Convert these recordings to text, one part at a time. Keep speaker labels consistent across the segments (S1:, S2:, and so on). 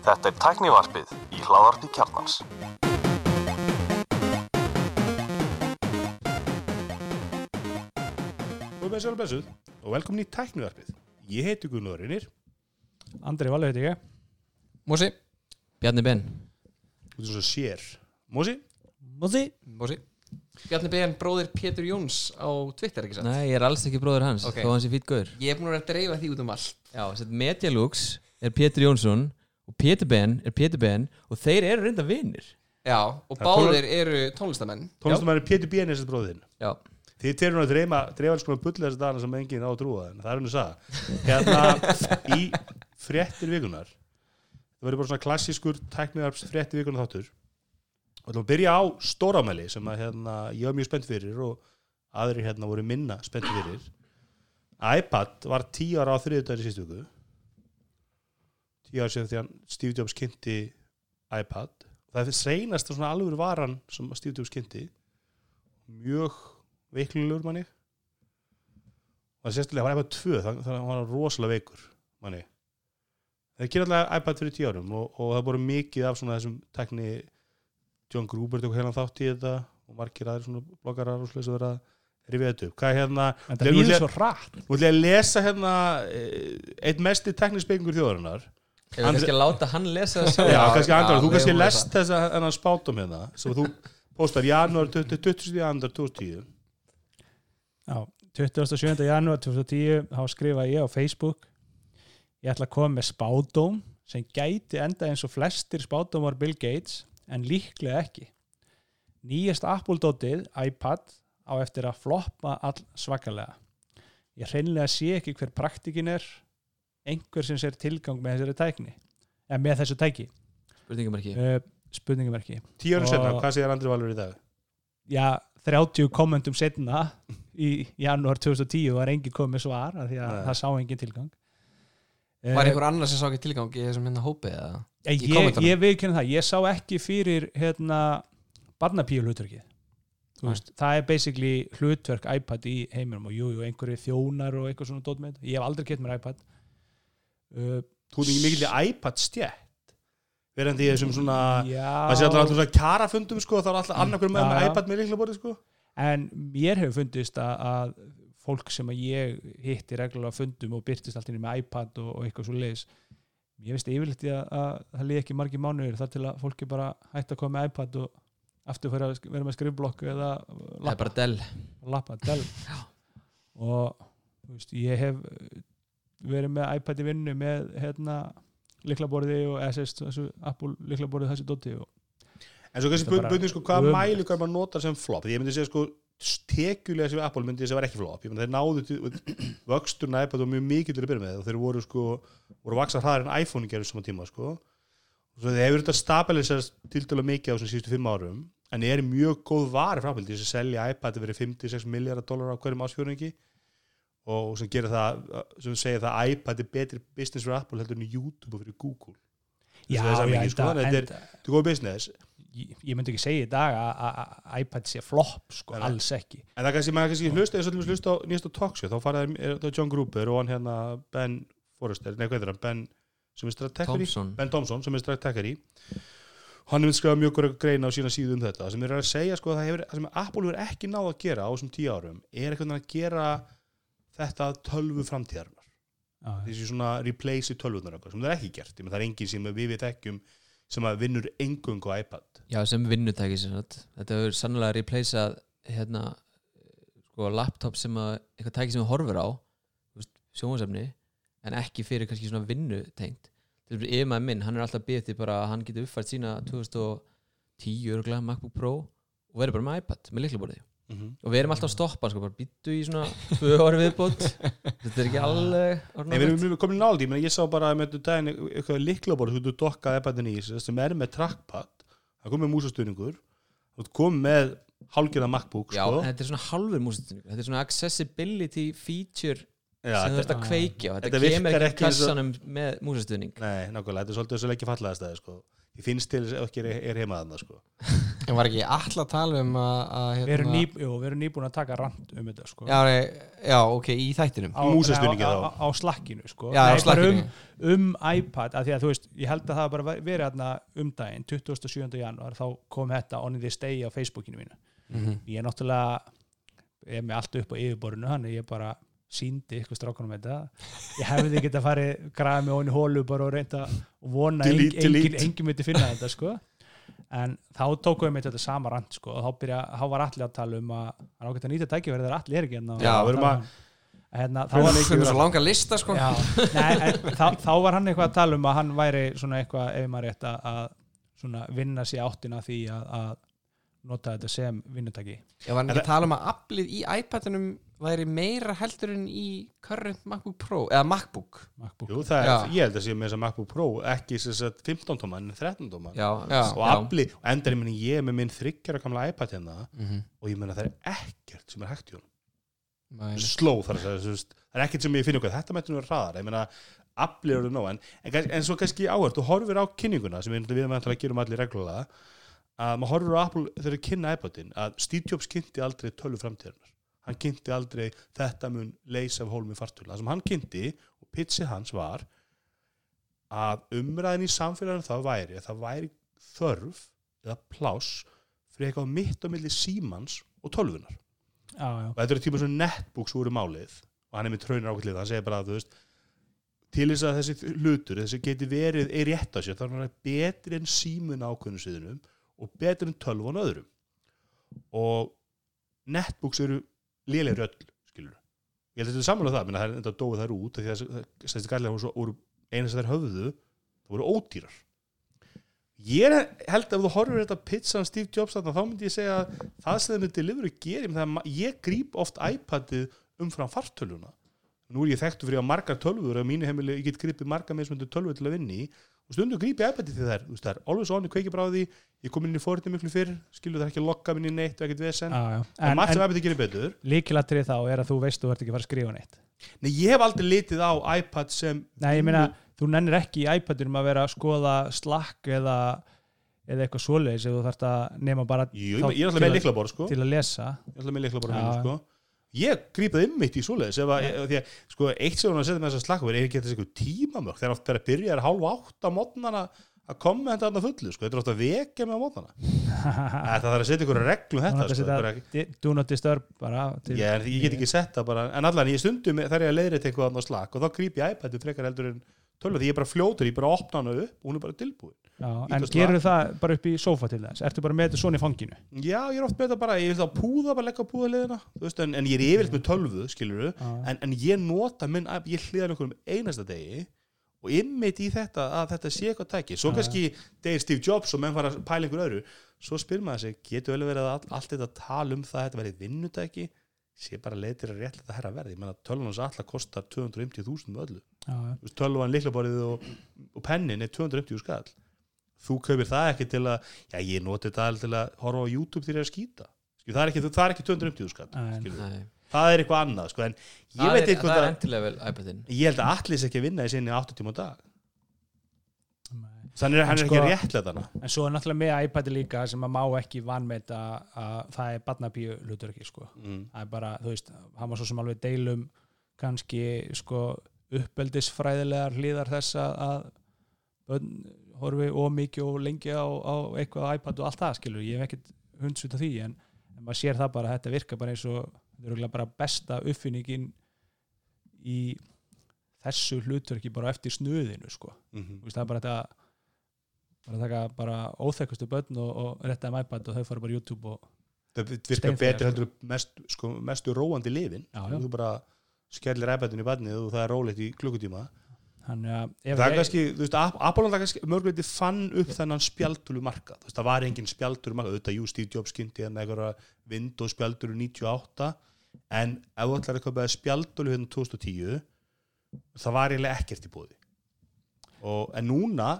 S1: Þetta er tæknivarpið í hláðarpi kjarnans.
S2: Góð með sjálf blessuð og velkomin í tæknivarpið. Ég heiti Gunnar Reynir,
S3: Andri Valur heiti ég.
S4: Mósi Bjarni Ben.
S2: Þú veist svo sér. Mósi,
S3: Mósi
S4: Mósi Bjarni Ben, bróðir Pétur Jóns á Twitter, ekki satt?
S5: Nei, ég er alls ekki bróður hans
S4: Ok.
S5: þó hans er fýtt gaur
S4: Ég er búin að vera að dreifa því út um allt
S5: Já, Medialux er Pétur Jónsson og Pétur Ben er Pétur Ben og þeir eru reynda vinnir
S4: Já, og
S2: Það er
S4: báðir eru tónlistamenn
S2: tónlistamæður Pétur Bienes er bróðinn.
S5: Já,
S2: Þið telur að dreifa, dreifa alls konar bulla þessi dana sem enginn á að trúa en það er henni að sagða. Hérna í fréttir vikunar, það verður bara svona klassískur tæknivarps fréttir vikunar þáttur og það byrja á stóramæli sem að hérna, ég var mjög spennt fyrir og aðri hérna voru minna spennt fyrir. iPad var tíu ára á þriðudaginn í sístu viku. Tíu ára síðan því að Steve Jobs kynnti iPad og það er seinast svona alveg varan sem að Steve Jobs kynnti mjög veiklulegur manni og það sérstulega var iPad 2 þannig að hann var rosalega veikur manni það gerir alltaf iPad fyrir 10 árum og, og það voru mikið af svona þessum tekni John Gruber tók heilan þátt í þetta og margir aðrir svona bloggarar og slús að vera að rifja þetta upp. Hvað er hérna,
S3: En það líður svo rætt
S2: nú ætla ég að lesa hérna eh, eitt mesti teknispekingur þjóðarinnar.
S5: Ef við kannski að láta hann lesa það
S2: Já, kannski Andrar,
S4: já,
S2: þú kannski
S4: að
S2: lest þessa hennar spátum hérna sem þú postar janúar 20. janúar 2010
S3: Já, 27. janúar 2010 þá skrifa ég á Facebook ég ætla að koma með spádóm sem gæti enda eins og flestir spádómar Bill Gates en líklega ekki. Nýjast Apple-dótið iPad á eftir að floppa all svakalega. Ég hreinlega sé ekki hver praktikin er einhver sem sér tilgang með þessari tækni eða með þessu tæki.
S5: Spurningum ekki
S3: uh, spurningamerki.
S2: Tíu árum setna, hvað segir Andri Valur í dag?
S3: já, 30 kommentum setna í janúar 2010 var engin komið svar af því að
S2: Nei.
S3: það sá engin tilgang
S4: Var
S3: Eh,
S4: einhver annar sem sá ekki tilgang í þessum hérna hópi eða?
S3: ég,
S4: í
S3: ég,
S4: kommentunum?
S3: ég viðkynna það, ég sá ekki fyrir hérna barnapíu hlutverkið. Veist, það er basically hlutverk iPad í heiminum og jú, jú, einhverju þjónar og eitthvað svona dót með þetta, ég hef aldrei kett mér iPad. Uh,
S2: Þú er ekki mikill í iPad stjætt verandi í þessum svona það sé alltaf alltaf svona kjarafundum sko þá er alltaf annarkur með með iPad með líkla borði sko.
S3: En mér hefur fundist að, að fólk sem að ég hitti reglulega fundum og byrtist alltaf inn með iPad og, og eitthvað svo leiðis ég veist yfirleitt að, að það liði ekki margir mánuður þar til að fólki bara hætti að koma með iPad og aftur fyrir að vera með skrifblokku eða lappa,
S5: Dell.
S3: Lappa Dell. Og þú veist, ég hef verið með iPad í vinnu með hérna liklaborði og SS, þessu Apple liklaborði þessu dóti og
S2: en svo kannski bundin sko hvað
S3: ömurlegt.
S2: mæli hvað maður notar sem flop? Því ég myndi segja sko tekjulega sem Apple myndi ég segja var ekki flop. Þeir náðu vöxturna iPad og mjög mikið til að byrja með. Og þeir voru sko voru að vaksa hraðar en iPhone gerur saman tíma sko. Og þeir hefur þetta stabilisast til dæla mikið á þessum síðustu fimm árum en er mjög góð vari frábæld þess að selja iPad verið 56 miljardar dólar á hverjum ásfjörningi og sem gerir það sem segir það að iPad er betri business fyrir Apple heldur en YouTube og fyrir Google.
S3: Já,
S2: það er
S3: já,
S2: mikið, sko, þetta er góð business
S3: ég, myndi ekki segja í dag að- iPad sé flop sko,
S2: Nei,
S3: alls ekki.
S2: En það kannski, maður kannski hlusta eins og dæmis hlusta á nýjast á talkshow, þá fara þeir, er það John Gruber og hann hérna Ben Forrester, nei hvað er hann, Ben sem er strategari,
S5: Thompson.
S2: Ben Thompson sem er strategari hann hefur skrifað mjög greina á sína síðu um þetta. Sem er að segja sko að það hefur, það sem Apple hefur ekki náð að gera á þessum tíu árum er eitthvað að gera þetta að tölvu framtíðarnar
S3: já,
S2: þessi svona replace tölvunar sem það er ekki gert, það er engin sem við við þekkjum sem að vinnur engungu á iPad.
S5: Já, sem vinnutæki sem sagt. Þetta hefur sannlega replaceað hérna sko laptop sem að eitthvað tæki sem við horfur á sjónvarsefni en ekki fyrir kannski svona vinnutengt að yfirmaður minn, hann er alltaf til bara að hann getur uppfært sína 2010 örgulega MacBook Pro og verður bara með iPad með liklaborði
S2: mm -hmm.
S5: og við erum alltaf að stoppa sko, bara býttu í svona tvö orði viðbót þetta er ekki alveg
S2: Nei, við erum komin í náld, ég meina ég sá bara með þetta daginn eitthvað liklaborð, þú getur dokkað iPadin í þessu, sem er með trackpad það kom með músastuðningur þú kom með hálgjörða MacBook
S5: Já,
S2: sko.
S5: þetta er svona halvur músitinningur þetta er svona accessibility feature
S2: Já,
S4: sem þú
S2: þetta-
S4: ert að kveikja á þetta,
S2: Þetta
S4: kemur ekki kassanum
S5: með músastuðning
S2: Nei, nákvæmlega, þetta er svolítið þessu leikja fallaða stæði sko. Ég finnst til þess að ekki er, er heima þarna sko.
S4: en var ekki alltaf að tala um að, að
S3: Við erum,
S4: hérna,
S3: ný, jú, við erum nýbúin að taka rand um þetta sko.
S4: já, nei, já, ok, í þættinum
S3: á,
S2: Músastuðningi
S3: á,
S2: þá.
S3: á, á slakkinu sko.
S4: já,
S3: Nei,
S4: slakkinu
S3: um, um iPad að því að þú veist, ég held að það hafi bara verið hérna um daginn, 27. janúar þá kom þetta on the stay á Facebookinu mínu
S4: Mhm.
S3: ég er náttúrulega ég er með allt upp á yfirborinu hann ég bara síndi ykkur strákunum þetta ég hefði getað farið græða mig onni hólu bara og reynda og vona að
S2: Delete,
S3: engin, engin, myndi finna þetta sko. En þá tókum við með þetta sama rand sko og þá, byrja, þá var allir að tala um að hann ágætt að nýta tækifæri þegar allir er ekki hérna
S2: Já, við erum að-
S3: hérna, þá
S4: það
S3: var
S4: fyrir svo langa lista sko.
S3: Já, nei, en, þá, þá var hann eitthvað að tala um að hann væri svona eitthvað, ef maður rétt að, að svona vinna sér áttina því að, að nota þetta sem vinnutaki
S4: ég var hann ekki að tala um að aflið í iPadunum væri meira heldur en í current MacBook Pro eða MacBook
S3: MacBook.
S2: Jú, það er,
S4: Já.
S2: ég held að sé með þess að MacBook Pro ekki sem sagt 15 tóma en 13 tóma
S5: já,
S4: Já.
S2: og afli, og endar ég ég með minn þryggjara gamla iPad hérna
S4: mm -hmm.
S2: og ég meina það er ekkert sem er hægt í hún sló þar að segja, það er ekkert sem ég finn okkur þetta mættu nú vera hraðar, ég meina afli eru nóg, en, en, en svo kannski áhört þú horfir á kynninguna sem við, við erum að gera um allir reglulega að maður horfir á Apple þegar við kynna iPadin að Steve Jobs kynnti aldrei tölu framtíðarnar hann kynnti aldrei þetta mun leysa af hólmi fartölu, það sem hann kynnti og pitsi hans var að umræðin í samfélaginu það væri að það væri þörf eða pláss fyrir eitthvað mitt á milli símans og tölvunar
S3: Já, já,
S2: og þetta eru tíma svona netbooks úr málið. Og hann er með traunar ákveðlið hann segir bara að þú veist til þess að þessi hlutur, þessi geti verið er rétt á sér, þá er hann betri en símun ákveðinu síðunum og betri en tölvun öðrum. Og netbooks eru lélegri öll, skilur ég held að þetta er samanlega það, menn að það er enda dóið þær út því að þessi gæðlega voru, svo- voru eina sem þær höfðu, það voru ódýrar. Ég held að þú horfir þetta pizzan Steve Jobs þarna, þá myndi ég segja að það sem delivery gerir það, að ég gríp oft iPadið umfram fartöluna nú er ég þekktu fyrir að margar tölvur á mínu heimili, ég get gripið margar meðsmöndu tölvur til að vinni og stundum gríp ég iPadið því það er, þú veist, það er always on, ég kom inn í fórhætti miklu fyrr, skilur það ekki að lokka minni neitt og ekkert vesen,
S3: já.
S2: en, margt sem
S3: en
S2: iPadið gerir betur
S3: líkilatrið þá er að þú veist þú ert ekki að fara að skrifa neitt
S2: Nei, ég hef aldrei litið á iPad sem
S3: Nei, ég meina, þú nennir ekki í iPadinum að vera að skoða Slack eða, eða eitthvað svoleiðis ef þú þarft að nema bara
S2: Jú, ég er alltaf
S3: til
S2: með liklaborð sko.
S3: til að lesa
S2: ég er alltaf með hennu
S3: já.
S2: sko. Ég grípaði ymmit í svoleiðis ef að, því að sko, eitt sem hún að setja með þess að slakka er ekki þessi eitthvað tímamörk þegar oft bara byrja er hálfa átt á mótnana að koma þetta þarna fullu sko. þetta er ofta að vekja með á mótnana það þarf að setja ykkur reglu um þetta
S3: að
S2: sko. bara,
S3: di- do not disturb bara til,
S2: ég, er- ég get ekki sett það bara en allan ég stundum þegar ég leiðir eitthvað annað slakk og þá gríp ég iPad-u frekar heldur en tölva því ég er bara fljótur, ég bara opna hana upp og hún er bara tilbúin.
S3: Já, en gerur það bara upp í sofa til þess. Ertu bara með þetta svona í fanginu?
S2: Já, ég er oft með þetta bara, ég vil þá púða bara leggja þú veist, en, en ég er yfirleitt með tölvu, skilur
S3: Já.
S2: en, en ég nota minn, ég hlýðan okkur um einasta degi og ymmit í þetta að þetta sé eitthvað tæki. Svo kannski degir Steve Jobs og menn fara að pæla einhver öðru. Svo spyr maður sig, getur vel verið að all, allt þetta tala um það að þetta verið vinnutæki sé bara leitir að réttlega herra verði ég menna tölvan hans alltaf kostar 250.000 með öllu,
S3: já, já.
S2: Þú veist, tölvan liklaborðið og, og pennin er 250 skall. Þú kaupir það ekki til að já, ég noti þetta til að horfa á YouTube þegar ég er að skýta Skilur, það er ekki, það er ekki 250 skall það er eitthvað annað sko, en ég
S5: það
S2: veit
S5: er,
S2: eitthvað
S5: það er
S2: að,
S5: endilega vel iPadin
S2: ég held að allir sé ekki að vinna í sinni 8 tíma á dag. Þannig er hann er
S3: sko-
S2: ekki réttlega þannig
S3: en svo er náttúrulega með iPadi líka sem að má ekki vanmeita að það er barnabíu hlutur ekki sko.
S2: Mm.
S3: það er bara, þú veist, hann var svo sem alveg deilum kannski sko uppeldisfræðilegar hlýðar þess að- að börn horfi og mikið og lengi á, á eitthvað á iPad og allt það skilur, ég hef ekkert hundsut af því en, en maður sér það bara að þetta virka bara eins og þetta er bara besta uppfinningin í þessu hlutur ekki bara eftir snuðinu sko,
S2: Mm
S3: veist, það er bara þetta bara að taka bara óþekkustu börn og, og rétta um iPad og þau fara bara YouTube og
S2: það virkar
S3: Steinþegjar,
S2: betur heldur mest, sko, mestu róandi lifin
S3: Já, já.
S2: þú bara skellir iPadin í barnið og það er rólegt í klukkutíma.
S3: Þannig að
S2: það er kannski, þú veist, það kannski mörgleiti fann upp þennan spjaldtölu markað þú veist, það var engin spjaldtölu markað auðvitað, jú, Steve Jobs kynnti með einhverja Windows spjaldtölu 98 en ef þú ætlar að kaupa spjaldtölu hérna 2010 það var eiginlega ekkert í bóði og, en núna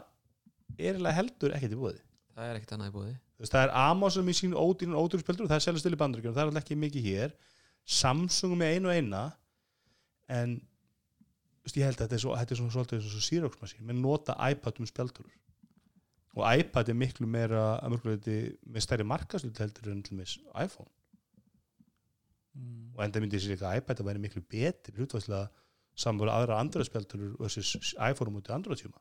S2: er eiginlega heldur ekkert í bóði
S5: það er ekkert annað í búði
S2: Þú veist, það er Amazon með sín ódýrun ódýrun spjaldtölu, það er selja stil í bandaríkjum það er alltaf ekki mikið hér. Samsung með einu og eina en veist, ég held að þetta er, svo, þetta er svona svolítið eins og svo Xerox-masín menn nota iPad um spjaldurur og iPad er miklu meira að mörgulega þetta með stærri markaslut heldur en til iPhone.
S3: Mm.
S2: og enda myndi ég sér ekki að iPad að væri miklu betri hlutværslega samanbúið aðra andra spjaldurur versus iPhone mútið andra Men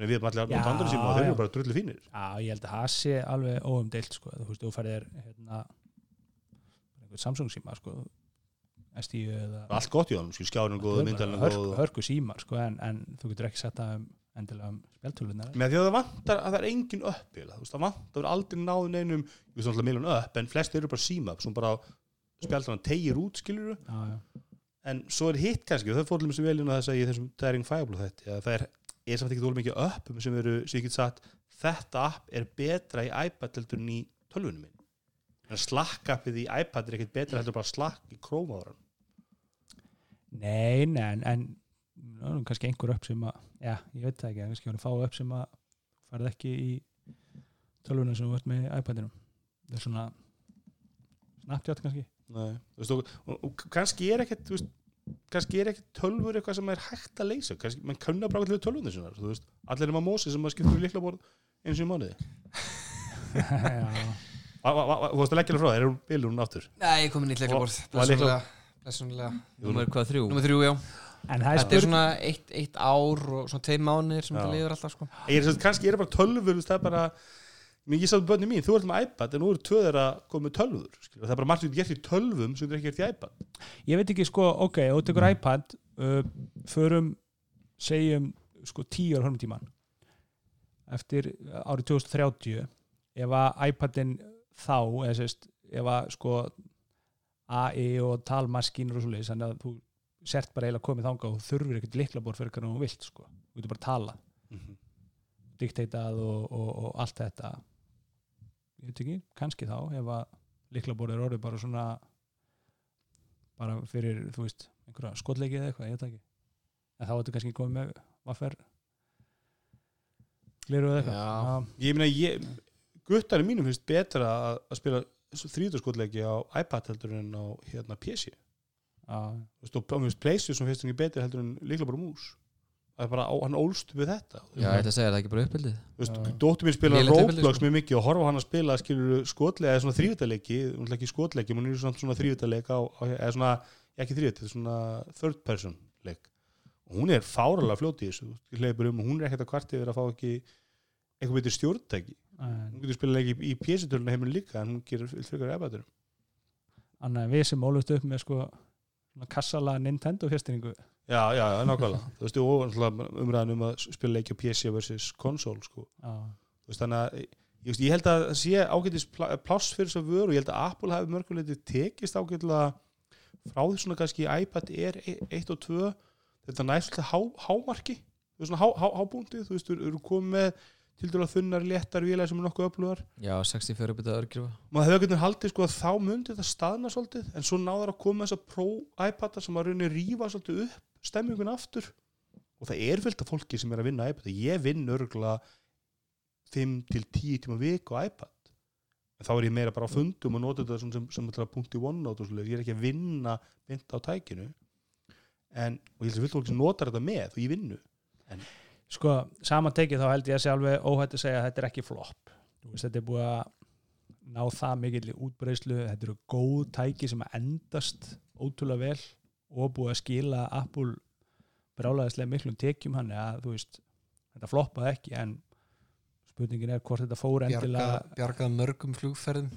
S2: við erum allir
S3: Já,
S2: út andra tíma og þeir eru bara drullu fínir.
S3: Já, ég held að það sé alveg óumdeilt sko. þú veist, þú færðir hérna, Samsung síma sko, S10 eða
S2: allt gott í honum, skil skjárinn góð, myndalinn góð
S3: hörku, símar sko, en, en þú getur ekki sett það um, endilega um spjáltölunar
S2: með því að það vantar að það er engin upp eiginlega, þú veist, það vantar aldrei náðu neinum ég veist náttúrulega miljón upp, en flest eru bara síma sem bara spjaldur hann tegir út skilur
S3: já, já.
S2: en svo er hitt kannski, það fór til þessu veljuna þess að í þessum Daring Fireball þetta, að það er, er samt ekki þóla mikið uppum sem eru, sem ég get sagt þetta app er betra í iPad heldur en í tölvunum minn en slakkappið í iPad er ekkert betra heldur bara slakk í ára
S3: Nei, nei, en, en ná, kannski einhver upp sem að já, ég veit það ekki, kannski að fá upp sem að farið ekki í tölvunum sem vart með iPadinum. Það er svona Snapchat kannski.
S2: Nei, þú veist, og, og, og kannski er ekkert þú veist, kannski er ekkert tölvur eitthvað sem er hægt að leysa. Kannski, mann kunna bara til tölvunni sinnar þú veist, allir er maður mósi sem maður skiptur í líkla borð eins og í mánuði. Þú veist að leggja alveg frá þér, er hún bilur hún aftur?
S4: Nei, ég kom inn í
S2: var leikla-
S4: Blessunlega
S5: Númer hvað þrjú?
S4: Númer þrjú, já.
S3: En það er
S4: Þetta er
S3: spurning
S4: svona eitt, eitt ár og svona tveir mánuðir sem þetta liður alltaf sko.
S2: Ég er, kannski er bara veist, það er bara ég sagði bönni mín, þú ert með iPad en nú eru tvöður að koma með tölvur það er bara margt þú gert í tölvum sem þú ekki gert í iPad.
S3: Ég veit ekki sko, ok, þú tekur iPad uh, förum segjum sko tíu ára horfum tíman eftir árið 2030 ef að iPadin þá eða sérst, ef að sko AI og talmaskínur og svo leiðis, þannig að þú sért bara eiginlega komið þangað og þurfir ekkert liklabor fyrir hvernig þú vilt sko, þú getur bara tala dikteitað og, og, og allt þetta ég veit ekki, kannski þá ef að liklabor er orðið bara svona bara fyrir, þú veist, einhverja skotleiki eða eitthvað, ég veit ekki. En þá ertu kannski komið með vaffer gliru eða eitthvað.
S4: Já.
S2: Ég meina, ég, guttar í mínum finnst betra að, að spila þrýðarskotleiki á iPad heldur en á hérna PC
S3: já,
S2: Þú veist, og mér finnst Playstation finnst ekki betri heldur en líkla bara mús það er bara, hann ólst við þetta.
S5: Já, ég ætla að segja, er það ekki bara uppbyldið
S2: Þú veist,
S3: Já.
S2: dóttir mín spila Roblox
S4: sko.
S2: mjög mikið og horfa á hann að spila skilur skotleika eða svona þrývitaleiki, hún er ekki skotleiki hún er svona, þrývitaleika eða svona, ekki þrývit, svona third person leik. Og hún er fáralega fljóti í þessu, þú hleypur um og hún er ekkert að kvarti yfir að fá ekki eitthvað betur stjórntæki,
S3: en
S2: hún getur spila leiki í PC-töluna heiminn líka en hún gerir
S3: kassala Nintendo fjastringu
S2: Já, já, nákvæmlega. Þú veist, og umræðan um að spila leiki á PC versus konsól, sko. Þú veist, þannig að ég, veist, ég held að sé ágætis pl- pláss fyrir þess að vöru. Og ég held að Apple hafi mörguleiti tekist ágætlega frá því svona kannski iPad Air 1 og 2 þetta næst há, hámarki þú veist svona há, há, hábúndi þú veist, þú eru komið með til dæla þunnar léttar vélæði sem er nokkuð öflugar.
S5: Já, 64 uppbyldið örgrifa.
S2: Maður hefði ekkert haldið sko að þá myndi þetta staðna svolítið en svo náður að koma þess að Pro iPadar sem að raunni rífa svolítið upp stemmingun aftur. Og það er fylgt af fólki sem er að vinna iPad. Ég vinn örgulega 5 til 10 tíma vik á iPad. En þá er ég meira bara á fundum og nota þetta sem, sem, punkti OneNote ég er ekki að vinna mynd á tækinu. En, og ég held að fylgt fólki sem notar þetta með og ég vinnu
S3: sko saman tekið þá held ég að sé alveg óhætt að segja að þetta er ekki flop Þú veist, þetta er búið að ná það mikill í útbreyslu þetta eru góð tæki sem að endast ótrúlega vel og búið að skila Apple brálaðislega miklum tekjum hann að þú veist, þetta floppaði ekki en spurningin er hvort þetta fór
S4: Bjarga,
S3: endilega
S4: bjargað mörgum flugferðum.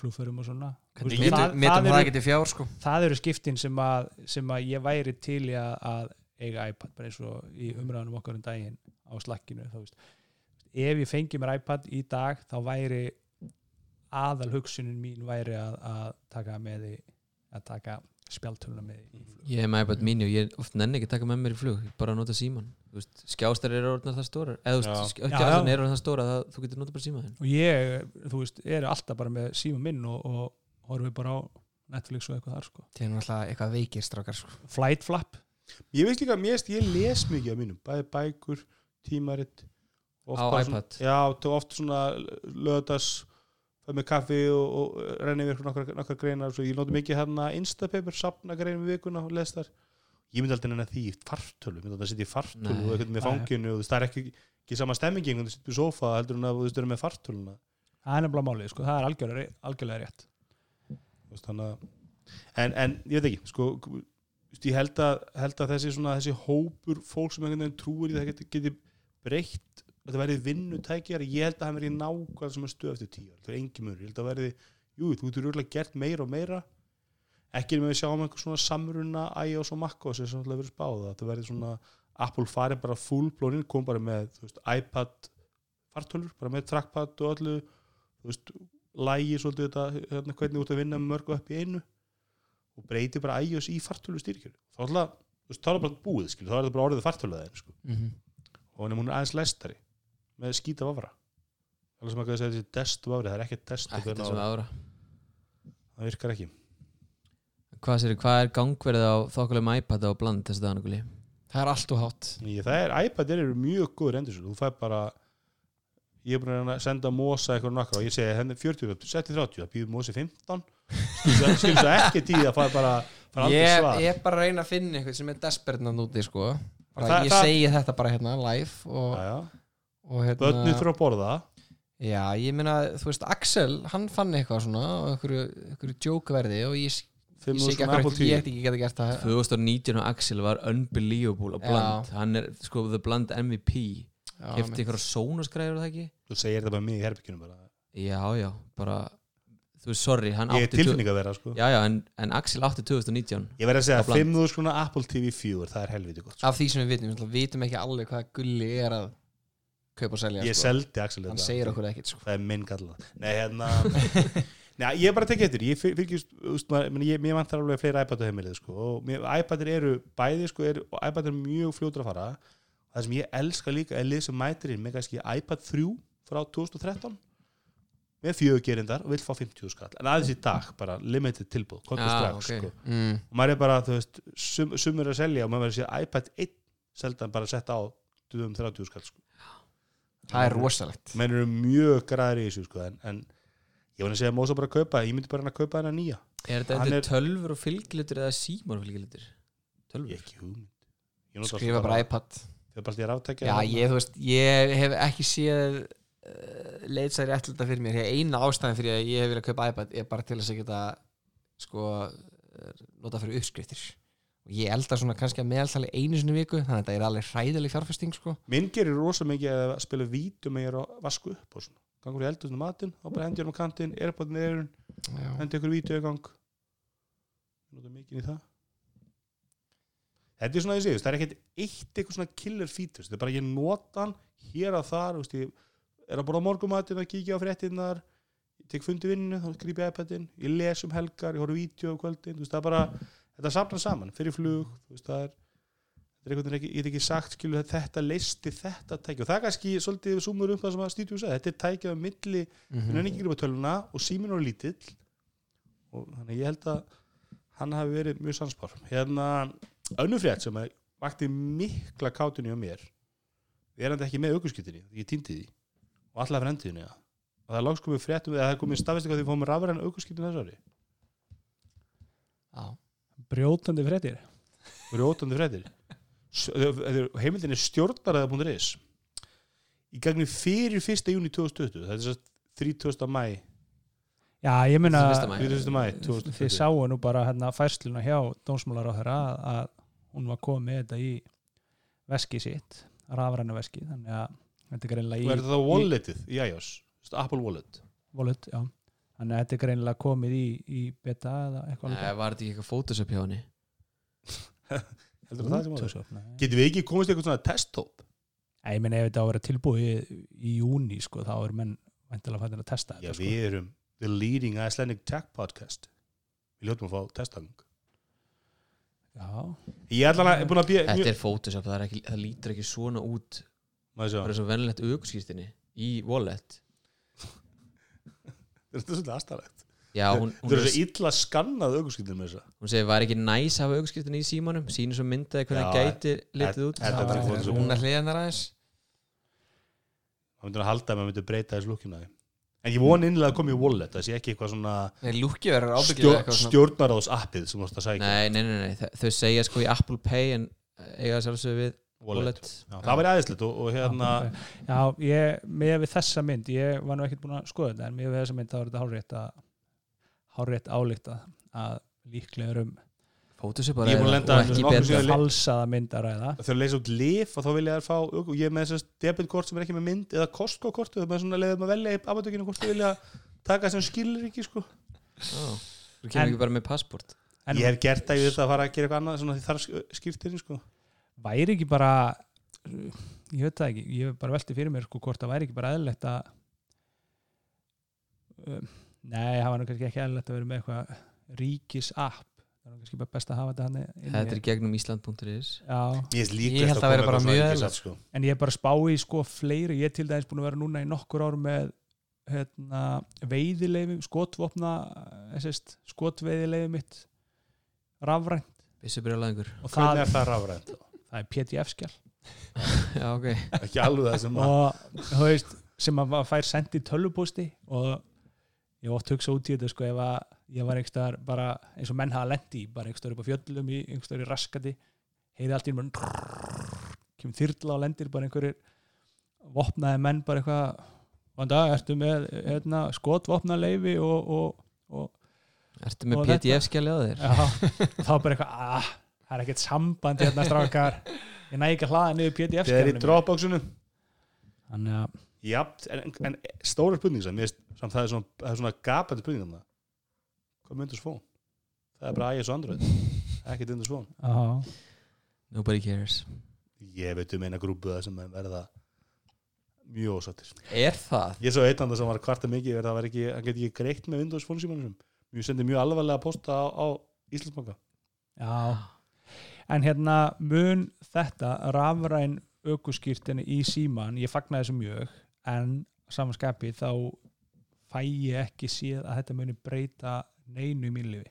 S3: Flugförum og svona.
S4: Hvernig
S3: veist,
S4: metum
S3: það-
S4: metum
S3: það
S4: það
S3: eru-
S4: fjár sko?
S3: það eru skiptin sem að, sem að ég væri til í að, að eiga iPad bara eins og í umræðanum okkar um daginn á slakkinu ef ég fengi mér iPad í dag þá væri aðal hugsunin mín væri að, að taka með í að taka spjaltöluna með í flug.
S5: Ég hef með iPad mini og ég oft nenni ekki að taka með mér í flug bara nota síman Þú veist, Skjástar eru orðnar það stórar Eða skjástar
S3: já.
S5: eru orðnar það stóra að þú getur nota bara síma þinn.
S3: Og ég, þú veist, er alltaf bara með síma minn og, og horfi bara á Netflix og eitthvað þar sko.
S4: Það er náttúrulega eitthvað veikir strákar sko.
S3: Flight Flap
S2: ég veist líka að mér veist, ég les mikið af mínum bæði bækur, tímarit oft
S5: Á iPad.
S2: svona, já, tó- oft svona löðas með kaffi og, og renni yfir nokkar, nokkar greinar svo. Ég noti mikið hérna Instapaper, sapna greinum við vikuna og les þar. Ég myndi aldrei nenni því í fartölu, myndi aldrei að setja í fartölu
S5: Nei.
S2: og eitthvað með fanginu og það er ekki, ekki sama stemmingin þú setjum í sofa heldur en að þú eru með fartöluna
S3: það er nefnilega málið, sko, það er algjörlega, algjörlega rétt.
S2: Þannig að en, en ég veit ekki, sko ég held að, held að þessi svona þessi hópur fólk sem einhvern veginn trúir í það geti, geti breytt að það verði vinnutækjar, ég held að það verði nákvæm sem að stöð eftir tíu, það er engin mjög ég held að verði, jú, þú getur rúglega gert meira og meira. Ekki með við sjáum einhver svona samruna iOS og macOS sem sannlega verið spáð. Að það verði svona Apple farið bara full blónin kom bara með veist, iPad fartölur, bara með trackpad og öllu. Þú veist, lægi svolítið þetta hérna, hvernig þú ert að vinna mörgu upp í einu og breyti bara iOS í fartölu styrkjur þá er alltaf, þú veist, þá er það bara búið skil, þá er það bara orðið fartölu þeim sko.
S4: Mhm.
S2: og hann er er aðeins læstari með skýta vafra alveg sem að segja þessi dest vafri, það er ekki dest
S5: ekkert og ára
S2: það virkar ekki.
S5: Hvað, sér, hvað er gangverðið á þokkulegum iPad á bland þessu dagana guli
S4: það er allt og hátt.
S2: Það er, iPad eru mjög góður endur þú fær bara ég er búin að senda Mosa eitthvað nokkra og ég segi henni 40, setti 30 það býður Mosi 15 skilur það ekki tíð að fara bara fara
S4: ég, ég er bara að reyna að finna eitthvað sem er desperate nátt úti sko. bara,
S2: Það-
S4: ég
S2: það-
S4: segi þetta bara hérna live og,
S2: Já, já.
S4: og hérna
S2: börnir þurfa að borða
S4: já, ég meina, þú veist, Axel hann fann eitthvað svona einhverju, einhverju jókverði og ég, ég
S2: 5.000
S4: ekki ég ekki geta gert það
S5: 2019 og Axel var unbelievable á bland, hann er sko the bland MVP
S4: mitt.
S5: einhverja sónusgræður það ekki
S2: þú segir þetta bara mig í herbyggjunum bara.
S5: já já, bara þú veist, sorry, hann
S2: ég er
S5: átti
S2: tilfinning að vera sko.
S5: já já, en, en Axel átti 2019
S2: ég verð að segja
S5: bland.
S2: 5.000 krona Apple TV 4 það er helviti gott sko.
S4: af því sem við vitum, við vitum ekki alveg hvað gulli er að kaupa og selja
S2: ég
S4: sko.
S2: seldi Axel
S4: hann segir okkur ekkert sko.
S2: það er minn galla nei hérna Nei, ég er bara að tekja eftir, ég fylgjast mér vantar alveg fleiri iPad á heimilið sko, og iPadir eru bæði sko, er, og iPad er mjög fljótur að fara það sem ég elska líka er lið sem mætir inn með kannski iPad 3 frá 2013 með fjöggerindar og vill fá 50 skall en aðeins í dag, bara limited tilbúð komdu
S5: Já,
S2: strax
S5: ok.
S2: sko.
S4: mm.
S2: og maður er bara, þú veist, sum, sumur að selja og maður verður að segja iPad 1 seldan bara að setja á 30 skall sko.
S4: það er rosalegt
S2: menn eru mjög græðir í þessu sko, en, en ég var að segja að Mósa bara að kaupa ég myndi bara hann að kaupa hennar nýja
S5: er þetta
S2: Hann
S5: tölfur og fylgilitur eða símar og fylgilitur
S2: ég
S5: tölfur
S2: ekki hugmynd
S4: skrifa bara iPad já, ég, veist, ég hef ekki séð uh, leiðsæri eftirlita fyrir mér. Hér eina ástæðan fyrir að ég hef viljað kaupa iPad er bara til að geta sko, eh, nota fyrir uppskriftir. Og ég elda svona kannski að meðaltali einu í viku þannig að þetta er alveg hræðileg fjárfesting sko.
S2: minn gerir rosa mikið að spila ég er að vasku upp og svona. Gangur í eldust um matinn, þá bara hendi ég um kantinn erbátt neður,
S4: já.
S2: hendi ykkur vídeo í gang. Nota mikið í það. Þetta er svona að ég þú veist, það er ekkert eitt eitthvað svona killer features, þetta er bara ég nota hann hér að þar, þú veist, ég er að borða morgumatinn að kíkja á fréttinnar tek fundi vinninu, þá gríp ég iPadin ég les um helgar, ég horf vídeo á kvöldin veist, það er bara, þetta safnar saman fyrir flug, veist, það er er ekki, ég get ekki sagt skilu þetta leisti þetta tæki. Og það er kannski svolítið sumur um það sem að stýtjum segja, þetta er tækið á milli
S4: mm
S2: hún er ekki grípa töluna og síminn var lítill. Og þannig ég held að hann hafi verið mjög sannspár. Hérna önnur frétt sem að vakti mikla kátunni á mér. Þetta ekki með aukurskiptinni ég týndi því og allavega frendiðinni ja. og það er loks komið fréttum eða það er komið staðvist eitthvað því að fórum rafræn aukurskiptin þess ári
S4: Já.
S3: brjótandi fréttir
S2: Rjótandi fréttir er- heimildin er stjórnaraða.is í gagni fyrir 1. júni 2020 þetta er svo 30. mæ
S3: já, ég meina
S5: Fyrsta maí.
S2: 30. mæ
S3: þið
S2: 2020
S3: sáu nú bara hérna færsluna hjá dómsmálar á þeirra að, að hún var komið þetta í veski sitt, rafrænu veski þannig að þetta er greinlega
S2: og er
S3: í,
S2: þetta walletið? Í iOS Apple Wallet.
S3: Wallet, já. Þannig að þetta er greinlega komið í, í beta eða eitthvað
S5: Nei, var þetta ekki eitthvað Photoshop hjá henni?
S2: Heldur það sem áður
S3: Photoshop, nei.
S2: getum við ekki komist í eitthvað svona testhóp
S3: Nei, ég meina ef þetta á að vera tilbúið í, í júni sko, þá er menn væntilega fættin að testa
S2: já
S3: þetta
S2: við erum the leading Icelandic tech podcast. Við ljótum að fá testang
S3: sko. Já,
S2: ég er allan að búin að býja
S5: Þetta er Photoshop, það, er ekki, það lítur ekki svona út Það er svo venlegt aukurskýrstinni í wallet.
S2: Þetta er svolítið aðstæðlegt
S5: Já, hún, hún,
S2: þetta er svo illa skannað aukurskiptin með þessa
S5: hún segir, var ekki næs að hafa aukurskýrstinni í símanum? Sínum svo myndaði hvernig það gæti litið út.
S2: Er
S4: hún er hliðanar aðeins.
S2: Maður myndir að halda að maður myndir breyta þessu lukkina en ég von innlega að koma í wallet það sé ekki eitthvað svona
S4: svona
S2: stjórnaráðs appið sem þú vorst að sækja.
S5: Nei, nei, nei, nei, þau- segja sko í Apple Pay en eiga sjálfsög við
S2: wallet.
S5: wallet.
S2: Já, það væri aðeinslegt og, og hérna
S3: Já, ég, með við þessa mynd ég var nú ekkert búin að skoða þetta en með við þessa mynd þá er þetta hárrétt að hárrétt álíkt að, að líklega er um
S2: lenda
S5: og ekki
S2: sinnum-
S3: falsaða mynd að ræða.
S2: Þau leysa út lif og þá vil ég þær fá og ég er með þessast debitkort sem er ekki með mynd eða Costco-kort og það er svona leiðum að velja í apotekinu hvort þau vilja taka sem skilir ekki sko.
S5: Þú kemur ekki bara með passport.
S3: en
S2: ég hef gert það í þetta að fara að gera eitthvað annað
S3: væri ekki bara ég veit það ekki, ég hef bara velti fyrir mér sko hvort það væri ekki bara eðlilegt að um, nei, það var kannski ekki eðlilegt að vera með eitthvað ríkis app það er nú kannski bara best að hafa þetta hann
S5: Þetta er gegnum Ísland.is
S2: ég,
S4: Ég held að vera bara mjög eðlilegt.
S2: sko.
S3: en ég er bara að spá í sko fleiri, ég er til dæmis búin að vera núna í nokkur ár með hérna, veiðileifum, skotvopna eh, sest, skotveiðileifum mitt rafrænt. Og
S2: hvernig
S3: það,
S2: er það rafrænt
S3: það er PDF-skjál
S5: Já, ok
S2: ekki alveg það sem að
S3: og þú veist, sem að fær sendið tölvupósti og ég oft hugsa út í þetta sko ef að ég var einhverstaðar bara eins og menn hafa lendi í, bara einhverstaðar upp á fjöllum í einhverstaðar í raskati heiði allt í bara kemur þyrla og lendir bara einhverjir vopnaði menn bara eitthvað og dag ertu með hérna, skotvopnaleifi og, og, og
S5: Ertu með PDF-skjali á þér?
S3: já, þá bara eitthvað ah, það er ekkert samband hérna strákar. Ég næ ekki að hlaða niður
S2: það er í Dropboxinu.
S3: Þannig að
S2: Já, en, en stóra spurning sem, það er svona, það er svona gapandi spurning um það hvað myndur svon? það er bara iOS og Android. Ekkert myndur svon
S3: já,
S5: Nobody cares.
S2: Ég veit um eina grúpu það sem verða mjög ósattir
S5: Er það?
S2: ég svo eitt andan sem var kvarta mikið verða að vera ekki, hann geti ekki greitt með Windows fónsímanum mjög sendi mjög alvarlega posta á, á Íslandsbanka.
S3: Já en hérna mun þetta rafræn aukuskýrtinni í síman ég fagnaði þessu mjög en samanskapi þá fæ ég ekki séð að þetta muni breyta neinu í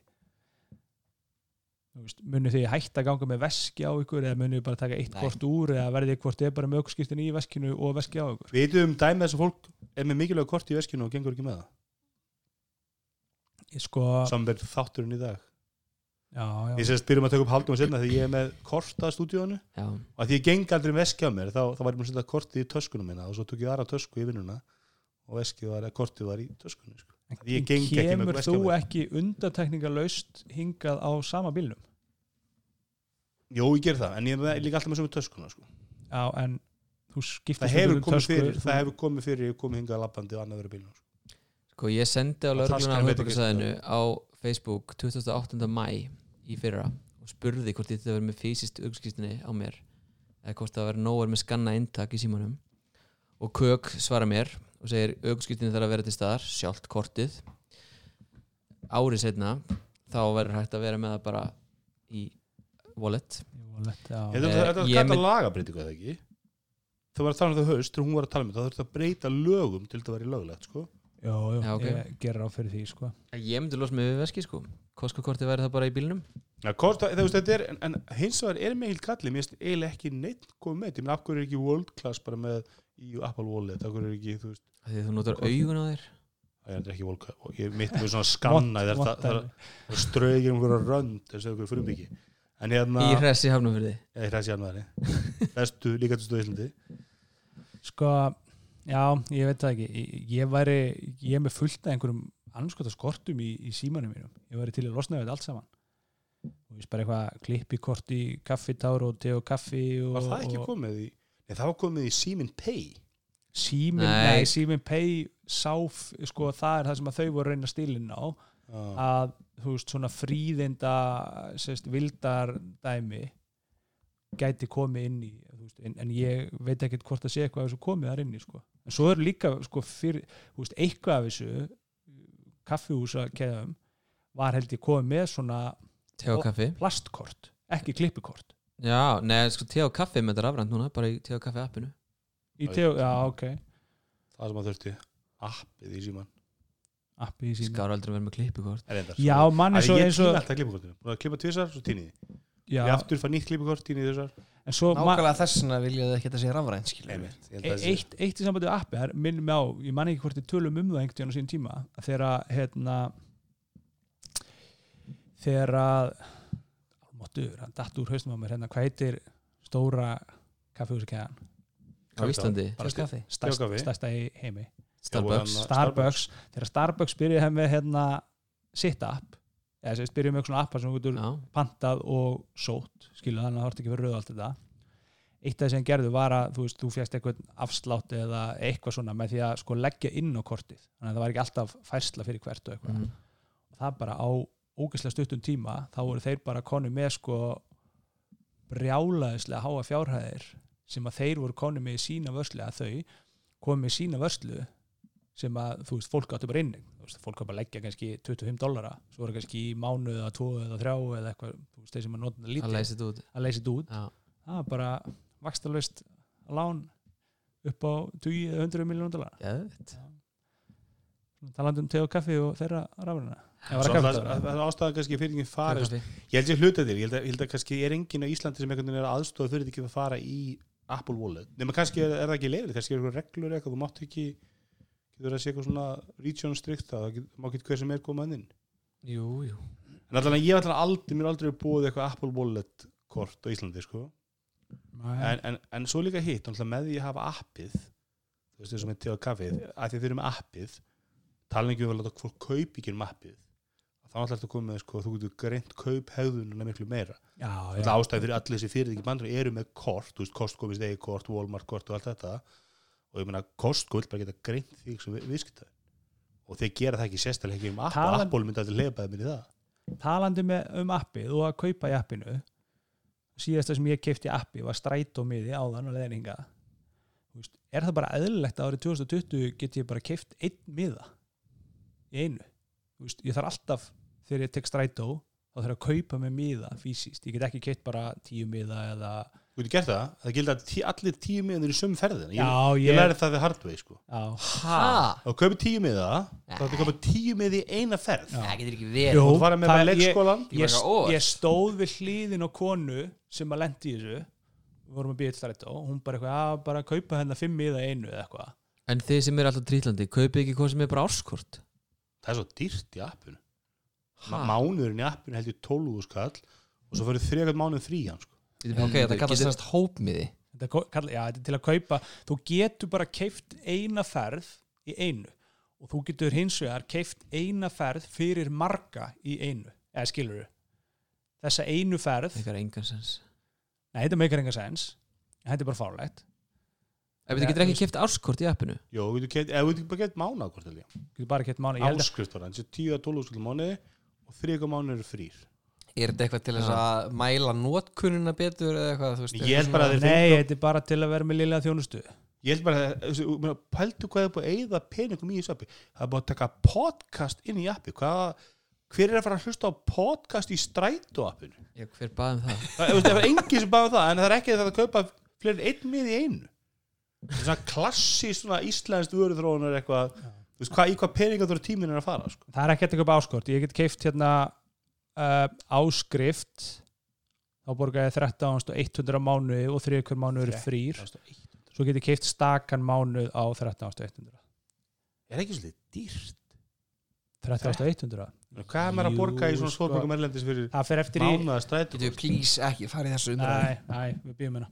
S3: Þú veist, munu þið hægt að ganga með veski á ykkur eða munu bara taka eitt
S5: Nei.
S3: kort úr eða verðið hvort þið bara með aukuskýrtinni í veskinu og veski á ykkur?
S2: Við veitum um dæmi þess að fólk er með mikilvæg kort í veskinu og gengur ekki með það?
S3: Ég sko,
S2: samverð þátturinn í dag
S3: já, já,
S2: ég sést byrjum að taka upp haldum að setna þegar ég er með kort að stúdíónu
S5: Já,
S2: og að því ég geng aldrei með veski á mér þá, þá var ég búin að setja kortið í töskunum minna og svo tók ég aðra tösku í vinnuna og veskið var, kortið var í töskunni sko. Ég geng ekki með
S3: kemur
S2: veski á
S3: þú
S2: mér.
S3: ekki undantekningarlaust hingað á sama bílnum
S2: Jó, ég ger það, en ég er með- líka alltaf með sömu töskuna sko.
S3: já, en þú skiptir
S2: það, hefur
S3: um
S2: komið fyrir,
S3: þú-
S2: það hefur komið fyrir ég komið hingað lappandi og annað verið bílnum sko.
S5: sko ég sendi á
S2: Og
S5: Facebook 28. mæ í fyrra og spurði hvort þetta verið með fysiskt augskýstinni á mér eða hvort það verið nóg með skanna eintak í símanum og Kök svara mér og segir augskýstinni þarf að vera til staðar sjálft kortið árið setna þá verður hægt að vera með það bara í wallet
S2: held að
S5: Eh,
S2: þetta
S5: mynd-
S2: gæta lagabreitingu eða ekki það var að tala um það haust þegar hún var að tala um þetta þá þurfti að breyta lögum til þetta að vera löglegt sko.
S3: Jú, jú,
S5: Já, ok.
S3: ég gerir á fyrir því sko.
S5: ég myndi los með veski sko. Costco-kortið væri það bara í bílnum.
S2: Ja, kost, það, veist, þetta er, en, en hins vegar er með heilt kalli mér finnst eiginlega ekki neitt komið með ég meina, af hverju er ekki world class bara með í Apple Wallet, af hverju er ekki þú veist,
S5: Af því að þú notar augun á þér.
S2: Það er ekki world class. Og ég mitt með svona skanna það, það, það, það strögir um einhverja rönd þess að einhverju frumbyggi en hérna,
S5: í hressi hafnum fyrir
S2: eða í hræsi janúari bestu líka til stöðu Íslandi.
S3: Sko, já, ég veit það ekki. Ég, ég væri, ég er með fullt af einhverjum anskota skortum í, í símanum mínum. Ég væri til að losna við þetta allt saman. Og ég spara eitthvað klippikort í kaffitár og te og kaffi og,
S2: var það ekki
S3: og
S2: komið í Nei, það var komið í Simin Pay.
S3: Símin,
S5: Nei.
S3: nei, símin pay sáf, sko, það er það sem að þau voru að reyna stílinn á.
S2: Ah.
S3: að þú veist svona fríðinda sérst, vildar dæmi gæti komið inn í en, en ég veit ekkert hvort að sé eitthvað af þessu komið þar inn í sko. en svo er líka sko, fyrir, þú veist, eitthvað af þessu kaffihúsa keðum var held ég komið með svona
S5: og
S3: plastkort, ekki klippikort.
S5: Já, neða sko te og kaffi með þetta rafrænt núna bara í te og kaffi appinu.
S3: Í teo, já ok.
S2: það sem að þurfti. Appið í síman
S3: appi í síma
S5: skar aldrei verið með klippikort.
S2: Er
S3: já, mann
S2: Æ,
S3: eins og
S2: ég
S3: og
S2: alltaf klippikortinu Búin að klippa tvisar, svo tíni
S3: já,
S2: ég aftur fann nýtt klippikort, þessar.
S3: En svo ma-
S4: nákvæmlega þessuna vilja þau ekki að það sé rafrænt við.
S3: E-
S2: að það sé-
S3: eitt, eitt í sambandi við appi er minn mig á, ég man ekki hvort ég tölum um það einhvern tíðan á sín tíma þegar að, hérna þegar að máttur, hann datt úr haustum á mér hérna, hvað heitir stóra kaffehúsikæðan
S5: á Íslandi.
S3: Bara
S4: Kaffi.
S3: stærsta, í heimi.
S5: Starbucks.
S3: Starbucks, þegar Starbucks byrjuði hefði með hérna sitt app eða sem sagt, byrjuði með eitthvað svona appa sem þú getur pantað og sótt skilu þannig að það horti ekki fyrir rauð allt þetta. Eitt af það sem gerðu var að þú veist, þú fjast eitthvað afslátt eða eitthvað svona með því að sko leggja inn á kortið. Þannig að það var ekki alltaf færsla fyrir hvert og eitthvað.
S5: Mhm.
S3: og það bara á ógeðslega stuttum tíma þá voru þeir bara konu með sko brjálaðislega háa fjárhæðir sem að þeir voru konu með í sína vörslu að þau komu með í sína vörslu sem að þú veist, fólk áttu bara inni. þú veist, fólk áttu bara að leggja kannski 25 dollara svo voru kannski í mánuð eða tvo eða þrjá eða eitthvað, þú veist, þeir sem að nota þetta
S5: að
S3: lítið
S5: leysa þetta út.
S3: að leysa þetta út. Það var bara vakstalust lán upp á 20 eða 100 miljónum dólar
S5: geðvitt
S3: talandi um te og kaffi og þeirra rafurina
S2: það það er ástæðan kannski fyrir ekki farið ég held ég hluta til, ég held að, ég held að kannski er enginn á Íslandi sem einhvern veginn er aðstofa fyrir ekki að fara í Apple Wallet. Nema kannski er, er það ekki leifrið, kannski er eitthvað reglur eitthvað, þú mátt ekki getur það að sé eitthvað svona region strikt það, það má ekki hver sem er komað inn?
S5: Jú, jú.
S2: En allan að ég allan aldrei, mér aldrei búið eitthvað Apple Wallet kort á Íslandi sko. en, en, en svo líka hitt með því að hafa appið þú veist þessum með te og kaffið að því þau eru með appið tala ekki um að láta fólk kaup ekki um appið þá náttúrulega ertu að koma með sko, þú getur greint kaup hegðununa miklu meira. Ástæði fyrir allir þessi fyrirtæki bandur eru með kort, þú veist, Costco við stegi kort, Walmart kort og allt þetta og ég meina Costco vil bara geta greint því sem við, viðskiptaði og þeir gera það ekki sérstaklega ekki um Apple,
S3: Talan-
S2: Apple myndi að leipaði í það.
S3: Talandi með, um appið og að kaupa í appinu. Síðasta sem ég kefti appi var strætómiði áðan og leðninga er það bara eðlilegt að árið 2020 get ég bara keft einn miða í einu? Þú veist, ég þarf alltaf þegar ég tek strætó þá þarf ég að kaupa með miða fysiskt, ég get ekki keitt bara tíu miða eða
S2: Þú getur gert það, það gildi að tí, allir tíu miðanir í sömu ferðina ég,
S3: já,
S2: ég
S3: ég,
S2: læri það við hardway sko.
S3: Já,
S4: ha,
S2: Ef þú kaupir tíu miða, þá ætti að kaupa tíu miði í eina ferð.
S3: Já.
S4: það getur ekki
S3: Jú.
S4: verið.
S2: Og þú fara með
S3: það-
S2: bara
S3: ég-
S2: leikskólan
S4: Ég var
S3: ég,
S4: eitthvað óvart.
S3: ég stóð við hlýðin á konu sem að lendi í þessu. Við vorum að býja til strætó. Hún bara eitthvað, að bara kaupa hennar fimm miða í einu eða eitthvað.
S5: En þið sem eru alltaf drítlandi, kaupið ekki hvað sem er bara árskort
S2: það er svo dýrt í appinu.
S5: Ha?
S2: mánuðurinn í appinu heldur 12 skall og svo fyrir þrjöggat mánuð frí hann sko.
S4: Ok, þetta kallast þessast hópmiði.
S3: Já, þetta er til að kaupa. Þú getur bara keift eina ferð í einu og þú getur hins vegar keift eina ferð fyrir marga í einu. Eða skilur þessa einu ferð
S5: Eitthvað engansens
S3: nei, þetta meikar enga sens. En þetta er bara fárlegt
S5: Ef þið getur ekki keft árskort í appinu.
S2: Jó, þú getur keypt- ef þú getur bara
S3: keift mánu að
S2: áskrift var hann, þessi 10-12 skall mánuði og þrjöggat mánuð eru frýr
S4: er þetta eitthvað til þess að mæla notkununa betur eða eitthvað þú veist,
S2: Ég held bara að þeir
S3: nei, þetta er bara til að vera með liðlega þjónustu.
S2: Ég held bara að pældu hvað er búið að eyða peningum í þessu appi. Það er búið að taka podcast inn í appi hvað, hver er að fara að hlusta á podcast í strætó appinu?
S5: Já, hver baðum það?
S2: það, það er engin sem báði það en það er ekki að það að kaupa fleiri einn mið í einu. Það er svona klassísk svona íslenskt vöruþróunar eitthvað þú veist, hvað, í hvað peninga þú eru tíminn er að fara sko.
S3: það er ekki að kaupa áskort. Ég get keift hérna uh, áskrift þá borga ég 13.100 á mánuði og þriði hver mánuð eru frýr svo get ég keift stakan mánuð á 13.100
S2: er ekki svolítið dýrt
S3: 13.100
S2: hvað er maður að borga í svona
S3: sko.
S2: stórborgum erlendis fyrir
S3: það fer eftir í
S2: mánuða strætó
S4: getur við please ekki farið þessu umræðu?
S3: Nei, nei, við býðum hérna.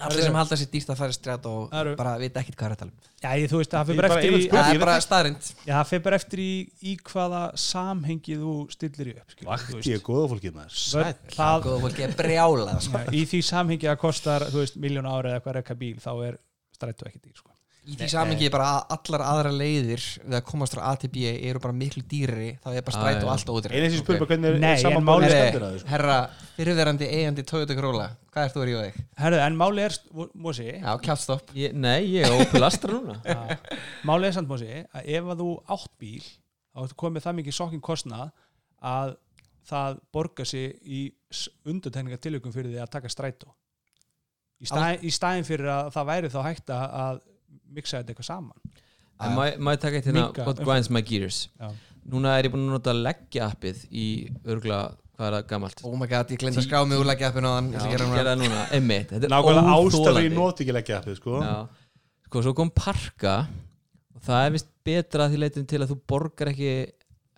S4: Allir sem halda sér dýrt að fara í stræt og
S3: Það eru-
S4: bara vita ekkert hvað er að tala um.
S3: Já, ég, þú veist, það
S2: Ég
S3: bara
S4: er
S2: veit ekki-
S4: staðrind
S3: já, það fer bara eftir í, í hvaða samhengi þú stillir í upp
S2: vakti ég góða fólkið maður?
S3: Það,
S4: góða fólki er brjála sko.
S3: í því samhengi að kostar þú veist, miljón ári eða hvað er
S4: í því samingi bara að allar aðra leiðir við að komast frá A til B eru bara miklu dýrari þá er bara stræt og allt ódýr
S2: eina sem spyrir bara hvernig er
S3: Nei,
S2: er saman
S3: en
S2: máli
S3: er-
S2: stendur að þessu?
S4: Herra, fyrirverandi eigandi Toyota Corolla hvað er þú að ríða þig?
S3: Herðu, en máli er, Mósi
S4: já, kjáttstopp
S5: Ég, nei, ég er Opel Astra núna.
S3: Já. Málið er samt Mósi að ef að þú átt bíl þá ertu komið það mikið sokkin kostnað að það borgar sig í undantekninga tilökum fyrir því að taka strætó. Í, stæ, í staðin fyrir að það væri þá hægt að, mixa þetta eitthvað saman
S5: má ég taka eitt hérna What
S3: umferð.
S5: grinds my gears
S3: Já.
S5: Núna er ég búin að nota leggja appið í örgla hvað er það gamalt
S4: Oh my god, ég glemt að skrá mig úr leggja appinu Ég
S5: er
S2: nákvæmlega í
S5: óþolandi.
S2: noti ekki leggja appið sko.
S5: Já. sko, svo kom parka og það er vist betra að því leitum til að þú borgar ekki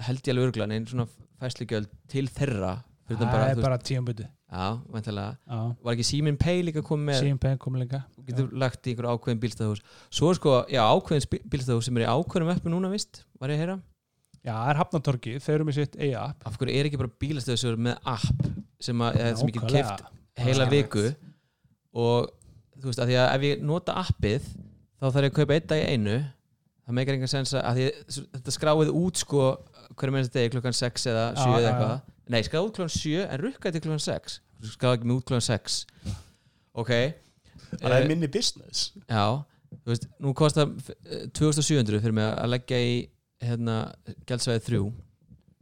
S5: held ég alveg örglan einn svona fæslugjöld til þeirra fyrir
S3: það
S5: bara,
S3: er bara tíumbutu
S5: já, væntalega
S3: já,
S5: var ekki Símin Pay líka komið með?
S3: Síðan penn komið líka.
S5: Þú getur lagt í einhver ákveðin bílstæðahús. Svo er sko, já, ákveðin bílstæðahús sem er í ákveðin uppi núna, vist, var ég að heyra?
S3: Já, það er Hafnatorki, þeir eru með sitt eiga app
S5: af hverju er ekki bara bílstæðahús með app sem, að, eða, sem ekki
S3: Nákvæmlega.
S5: keft heila viku? og þú veist, að því að ef ég nota appið þá þarf ég að kaupa einn dag í einu. Það meikar engan sens að, að því, þetta skráið út sko hverju mennst degi klukkan 6 eða 7
S3: Já,
S5: eða
S3: já,
S5: eitthvað nei, skráið út klukkan 7 en rukkaði til klukkan 6 skráið ekki með út klukkan 6 ok.
S2: Það er
S5: Eh,
S2: minni business.
S5: Já, þú veist, nú kostar eh, 2700 fyrir mig að leggja í hérna, gældsvæðið þrjú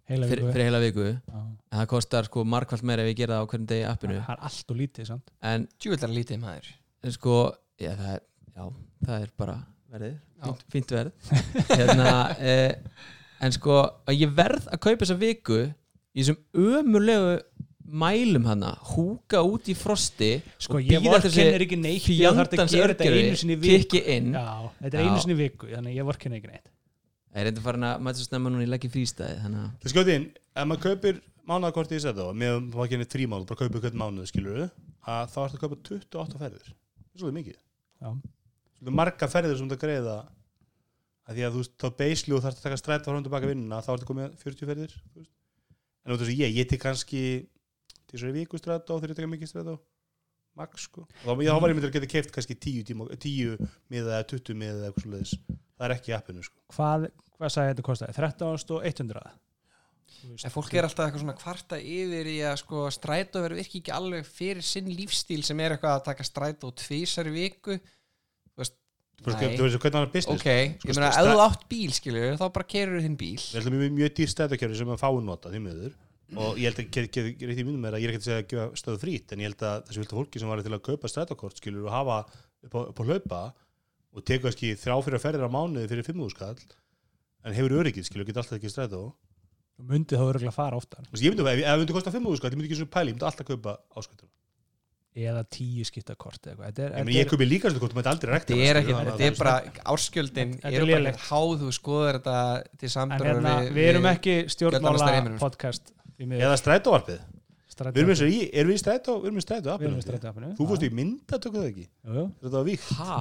S3: heila
S5: fyrir,
S3: viku.
S5: fyrir heila viku.
S3: Já.
S5: en það kostar sko margfald meira ef ég gera það á hvernig degi í appinu.
S3: Það er allt og lítið samt.
S5: En
S4: lítið maður.
S5: en sko, já það er, já, það er bara verðið, fínt, fínt verð. Hérna, eh, en sko ég verð að kaupa þessa viku í þessum ömurlegu mælum hana, húka út í frosti
S3: sko
S5: og eftir þessi
S3: vorkennir ekki neitt ég þarf að
S5: fjandans
S3: gera þetta
S5: örgjörvi
S3: einu sinni í viku
S5: kikki inn
S3: já, þetta er
S5: Já.
S3: einu sinni í viku þannig að ég vorkennir ekki neitt
S5: ég er reynda farin að mæta svo snemma núna í leggi frístæði þannig að
S2: það skjóti inn, ef maður kaupir mánaðakort í þetta með þrý mánuð, bara kaupir hvern mánuð skilur að þá ertu að kaupa 28 ferðir það er svolítið mikið
S3: Já.
S2: svolítið marga ferðir sem þú greiða að því að þú veist, þá beisli og þarf að taka strætt frá hún tilbaka vinnuna, þá ertu komið 40 ferðir þú veist. En af þessu ég, ég tek kannski til þessari viku strætt og þegar ég teka mikið strætt max sko, og þá, þá var ég myndir að geta keift kannski 10 tíma, 10 miða eða 20 miða eða eitthvað svoleiðis, það er ekki appinu sko.
S3: hvað, hvað sagði þetta kostaði? 13.100
S4: En fólk er alltaf eitthvað svona kvarta yfir í að sko strætó verður virki ekki alveg fyrir sinn lífstíl sem er eitthvað að taka strætó tvísar í viku
S2: Þú veist, hvernig hann er business
S4: Ok, ég
S2: Sko,
S4: meina ef þú átt bíl skilur þá bara kerur þinn bíl.
S2: Við ætlum mjög, mjög dýr stæðakjörfi sem að fáum nota því miður. Og ég held að get, get, get, get, minnum er að ég er ekki að segja að gefa stöðu frýtt en ég held að þessi viltu fólki sem var til að kaupa stæðakort skilur og hafa upp á, upp á hlaupa og teku kannski þrjá fyrir að ferðir á mánuði fyrir 5.000 skall en hefur öryggið skilur, get alltaf ekki strætó.
S3: Þú myndi þá örgulega fara oftar.
S2: Ég myndi, ef, ef það myndi kosta 5.000 skall, ég myndi ekki svona pæli, ég myndi alltaf kaupa áskvættur
S3: eða tíu skipta kort eða eitthvað. Þetta er,
S2: ég, ég kaupi líka svona kort, þú myndi aldrei rekta
S4: Þetta er ekki, þetta er bara árskjöldin
S3: Þetta er
S4: bara
S3: lélegt.
S4: ekkert háð þú skoður þetta til
S3: en
S4: samburðar
S3: hérna,
S4: við,
S3: við erum ekki stjórnmála
S4: heiminum.
S3: podcast
S2: eða strætóvarpið.
S3: Strætó-
S2: við erum í, erum við í strætó, við erum í strætó
S3: við erum
S2: appinu.
S3: við strætóappinu.
S2: Þú fórst í mynda, tökum það ekki?
S3: Jú, jú.
S2: þetta var vík
S5: ha,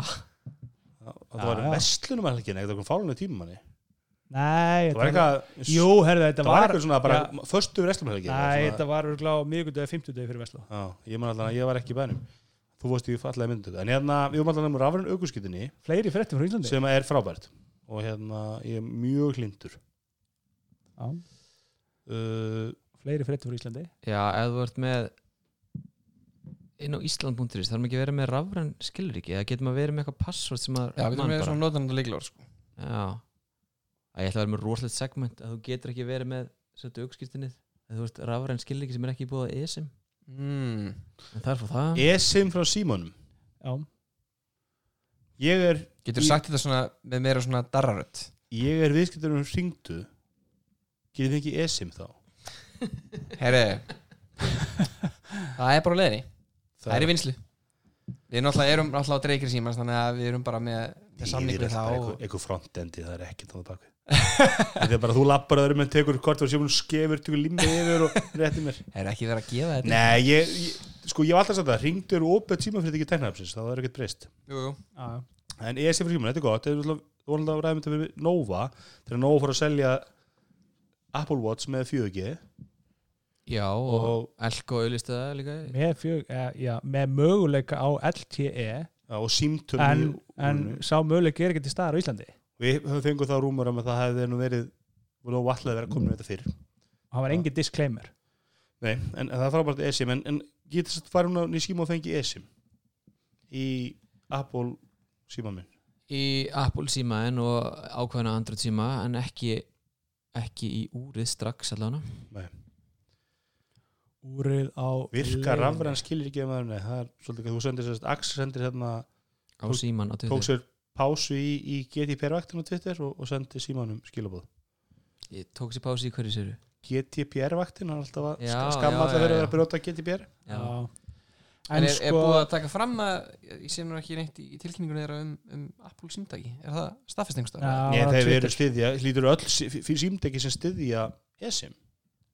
S2: það var vestlunum að helgina, eitthvað fálunni tíma manni
S3: nei,
S2: það var eitthvað
S3: jú, herðu, þetta
S2: það var
S3: var
S2: eitthvað svona bara
S3: Já.
S2: föstu vestlunum helgina
S3: nei, þetta var örgulega á miðgundegi, fimmtudegi fyrir Veslu
S2: já, ég man alltaf að ég var ekki í bænum. Þú fórst í fallega myndu en hérna, við vorum alltaf um rafræn aukurskiptinni
S3: fleiri fréttir frá Íslandi?
S2: Sem er frábært. Og hérna, ég er mjög hlindur
S3: Já,
S2: uh,
S3: fleiri fréttir frá Íslandi?
S5: Já, ef þú ert með inn á Ísland.is þarf maður ekki að vera með rafræn skilriki eða getur maður verið með eitthvað passvort sem maður
S4: Já, við erum
S5: man
S4: með svona notan og líklór sko.
S5: Já Æ, Ég ætla að vera með rosalegt segment að þú getur ekki verið með þetta aukskýrtinnið þú veist rafræn skilriki sem er ekki búið að ESIM.
S4: Mm.
S5: en það er frá það.
S2: esim frá Símonum.
S3: Já,
S2: ég er,
S4: Getur
S2: Í-
S4: sagt þetta svona með meira svona darrarödd?
S2: Ég er viðskiptur um hringdu. Getur þið ekki esim þá?
S4: Herri Það er bara á leiðinni. Það er í vinslu Við náttúrulega erum náttúrulega á dreikri símans þannig að við erum bara með, með samning við þá og...
S2: eitthvað, frontendi, það er ekkert á það bakvið þetta er bara þú lappar að með tekur kort og símonum skefur, tekur limmi yfir og rétti mér.
S4: Það er ekki verið að gefa þetta?
S2: Nei, ég, ég sko ég hef alltaf sagt það, hringdu eru óbætt símafrið ekki teknarapsins, það er ekkert breyst.
S4: Jú, jú.
S3: Já, já.
S2: en ESF fyrir síman, þetta er gott, þetta er alltaf vonandi að ræðum þetta við Nova, þegar Nova fór að selja Apple Watch með 4G
S5: Já, og,
S2: og,
S5: Elko auðlistu það líka.
S3: Með, fjög, ja, já, með möguleika á LTE
S2: og símtöl
S3: en, en sá möguleika er ekki til staðar á Íslandi
S2: við höfum fenguð þá rúmur um að það hefði nú verið og nú vatlaði verið að koma með þetta fyrr.
S3: Það var engin disclaimer.
S2: Nei, en, en það er frábært eSIM en, en getur þess að fara hún á ný síma og fengi eSIM? Í Apple síma minn.
S5: Í Apple símaðin og ákveðna Android síma en ekki ekki í úrið strax allavega.
S2: Nei.
S3: úrið á
S2: virka rafræn skilir ekki að maður nei, það er svolítið að þú sendir sérst Axel sendir hérna,
S5: á síman á
S2: tók
S5: Twitter.
S2: Sér pásu í, í GDPR-vaktin á Twitter og, og sendi símanum skilabóð
S5: Ég tók sér pási í hverju séru
S2: GTPR-vaktin hann er alltaf að skamma alltaf fyrir að
S5: já.
S2: vera að brjóta GDPR
S5: Já.
S4: En, er,
S3: sko,
S4: er búið að taka fram að ég sé nú ekki neitt í, í tilkynningunni þeirra um, um Apple símtæki, er það staðfestingstaf?
S3: Já.
S2: Nei, þeir eru styðja, hlýtur öll fyrir símdegi sem styðja ESIM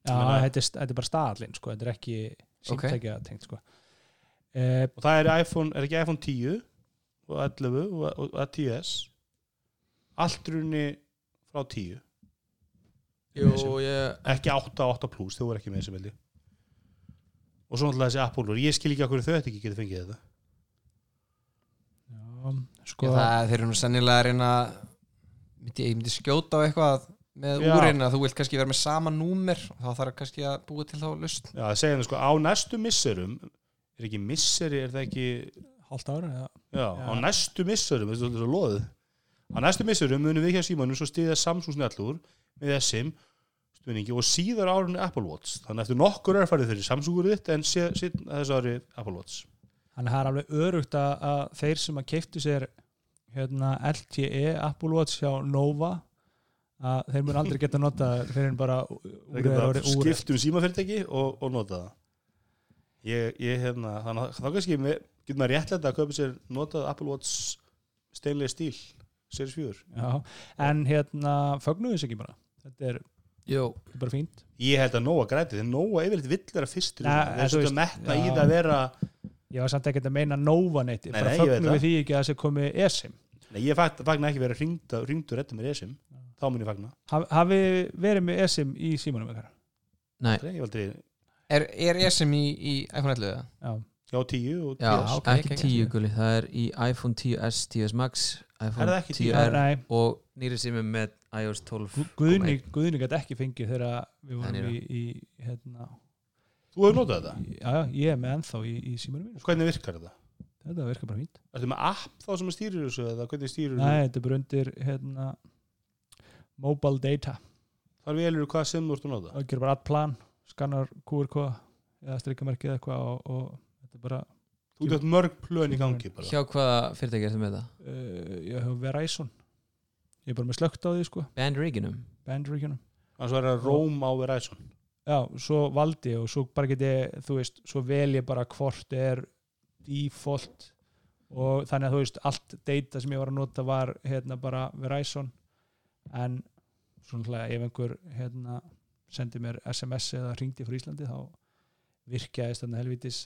S3: já, þetta er, þetta er bara staðallinn sko, þetta er ekki símtækja tengt sko. uh,
S2: og það er, iPhone, er ekki iPhone 10 og 11 og, og, og 10s allt runni frá 10
S5: Jú, ég
S2: ekki 8 og 8 plus, þau voru ekki með þessi veldi og svo náttúrulega þessi Apple ég skil ekki okkur þau þetta ekki getur fengið þetta.
S3: Já,
S4: Sko,
S3: sko,
S4: það þeir eru nú sennilega að reyna myndi, ég myndi skjóta á eitthvað með að þú vilt kannski vera með sama númer og þá þarf kannski að búa til þá lust
S2: Já, það segja það sko, á næstu misserum er ekki misseri, er það ekki
S3: hálft ára já.
S2: já, á næstu er loðið á næstu misserum munum við hjá símanum svo stiðja Samsung snjallur með SIM stuðningi og síðar árunni Apple Watch. Þannig eftir nokkur er farið fyrir Samsungur þitt en síðan þessu ári Apple Watch.
S3: Þannig að það er alveg örugt að, að þeir sem að keiftu sér hérna, LTE Apple Watch hjá Nova að þeir mun aldrei geta nota bara
S2: það
S3: er
S2: geta
S3: orðið úr
S2: skipt um símafyrirtæki og, og nota það. Ég, ég hérna þannig að þá kannski með, getur maður réttlega að kaupa sér notað Apple Watch steinlega stíl Series 4
S3: Já, en hérna fögnuðu þess ekki bara? Þetta er, þetta er bara fínt.
S2: Ég held að Nóa græti, þegar Nóa yfirleitt vill vera fyrstur
S3: Nei,
S2: það
S3: en
S2: er svona metna í
S3: já.
S2: það að vera
S3: ég var samt ekkert að meina Nova neitt.
S2: Nei,
S3: bara
S2: það.
S3: við því ekki að þessi komi ESIM.
S2: Nei, ég fagn, fagna ekki vera hringd hringdur þetta með ESIM. Þá mun ég fagna.
S3: Haf, hafi verið með ESIM í símanum ykkar?
S5: Nei,
S2: Nei, ég var aldrei,
S4: Er, er ESM í, í iPhone 11? eða?
S3: Já,
S2: já 10 og 10
S5: já,
S4: ok,
S5: ekki
S4: ok, ok.
S5: 10 gulli. Það er í iPhone 10s, 10s Max
S2: Er
S5: iPhone
S2: það ekki
S5: 10R
S3: nei,
S5: og nýri sími með iOS 12
S3: Gu- Guðni, Guðni gæti ekki fengið þegar við vorum í, í hérna,
S2: Þú hefur notað þetta?
S3: já, já, ég er með ennþá í, í símanum mínu
S2: Hvernig virkar þetta?
S3: þetta virkar bara fínt.
S2: Ertu með app þá sem stýrir þessu eða hvernig stýrir
S3: Nei, þetta er bara undir hérna, mobile data.
S2: Þar velur hvað sem þú ert að nota.
S3: Og gerir bara all plan, skannar QR eða strikkamerkið eða eitthvað og, og þetta er bara
S2: Þú ert mörg plön í gangi bara.
S5: Hjá hvaða fyrirtæki ertu með það?
S3: uh, ég hef Verizon. Ég er bara með slögt á því sko.
S5: Bandriginum
S3: bandregionum
S2: Þannig að það er að Rome á Verizon.
S3: Já, svo valdi ég og svo bara get ég þú veist, svo vel ég bara hvort er default og þannig að þú veist, allt data sem ég var að nota var hérna bara Verizon. En svona ef einhver hérna sendi mér SMS eða ringdi frá Íslandi þá virkjaðist þannig helvitis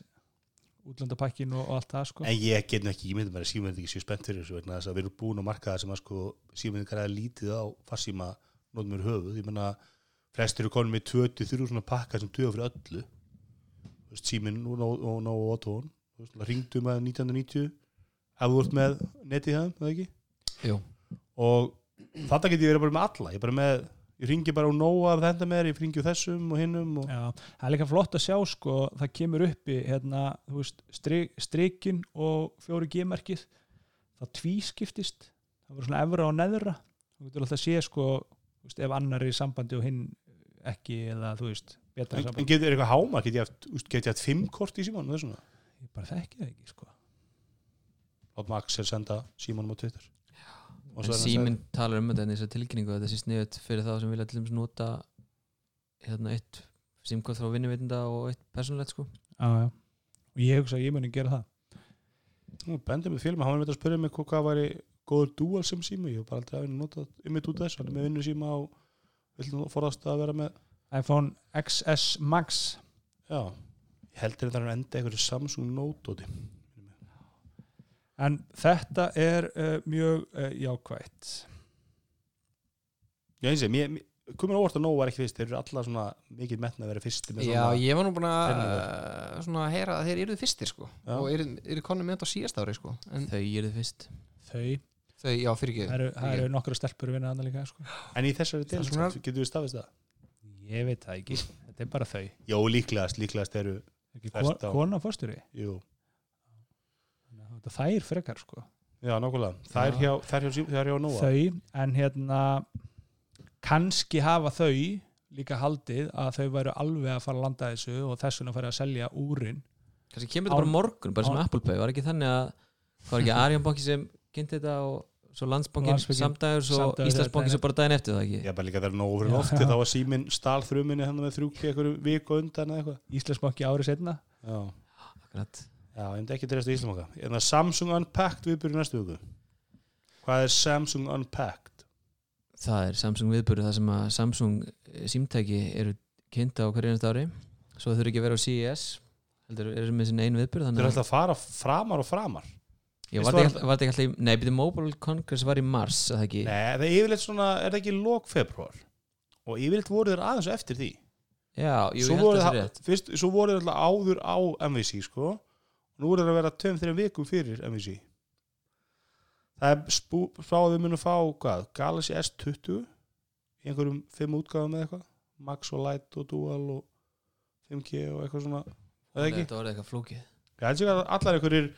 S3: útlandapakkin og, og allt það sko.
S2: En ég get ekki, myndi bara að símyndi ekki sér spennt fyrir þessu vegna þess að við erum búin að marka það sem að sko símyndi græða lítið á farsíma notum mér höfuð, ég menna flestir eru konum með 23 svona pakka sem duða fyrir öllu. Þú veist, síminn og Nó- og Otón ringdu með 1990 ef þú ert með netið það, eða ekki?
S4: Jú.
S2: og þetta get ég verið bara með alla. Ég, bara með, ég ringi bara á Nóa af þetta með þér, ég ringi úr þessum og hinnum og...
S3: Já, það er líka flott að sjá sko, það kemur upp í hérna, strik, strikin og fjóri G-merkið. Það tvískiptist. Það voru svona efra og neðra. Þú getur alltaf að sé sko, veist, ef annar er í sambandi og hinn ekki eða þú veist, betra
S2: en, en
S3: sambandi
S2: getur eitthvað háma, get ég haft, fimm kort í þessum
S3: ég bara þekki það ekki sko.
S2: Max er senda símanum á Twitter
S5: En
S2: hann
S5: síminn talar um þetta en þess að tilkynningu að þetta sé sniðut fyrir þá sem vilja til dæmis nota hérna eitt símkvæð frá vinnuveitenda og eitt persónulegt sko.
S3: Já, já. og ég hugsa að ég muni gera það.
S2: Nú, Bendi með film, hann var með að spyrja mig hvað, hvað væri góður dual sem síma ég hef bara aldrei að nota ymmit út af þessu. Hann er með vinnu síma og vill nú forðast að vera með
S3: iPhone XS Max.
S2: Já, ég heldur þetta að enda einhverju Samsung Note.
S3: En þetta er uh, mjög uh, jákvætt.
S2: Já, eins og mér komur óvart að Nóa var ekki fyrst, þeir eru alla svona mikið metna að vera fyrsti með
S4: Já,
S2: svona
S4: ég var nú búin að uh, svona að heyra að þeir eruð fyrstir sko.
S2: Já.
S4: og eru, eru konum með þetta á síðast ári sko. En
S5: þau eru fyrst.
S3: Þau,
S4: þau, já, fyrir ekki.
S3: Það eru, eru nokkra stelpur að vinna annað líka sko.
S2: en í þessari del, sko, getur við stafist það?
S3: Ég veit það ekki, þetta er bara þau.
S2: Já, líklegast, líklegast eru
S3: kona fórstjóri
S2: jú,
S3: þetta þær frekar sko.
S2: Já, nákvæmlega. Það er
S3: Já.
S2: hjá, það er hjá, það er hjá Nóa.
S3: Þau, en hérna kannski hafa þau líka haldið að þau væru alveg að fara að landa þessu og þess vegna fara að selja úrin.
S5: Kannski kemur þetta bara morgun, bara sem Apple Pay. Var ekki þannig að það var ekki Arjan Banki sem kynnti þetta og svo landsbankin
S3: Landsbankinn
S5: samdægur svo
S3: daginn
S5: svo bara daginn eftir það ekki?
S2: Er bara líka þegar nógu fyrir lofti þá var síminn stál þruminni hann með þrjúki einhverju viku undan eða eitthvað.
S3: Íslandsbanki árið setna
S2: Já,
S5: Akkurat.
S2: Já ég myndi ekki dreist í Íslamaka En það Samsung Unpacked viðbyrju næstu viku. Hvað er Samsung Unpacked?
S5: það er Samsung viðbúru það sem að Samsung eh, símtæki eru kynnta á hverju einast ári. Svo þau eru ekki að vera á CES heldur eru með sinni einu
S2: Þeir
S5: þannig
S2: eru alltaf að fara framar og framar?
S5: Já, var þetta ekki- alltaf í- nei, byrju Mobile Congress var í mars að það ekki?
S2: Nei, það er yfirleitt svona, er það ekki lók februar og yfirleitt voru þeir aðeins eftir því.
S5: Já, jú, ég held það er rétt.
S2: fyrst, svo voru þeir alltaf áður á MVC sko nú voru þeir að vera tveim þeirra vikum fyrir MVC það er spú, spáðum við munum fá hvað, Galaxy S20 í einhverjum fimm útgáðum eða eitthvað? Max og Light og Dual og 5G og eitthvað svona. Eða ekki,
S5: þetta var eitthvað flókið.
S2: Að allar einhverjir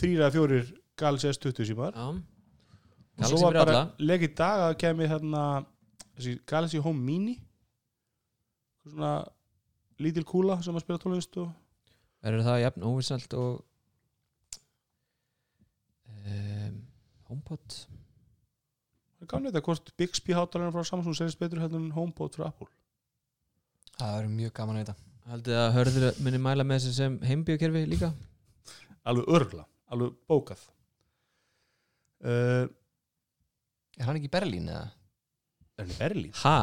S2: þrýra eða fjórir Galaxy S20 símar.
S5: Já,
S2: og
S5: Galaxy
S2: svo var bara í dag að kemi þarna þessi Galaxy Home Mini. Svona lítil kúla sem að spila tónlist og
S5: verður það jafn óvissalt og um, HomePod?
S2: Það er gamlega þetta hvort Bixby hátalarinn frá Samsung selist betur heldur en HomePod frá Apple.
S4: Það verður mjög gaman að þetta
S5: haldið að hörður muni mæla með þessu sem heimbíokerfi líka?
S2: Alveg örgla, alveg bókað. Uh,
S4: Er hann ekki í Berlín eða?
S2: er hann í Berlín?
S5: ha,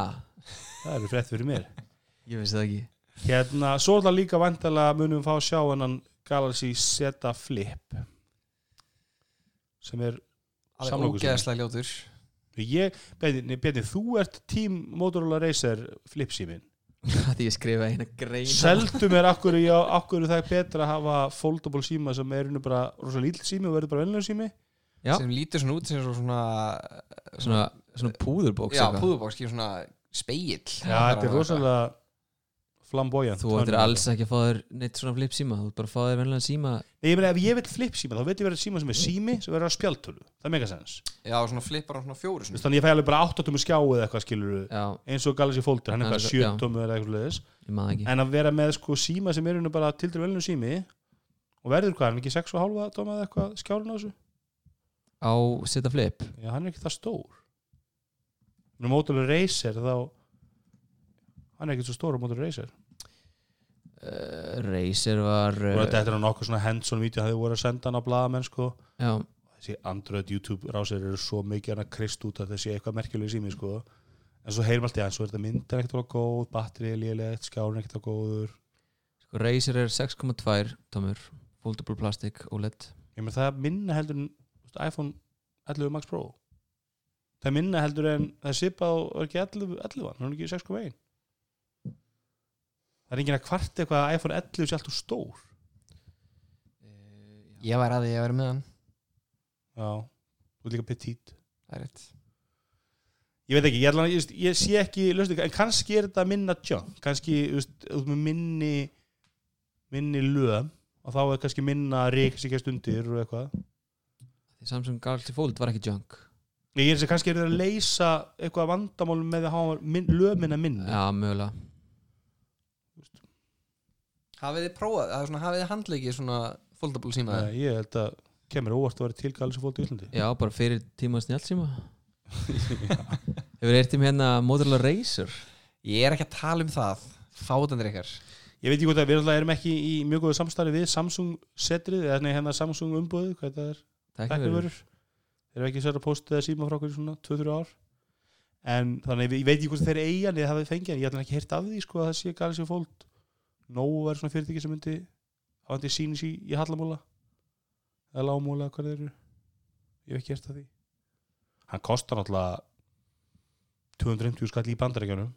S2: það eru frétt fyrir mér.
S5: Ég vissi það ekki
S2: hérna, svo er það líka vandalega munum fá að sjá hennan Galaxy Z Flip sem er Samlokur sími.
S4: ógeðslega ljótur
S2: ég, Bjarni, þú ert tím Motorola Racer Flip símin
S5: því ég skrifa eina grein
S2: seldu mér akkur, já, akkur það er betra að hafa foldable síma sem er einu bara rosa lítill sími og verður bara venlega sími.
S5: Já.
S4: sem lítur svona út sem svona
S5: svona, svona púðurbóks
S4: Já, púðubóks, ekki svona speill
S2: já, þetta er rosalega flamboyant
S5: þú ættir alls ekki að fá þér neitt svona flip síma þú ættir bara að fá þér venlega síma.
S2: Nei, ég meina ef ég vil flip síma þá veit ég verið síma sem er sími sem verður á spjaltölu það er mega sens
S4: Já, svona flippar hann svona fjóru
S2: þannig ég fæ alveg bara 8 tómi skjá eða eitthvað skilur
S5: já,
S2: eins og Galaxy Folder, hann er
S5: svo-
S2: 7
S5: já.
S2: tómi eða eitthvað leðis
S5: ég maður ekki.
S2: En að vera með sko síma sem er bara tildur velnum sími og verður hvað, hann er ekki 6,5 tóma eða eitthvað skjárun á þessu hann er ekki svo stór á Motorola Racer
S5: uh, Razer var
S2: og
S5: uh,
S2: þetta er nokkuð svona hands-on vídeo það hefur voru að senda hann á blaðamenn sko. Þessi Android YouTube rásir eru svo mikið hann að krist út að þessi eitthvað merkjuleg sími sko. En svo alltaf, já, svo er þetta myndin ekkert alveg góð batteri er lélegt, skjárun ekkert alveg góður.
S5: Sko Razer er 6,2 tómur foldable plastic OLED
S2: ég með það minna heldur en iPhone 11 Max Pro. Það minna heldur en það og er ekki 11, 11 hann er ekki 6.1 það er enginn að kvart eitthvað að iPhone 11 sé alltaf stór.
S4: Ég væri að því að vera með hann.
S2: Já, þú er líka petit
S4: Það er rétt.
S2: Ég veit ekki, ég, ætla, ég, ég sé ekki löstu, en kannski er þetta minna junk kannski, þú veist, minni minni lög og þá er kannski minna sem ekki stundir og eitthvað.
S5: Því Samsung Galaxy Fold var ekki junk.
S2: Ég er þess að kannski er það að leysa eitthvað vandamálum með að hafa lög minna minni.
S5: Já, mögulega
S4: Hafið þið prófað, það er svona, hafið þið handleikið svona foldable síma?
S2: Nei, ég held að kemur óvart að vera til Galaxy Fold í Íslandi.
S5: Já, bara fyrir tíma snjálfsíma hefur eitt um hérna Motorola Razer
S4: Ég er ekki að tala um það Fátandir ykkar.
S2: Ég veit ekki hvort að við erum ekki í mjög góðu samstarfi við Samsung setrið eða nei, hérna Samsung umbúðið, hvað það er
S5: Tæknivörur.
S2: þeir eru ekki sér að posta eða síma frá okkur í svona 2-3 ár. En þannig ég veit ekki hvort þeir eiga en ég hafi fengið en ég ætla ekki heyrt af því sko að það sé Galaxy Fold Nóu er svona fyrirtæki sem myndi hafandi sínis í, í Hallamóla eða Lámóla, hvað þeir eru? Ég hef ekki heyrt af því. Hann kostar náttúrulega 250 skall í bandarækjanum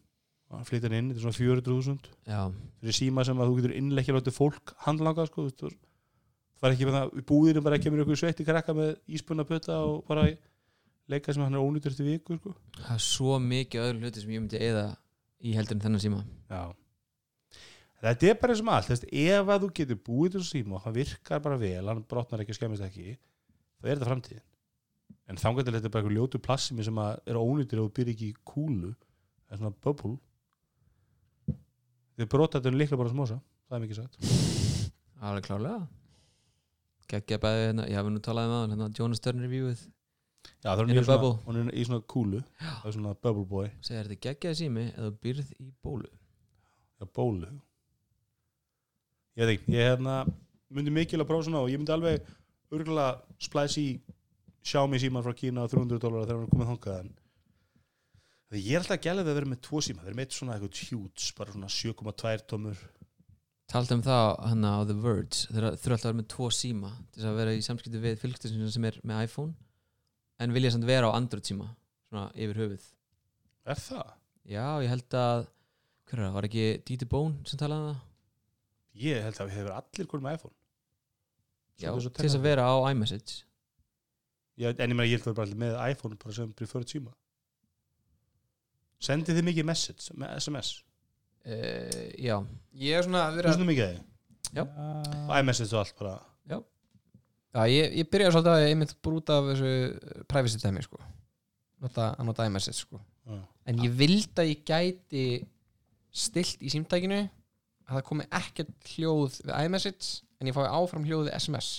S2: hann hann inn, þetta er svona 400.000
S5: já,
S2: fyrir síma sem að þú getur innleikja látið fólk handlanga sko, þú það er ekki með það í búðinu bara kemur ykkur sveitti krakka með íspunna putta og bara leika sem hann er ónýtur eftir viku sko.
S5: það er svo mikið öðru hluti sem ég myndi eða í heldur en þennan síma.
S2: Já Þetta er bara eins og allt, þú veist, ef að þú getur búið þessu síma og hann virkar bara vel hann brotnar ekki og skemmist ekki þá er þetta framtíðin. En þetta er bara eitthvað ljótu plassimi sem er ónýtur og byrja ekki í kúlu það er svona bubble. Þið brota þetta líklega bara smosa það er mikið sagt
S5: alveg klárlega. Geggja bæði hérna, ég hafi nú talað um það hérna, Jonas Stern reviewið.
S2: Já, það er í svona, hún er í svona kúlu. Það er svona bubble boy.
S5: Segja þetta geggjaði sími eða byrð í bólu.
S2: Já, bólu Ég veit ekki, ég hérna myndi mikil að prófa svona og ég myndi alveg örgulega splæsi í Xiaomi síman frá Kína á 300 dólar þegar hann er komið þangað en ég er alltaf að gæla við að vera með tvo síma eru með eitt svona eitthvað hjúts bara svona 7,2 tómur
S5: Taldi um það hann á The Verge þeir þurfa alltaf að vera með tvo síma til þess að vera í samskipti við fylgstæðsins sem er með iPhone en vilja samt vera á Android síma svona yfir höfuð
S2: Er það?
S5: Já, ég held að hver er það, var ekki Didi Bone sem talaði um það?
S2: Ég held að við hefur allir komið með iPhone
S5: Já, til þess að vera á iMessage
S2: Já, en ég meina ég held að vera bara allir með iPhone bara sem preferred síma Sendið þið mikið message með SMS
S5: uh, Já,
S4: Ég er svona að
S2: Þú
S4: vera
S2: svona mikið að
S5: Já.
S2: þið iMessage og allt bara
S4: Já, ég, ég byrjaði svolítið að ég einmitt brúta af þessu privacy dæmi sko. nota, að nota iMessage sko.
S2: Já.
S4: en ég vildi að ég gæti stilt í símtækinu það komi ekkert hljóð við iMessage en ég fái áfram hljóð við SMS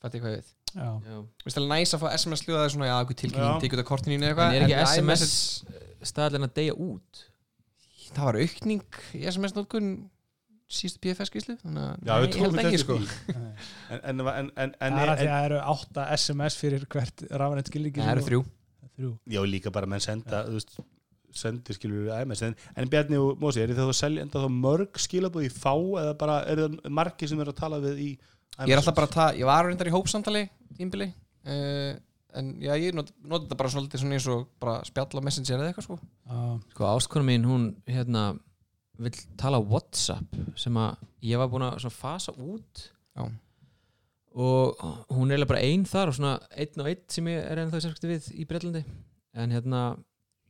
S4: Fætti hvað ég við.
S3: Já,
S5: já.
S4: Vist alveg næs að fá SMS hljóð að það er svona já,
S2: Já.
S4: tilkynning, tekið út af kortinu eða eitthvað
S5: En er ekki
S4: við
S5: SMS staðlega að deyja út?
S4: það var aukning í SMS nótkun síðustu PFS-skíslu þannig að
S2: Já, við
S4: nei, ég
S2: trúum
S4: held ekki
S2: þetta
S4: sko.
S2: því. En, en, en, en, en,
S3: það er að því
S2: en
S3: að það eru 8 SMS fyrir hvert rafrænt skilríki
S4: það eru þrjú.
S2: Já, líka bara menn senda þú veist, sendir skilur við iMessage en, en Bjarni og Mósi, er það að selja enda þá mörg skilabóð í fá eða bara er það margir sem er að tala við í
S4: ég er alltaf bara að ta ég var reyndar í hópsamtali tímbili uh, en já, ég not, nota þetta bara svolítið svona eins og bara spjalla á messenger eða eitthvað sko.
S3: Já,
S5: Sko ástkona mín, hún hérna vill tala Whatsapp sem að ég var búin að svona fasa út.
S4: Já.
S5: og hún er bara ein þar og svona einn og einn sem ég er ennþá í samskipti við í Breitlandi en hérna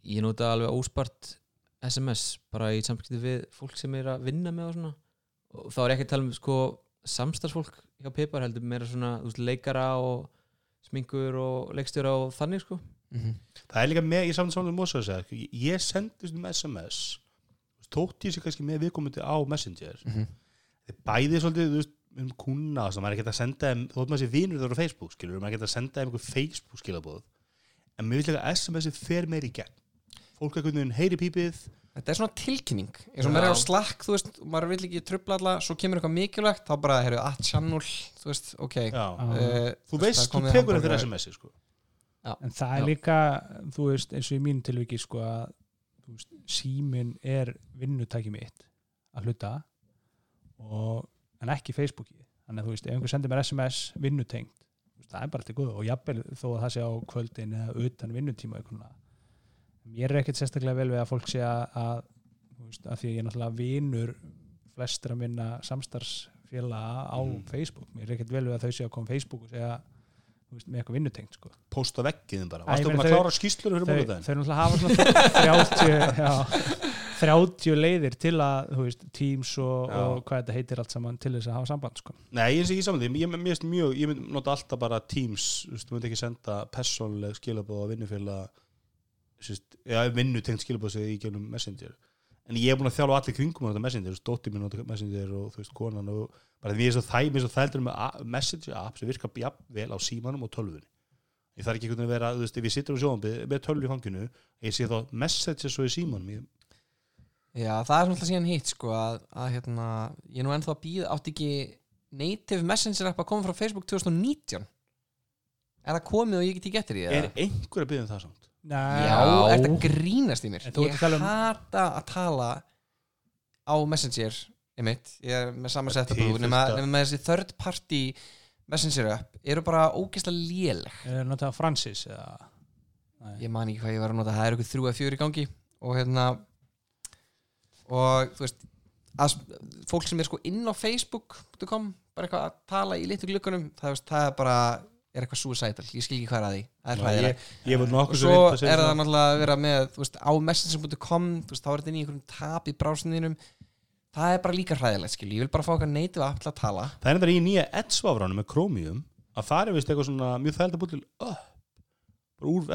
S5: ég nota alveg óspart SMS bara í samskipti við fólk sem er að vinna með og svona. Og þá er ekki að tala um sko samstarfsfólk hjá Pipar heldur meira svona þú veist, leikara og sminkur og leikstjóra og þannig sko.
S4: Mm
S2: Það er líka með, ég saman saman Mósi að segja ég, ég sendi um SMS tótt ég sér kannski með viðkomandi á Messenger.
S4: -hmm.
S2: Þið bæði svolítið, þú veist, um kuna og svona, maður er ekki að senda þeim, þótt maður sé vinur þar á Facebook skilur, maður er ekki að senda þeim einhver Facebook skilabóð en mér vil líka að SMS-ið fer meir í gegn fólk er einhvern veginn heyri pípið.
S4: Þetta er svona tilkynning eins og maður er á slakk þú veist, maður vill ekki trubla alla svo kemur eitthvað mikilvægt, þá bara, heyrðu, að channel þú veist, ok. Uh,
S2: þú veist, þú tekur eftir
S4: hamborgara.
S2: SMS-ið sko.
S3: en það er
S4: Já.
S3: líka þú veist, eins og í mínu tilviki sko að þú veist, símin er vinnutæki mitt að hluta og, en ekki Facebooki. Þannig að þú veist, ef einhver sendir mér SMS vinnutengt, þú veist, það er bara til góð og jafnvel þó að það sé á kvöldin eða utan vinnutíma einhverjum mér er ekkert sérstaklega vel við að fólk sé að, að, að því að ég er náttúrulega vinur flestra minna samstarfsfélaga á
S2: Mm.
S3: Facebook. Mér er ekkert vel við að þau sé að koma á Facebook og segja veist, með eitthvað vinnutengt sko.
S2: Posta veggiðin bara, varstu
S3: ég meina,
S2: að klára skýslur fyrir
S3: þau, þau náttúrulega hafa svona 30, já, 30 leiðir til að veist, Teams og, og hvað þetta heitir allt saman til þess að hafa samband sko.
S2: Nei, ég sé ekki saman því, ég, mjög ég mynd nota alltaf bara Teams þú veist, þú myndi ekki senda persónleg skilabóð á vinnufélag já, vinnutengt skilabóð sig í gegnum Messenger en ég er búin að þjálfa allir kringum að nota Messenger, dóttir mín nota Messenger og þú veist, konan og bara því ég er svo þæg, mér er svo þældur með Messenger app sem virkar jafn vel á símanum og tölvunni ég þarf ekki einhvern veginn að vera, þú veist, ef ég sittur á sjónbið með tölvu í fanginu, ég sé þá Messenger svo í símanum, ég,
S4: Já, það er svona síðan hitt sko að, að hérna, ég er nú ennþá að býða átti ekki native messenger app að koma frá Facebook 2019 Er það komið og ég get ekki eftir í
S2: er
S4: það?
S2: einhver að byggja um það samt?
S3: Nei,
S4: Já, er þetta grínast í mér? Ég
S3: að tala um-
S4: hata að tala á messenger einmitt, ég er með sama sett
S2: Til
S4: nema, með þessi third party messenger app eru bara ógeðslega léleg.
S3: Er notað Francis eða? Nei.
S4: ég man ekki hvað ég var að nota, það er eitthvað þrjú eða fjögur í gangi. Og hérna og þú veist að, fólk sem er sko inn á facebook.com bara eitthvað að tala í litur glukkunum það, veist, það er bara er eitthvað suicidal, ég skil ekki hvað er að því. Það er
S2: var
S4: og svo er það náttúrulega að vera með veist, á veist, þá er þetta inn í einhverjum tap í brásinninum það er bara líka hræðilegt skil ég vil bara fá app til að tala.
S2: Það er þetta í nýja Edge-vafránum með Chromium að það er vist eitthvað svona mjög þælt að búið til uh, bara úr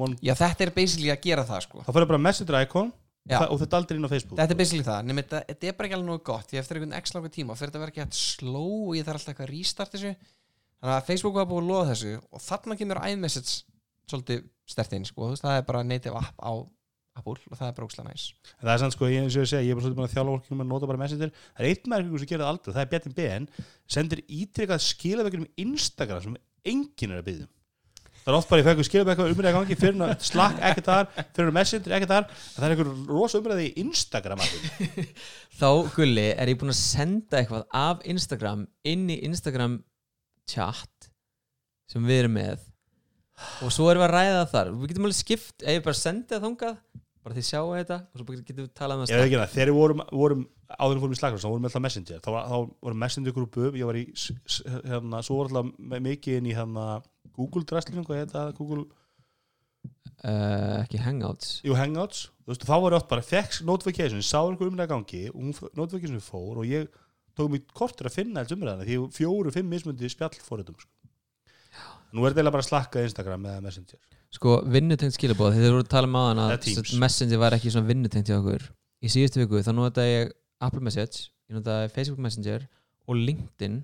S2: one,
S4: já þetta er basically að gera það sko.
S2: Þá fyrir bara messenger icon það, og þetta aldrei inn á Facebook.
S4: Þetta er basically það, nema þetta, er bara ekki alveg nógu gott ég eftir einhvern x langa tíma og fyrir þetta að vera ekki hægt slow og ég þarf alltaf eitthvað að restart þessu þannig að Facebook var búið að loða þessu og þarna kemur iMessage svolítið stertinn sko, það er bara native app á Apple og það er bara ókslega næs
S2: En það er sann sko, ég, eins og ég segja, ég er bara svolítið búin að þjála fólkinu að nota bara messenger. Það er eitt merkingu sem gerir það aldrei, það er Bjartin BN sendir ítrykkað skilabekkur um Instagram sem enginn er að byggja það er oft bara ég fæk skilabekkur umræða gangi fyrir að slakk ekki þar, fyrir að messenger ekki þar. Það er einhver rosa umræði í Instagram
S5: þá gulli er ég búin að senda eitthvað af Instagram inn í Instagram chat sem við erum með. Og svo erum við að ræða þar. Við getum alveg skipt, ef ég bara sendi það þangað bara því sjáu þetta og svo getum við talað um
S2: veit ekki það, þegar við vorum, vorum áður en fórum í slagur, þá vorum við alltaf messenger. Þá, þá vorum messenger grúpu, ég var í hérna, svo var alltaf mikið inn í hérna, Google Dressling, hvað heit það, Google
S5: uh, ekki hangouts.
S2: Jú, Hangouts, þú veist, þá var ég oft bara fekk notification, sá einhver umræða gangi notification fór og ég tók mig kortur að finna alls umræðana því ég- fjóru, fimm mismundi spjall fóriðum sko. nú er þetta eiginlega bara að slakka Instagram eða Messenger
S5: sko vinnutengt skilabóð þegar þið voru að tala um
S2: Eða
S5: að. Messenger var ekki svona vinnutengt hjá okkur í síðustu viku þá notaði ég Apple Message ég notaði Facebook Messenger og LinkedIn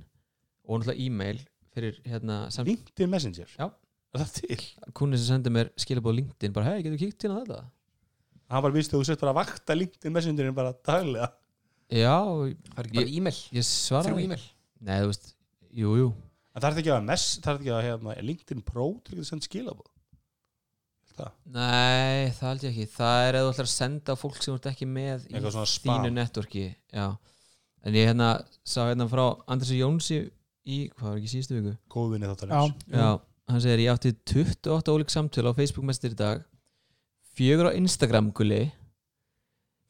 S5: og náttúrulega e-mail fyrir hérna samt
S2: LinkedIn Messenger,
S5: Já.
S2: er það til?
S5: kunni sem sendi mér skilabóð LinkedIn bara hei, getur kíkt á þetta
S2: hann var vist að þú sett bara að vakta LinkedIn Messengerin bara daglega
S5: já,
S4: það er ekki bara e-mail,
S5: ég svara
S4: þrjú e-mail.
S5: Nei, þú veist, jú, jú.
S2: En það er ekki að mess, það er ekki að hérna, LinkedIn Pro til að senda skilabóð það,
S5: nei, það held ég ekki. Það er að þú ætlar að senda fólk sem þú ert ekki með í
S2: eitthvað svona
S5: þínu já. en ég hérna sá hérna frá Andresi Jónsi í, hvað var ekki síðustu viku?
S2: Góðvinni
S3: Já,
S2: þáttarins.
S5: Já, hann segir ég átti 28 ólík samtöl á Facebook Messenger í dag. Fjögur á Instagram gulli.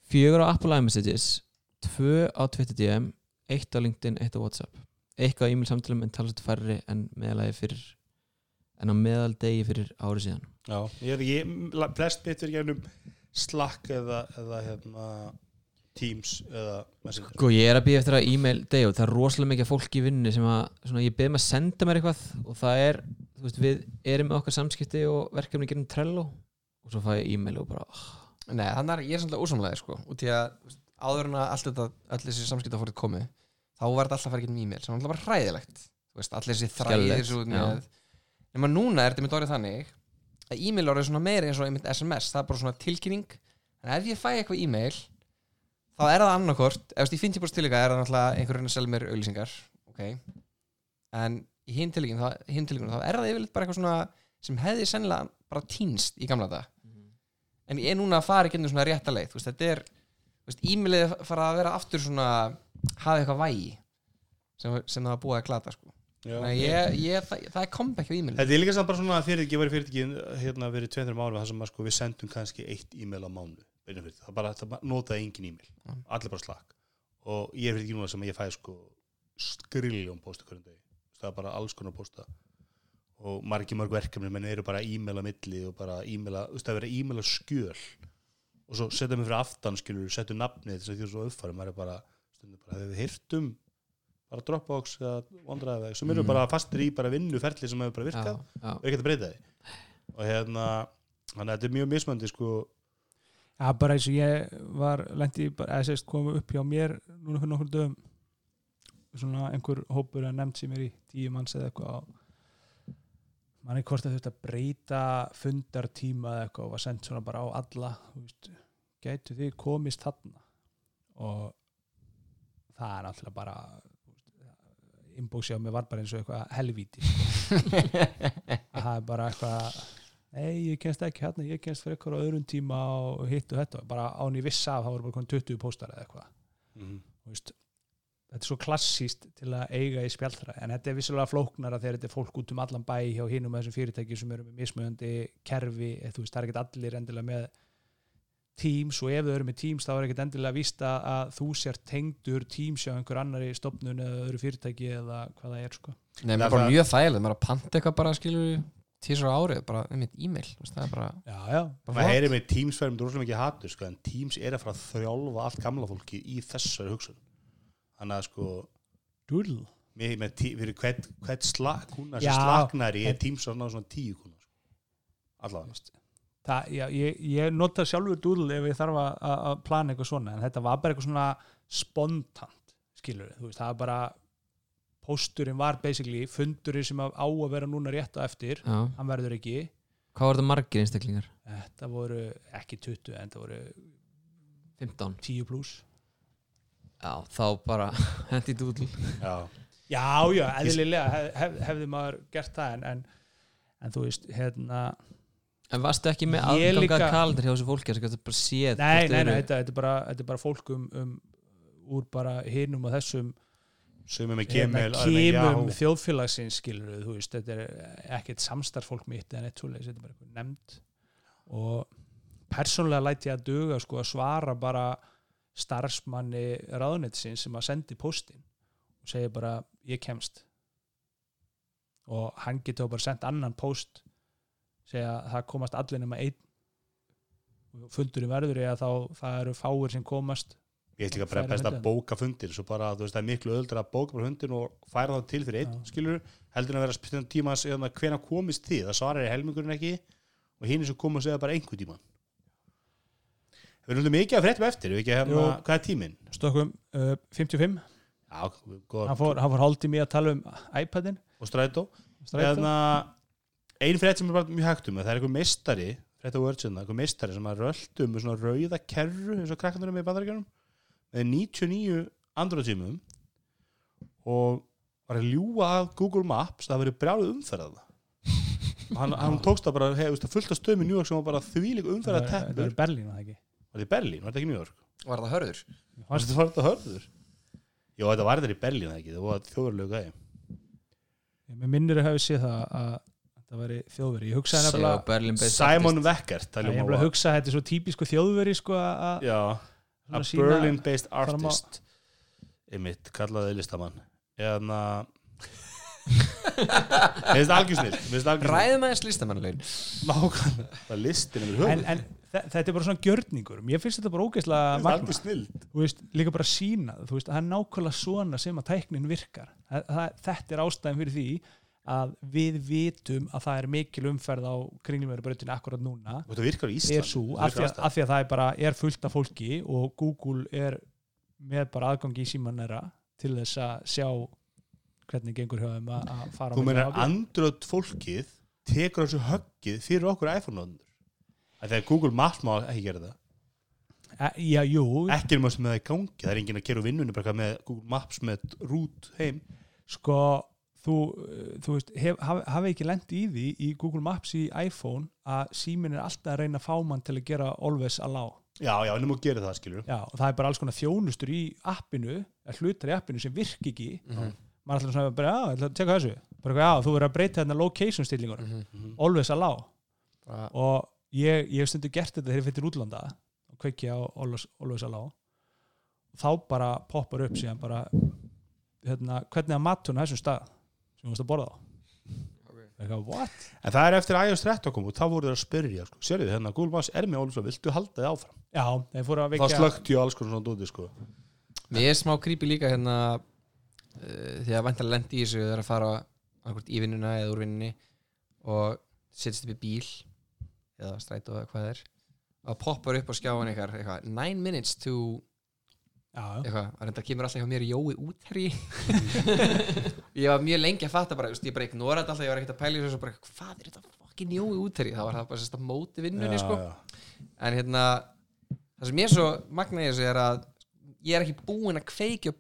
S5: Fjögur á Apple iMessages tvö á Twitter DM eitt á LinkedIn, eitt á Whatsapp. Eitthvað á e-mail samtölum en talast færri en meðalagi fyrir en á meðaldegi fyrir ári síðan.
S2: Já, ég er ekki, flest mitt er gegnum Slack eða, eða hérna, Teams eða
S5: Sko ég er að býja eftir að e-mail degi og það er rosalega mikið af fólki í vinnu sem að svona, ég beðum að senda mér eitthvað og það er, þú veist, við erum með okkar samskipti og verkefni gerum Trello og svo fæ ég e-mail og bara oh,
S4: Nei, þannig er ég er svolítið úsamlega sko út í að áður en að allt þetta öll þessi samskipta fórið komið þá var þetta alltaf að fara ekki um e-mail sem var alltaf bara hræðilegt. Veist, allir þessi þræðir nema núna er þetta mitt orðið þannig að e-mail orðið svona meira eins og einmitt SMS það er bara svona tilkynning. En ef ég fæ eitthvað e-mail þá er það annarkort, ef veist, í 50% tilíka er það náttúrulega einhverjum að selja mér auglýsingar ok, en í hinn tilíkinu þá, þá er það yfirleitt bara eitthvað svona sem hefði sennilega bara týnst í gamla dag en ég er núna að fara ekki ennum svona rétta leið veist, þetta er, e-mailið fara að vera aftur svona, hafa eitthvað vægi sem, sem það búið að glata sko.
S2: Já,
S4: Nei, ég, ég, það, það er comeback á e-mailið
S2: Þetta er líka samt bara svona að fyrirtæki var fyrirtæki hérna verið 200 ára þar sem að sko, við sendum kannski eitt e-mail á mánu fyrir. það bara, það notaði engin e-mail.
S4: Já.
S2: allir bara slakk og ég er fyrirtæki núna sem ég fæ sko skriljón posta hverjum degi. Það er bara alls konar posta. Og margir mörg verkefni menn eru bara á milli og bara að, þú veist, það e-mail á skjöl og svo setja mig fyrir aftan skilur, setja nafnið þess að því er svo uppfærum maður er bara, stundum bara, hefur heyrt um bara Dropbox eða OneDrive sem eru
S5: Mm.
S2: bara fastir í bara vinnuferli sem hefur bara virkað og ekki að breyta því. Og hérna þannig að þetta er mjög mismöndi sko.
S3: Já, bara eins og ég var lendi, bara, eða sérst komu upp hjá mér núna fyrir nokkur dögum svona einhver hópur að nefnt sem er í tíu manns eða eitthvað og mann er hvort að þetta breyta fundartíma eða eitthvað og var sendt svona bara á alla veist, gætu þið komist þarna og það er náttúrulega bara inbóksi á mig var bara eins og eitthvað helvíti sko. að það er bara eitthvað nei, ég kennst ekki hérna, ég kennst fyrir eitthvað á öðrum tíma og hitt og þetta bara án í viss af, það voru bara komin 20 póstar eða eitthvað
S2: mm.
S3: Þú veist, þetta er svo klassíst til að eiga í spjaldræði en þetta er vissulega flóknara þegar þetta er fólk út um allan bæ hjá hinum með þessum fyrirtæki sem eru með mismöðandi kerfi, eða þú veist, það er ekkert allir endilega með Teams og ef þau eru með Teams þá er ekkert endilega vísta að þú sér tengdur Teams hjá einhver annari stopnun eða öðru fyrirtæki eða hvað það er sko.
S4: Nei,
S2: Það
S4: mér
S2: er
S4: er bara
S2: það-
S4: mjög þægilegt, maður að panta eitthvað bara skilur tísar á árið, bara um mitt e-mail þú veist, það er bara,
S3: Já, já,
S2: maður heyri með Teams verðum droslega mikið hattur sko, en Teams er að fara að þjálfa allt gamla fólki í þessari hugsun þannig að sko
S3: doodle
S2: með, með tí, fyrir hvert, hvert slak kuna sem slaknari er Teams að ná svona tíu kuna sko. allavega
S3: það, já, ég, ég nota sjálfur doodle ef ég þarf að, að að plana eitthvað svona en þetta var bara eitthvað svona spontant skilur þú veist, það var bara pósturinn var basically fundurinn sem á að vera núna rétt á eftir
S5: já.
S3: hann verður ekki
S5: Hvað var það margir einstaklingar?
S3: þetta voru ekki 20 en það voru
S5: 15
S3: 10 pluss
S5: Já, þá bara hendi dúdl.
S2: Já,
S3: já, já, eðlilega hef, hef, hefði maður gert það en, en, en þú veist, hérna
S5: En varstu ekki með
S3: Ég
S5: aðganga
S3: líka-
S5: kalendar hjá þessu fólki að þetta bara séð?
S3: Nei, nei, nei, þetta, er bara, þetta er bara fólk um, um úr bara hinum og þessum
S2: sem er með
S3: hérna,
S2: kemil aðrir með
S3: kemum
S2: Yahoo.
S3: þjóðfélagsins skilur þú veist, þetta er ekkert samstarfsfólk mitt en eitt svoleiðis, þetta er bara eitthvað nefnd og persónulega læti ég að duga sko að svara bara starfsmanni ráðnetsins sem að sendi postin og segja bara ég kemst. Og hann getur bara sendt annan post segja að það komast allir nema einn. Og fundurinn verður að þá það eru fáir sem komast.
S2: Ég ætla líka bara
S3: Færa
S2: best að bóka fundir svo bara, þú veist, það er miklu öðuldur að bóka bara fundin og færa það til fyrir einn,
S3: Já.
S2: skilur heldur en að vera spytum tíma að hvena komist þið? Það svarar í helmingurinn ekki. Og hinn sem komast segja bara einhver tíman Við erum náttúrulega mikið að fréttum eftir, við ekki að hefna,
S3: Jú.
S2: hvað er tíminn?
S3: Stokkum uh, 55
S2: Já, góð,
S3: hann fór, hann fór hálftíð mér að tala um iPadin.
S2: Og strætó.
S3: Strætó.
S2: Eðna, ein frétt sem er bara mjög hægt um það er einhver meistari, frétt á Virgin einhver meistari sem að röldu með svona rauða kerru eins og krakkandur með bandaríkjunum með 99 andra tímum og var að ljúga að Google Maps það verið brjálið umferðað hann, hann tókst það bara hef, fullt af stöðum í New York sem var bara þvílík umferðað
S3: það
S2: teppur
S3: er Berlín var það ekki
S2: var þetta í Berlín, var þetta ekki New York?
S4: Var það hörður?
S2: var þetta, var þetta hörður? Jó, þetta var þetta í Berlín ekki, það var þjóðurlega gæði
S3: Mér minnir að hafa séð það að það væri þjóðveri ég hugsaði nefnilega
S2: Simon. Weckert
S3: ég
S2: hljómar
S3: nefnilega
S2: var-
S3: hugsa að þetta er svo típisku þjóðveri sko að
S2: a Berlin-based artist. Einmitt, kallaði listamann. Mér finnst algjörsnil Mér finnst algjörsnil
S4: Ræðum aðeins listamannlegin
S2: Nákvæmlega, það er listin
S3: en, þetta er bara svona gjörningur. Mér finnst þetta bara ógeðslega magna líka bara sína veist, það er nákvæmlega svona sem að tæknin virkar. Það, það, þetta er ástæðin fyrir því að við vitum að það er mikil umferð á kringlumverubrautinu akkurat núna.
S2: Og þetta virkar í Ísland
S3: af því, því að það er bara er fullt af fólki og Google er með bara aðgangi í símanera til þess að sjá hvernig gengur þeim að fara
S2: Þú meinar andröð fólkið tekur þessu höggið fyrir okkur iPhone-nóðundur Þegar Google Maps má ekki gera það.
S3: E, já, jú,
S2: Ekki er maður með það í gangi Það er enginn að gera úr vinnunni bara með Google Maps með rút heim.
S3: Sko þú, uh, þú veist, hef, haf, hafi ekki lent í því í Google Maps í iPhone að símin er alltaf að reyna að fá mann til að gera always allow.
S2: Já, já, en þú má gera það, skilur
S3: já, og það er bara alls konar þjónustur í appinu, er hlutar í appinu sem virk ekki. Maður ætlar svona bara, já, ég ætla að teka þessu. Bara, eitthvað, já, þú verður að breyta þarna location stillingur always allow.
S4: Bara-
S3: og ég, ég hef stundu gert þetta þegar ég fyrir útlanda og kveiki á allow og þá bara poppar upp síðan bara hérna, hvernig að matuna þessum stað sem þú veist að borða á eitthvað, what?
S2: En það er eftir iOS 13 kom og þá voru þeir að spyrja sko. Sérðu hérna, Google Maps er með alveg viltu halda þið áfram?
S3: já, þeir fóru að
S2: Þá
S3: vekja
S2: slögt ég alls konar svona dúti sko.
S4: Mér er smá creepy líka hérna uh, því að vantar lendi í þessu þegar að fara annarkvort í vinnuna eða úr vinnunni og setjast upp í bíl eða strætó eða hvað það er og poppar upp á skjáin eitthvað, eitthvað nine minutes to eitthvað, að reynda kemur alltaf hjá mér Jói útherji ég var mjög lengi að fatta bara, ég bara ignora þetta alltaf ég var ekkert að pæla í þessu bara, hvað er þetta fucking Jói útherji, þá var það bara sérst að móti vinnunni sko. en hérna það sem ég svo magna í þessu er að ég er ekki búinn að kveiki á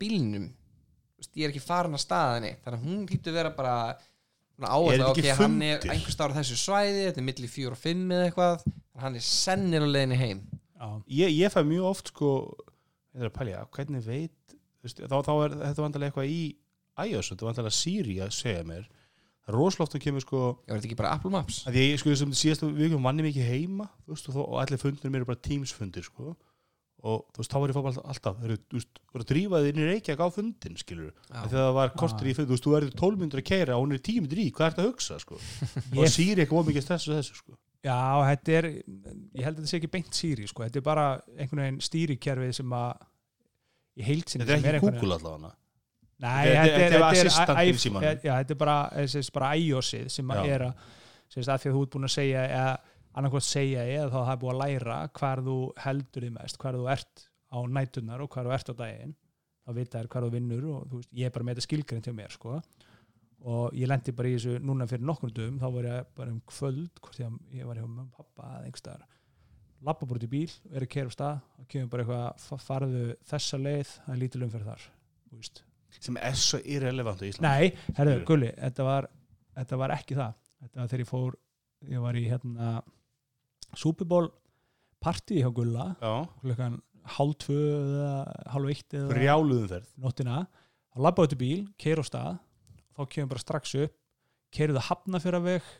S4: veist, ég er ekki farin að staðinni þannig að hún hlýtur vera bara áherslu,
S2: þetta
S4: ok,
S2: ekki
S4: hann er
S2: fundir?
S4: einhver stáð á þessu svæði, þetta er milli fjör og fimm eða eitthvað, hann er leiðinni heim.
S3: Já.
S2: Ég, ég fæ mjög oft sko ég er að pælja, hvernig veit veist, þá, þá er þetta vantarlega eitthvað í iOS, þetta er vantarlega Siri að segja mér. Er að kemur sko.
S4: Ég þetta ekki bara Apple Maps?
S2: Að ég sko sem síðastu vikum vanni mikið heima veist, og, þó, og allir fundir mér eru bara Teams fundir sko og þú veist, þá var ég fá alltaf, þú veist, voru að drífa þið inn í Reykjavík á fundin skilur, þegar það var kortur í fund þú veist, þú verður 12 myndur að keira og hún er 10 myndur í hvað er þetta að hugsa sko? Og Siri eitthvað mikið stress og þessu sko.
S3: Já, þetta er ég held að þetta sé ekki beint Siri sko. þetta er bara einhvern veginn stýrikerfið sem að í heilsinni
S2: þetta er ekki Google allavega
S3: Nei,
S2: Þetta er-
S3: bara, iOS-ið sem að er að því að þú ert búin að segja annarkvæmt segja eða þá það er búið að læra hvar þú heldur þið mest, hvar þú ert á nætunar og hvar þú ert á daginn þá vita þér hvar þú vinnur og þú veist, ég er bara með þetta skilgrein til mér sko. og ég lendi bara í þessu núna fyrir nokkrum dögum þá var ég bara um kvöld hvort ég, ég var hjá og pappa eða einhverstaðar lappa út í bíl, er að kera á stað og kemur bara eitthvað, fa- farðu þessa leið það er lítil umferð þar veist.
S2: sem er svo irrelevant á Ísland
S3: Nei,
S2: Skilur.
S3: gulli, þetta var, þetta var ekki það þetta var þegar ég fór ég var í hérna Super Bowl partí hjá Gulla klukkan hálf tvö eða hálf eitt eða
S2: brjáluðum ferð.
S3: nóttina. Þá labba út í bíl, keir á stað þá kemur bara strax upp keirðu það hafna fyrir að veg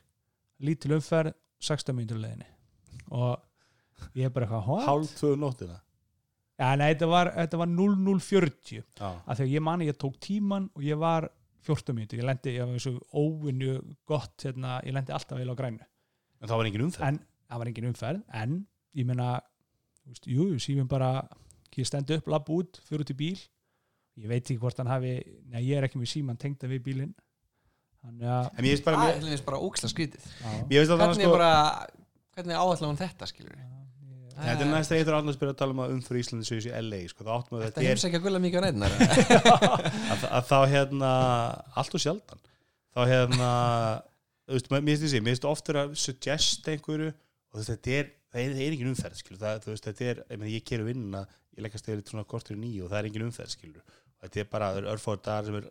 S3: lítil umferð, 16 mínútur leiðinni. Og ég er bara eitthvað?
S2: Hálf tvö um nóttina?
S3: Já, nei, þetta var, þetta var 0040
S2: Já,
S3: að þegar ég mani, ég tók tíman og ég var 14 mínútur, ég lendi ég var þessu óvinnu gott, hérna, ég lendi alltaf vel á grænu,
S2: en það var engin umferð?
S3: En það var engin umferð en ég meina þú veist, jú, sífum bara ég stend upp, labb út, fyrir út í bíl. Ég veit ekki hvort hann hafi neða, ég er ekki með síman tengda við bílinn. Þannig að
S2: bara
S4: Það
S2: mér,
S4: er til dæmis bara óksla
S2: að það
S4: Hvernig
S2: sko
S4: bara Hvernig áallar hún þetta skilur
S3: ég-
S2: Þetta er næst að eitthvað annars byrja að tala um að umfyrir Íslandi séu þessi LA sko, það áttum að
S4: Þetta
S2: þetta er
S4: heims ekki að gulla mikið á neinar
S2: að, að þá hérna allt og sjaldan. Þá hérna þú veist, mér finnst þessi, mér finnst oftur að suggest einhverju og þetta er það er, það er engin umferð, skilur, það, þú veist, þetta er ég, meni, ég keru vinnuna, ég leggast eða svona kortur í nýju og það er engin umferð, skilur. Og þetta er bara, örfóður dagar sem er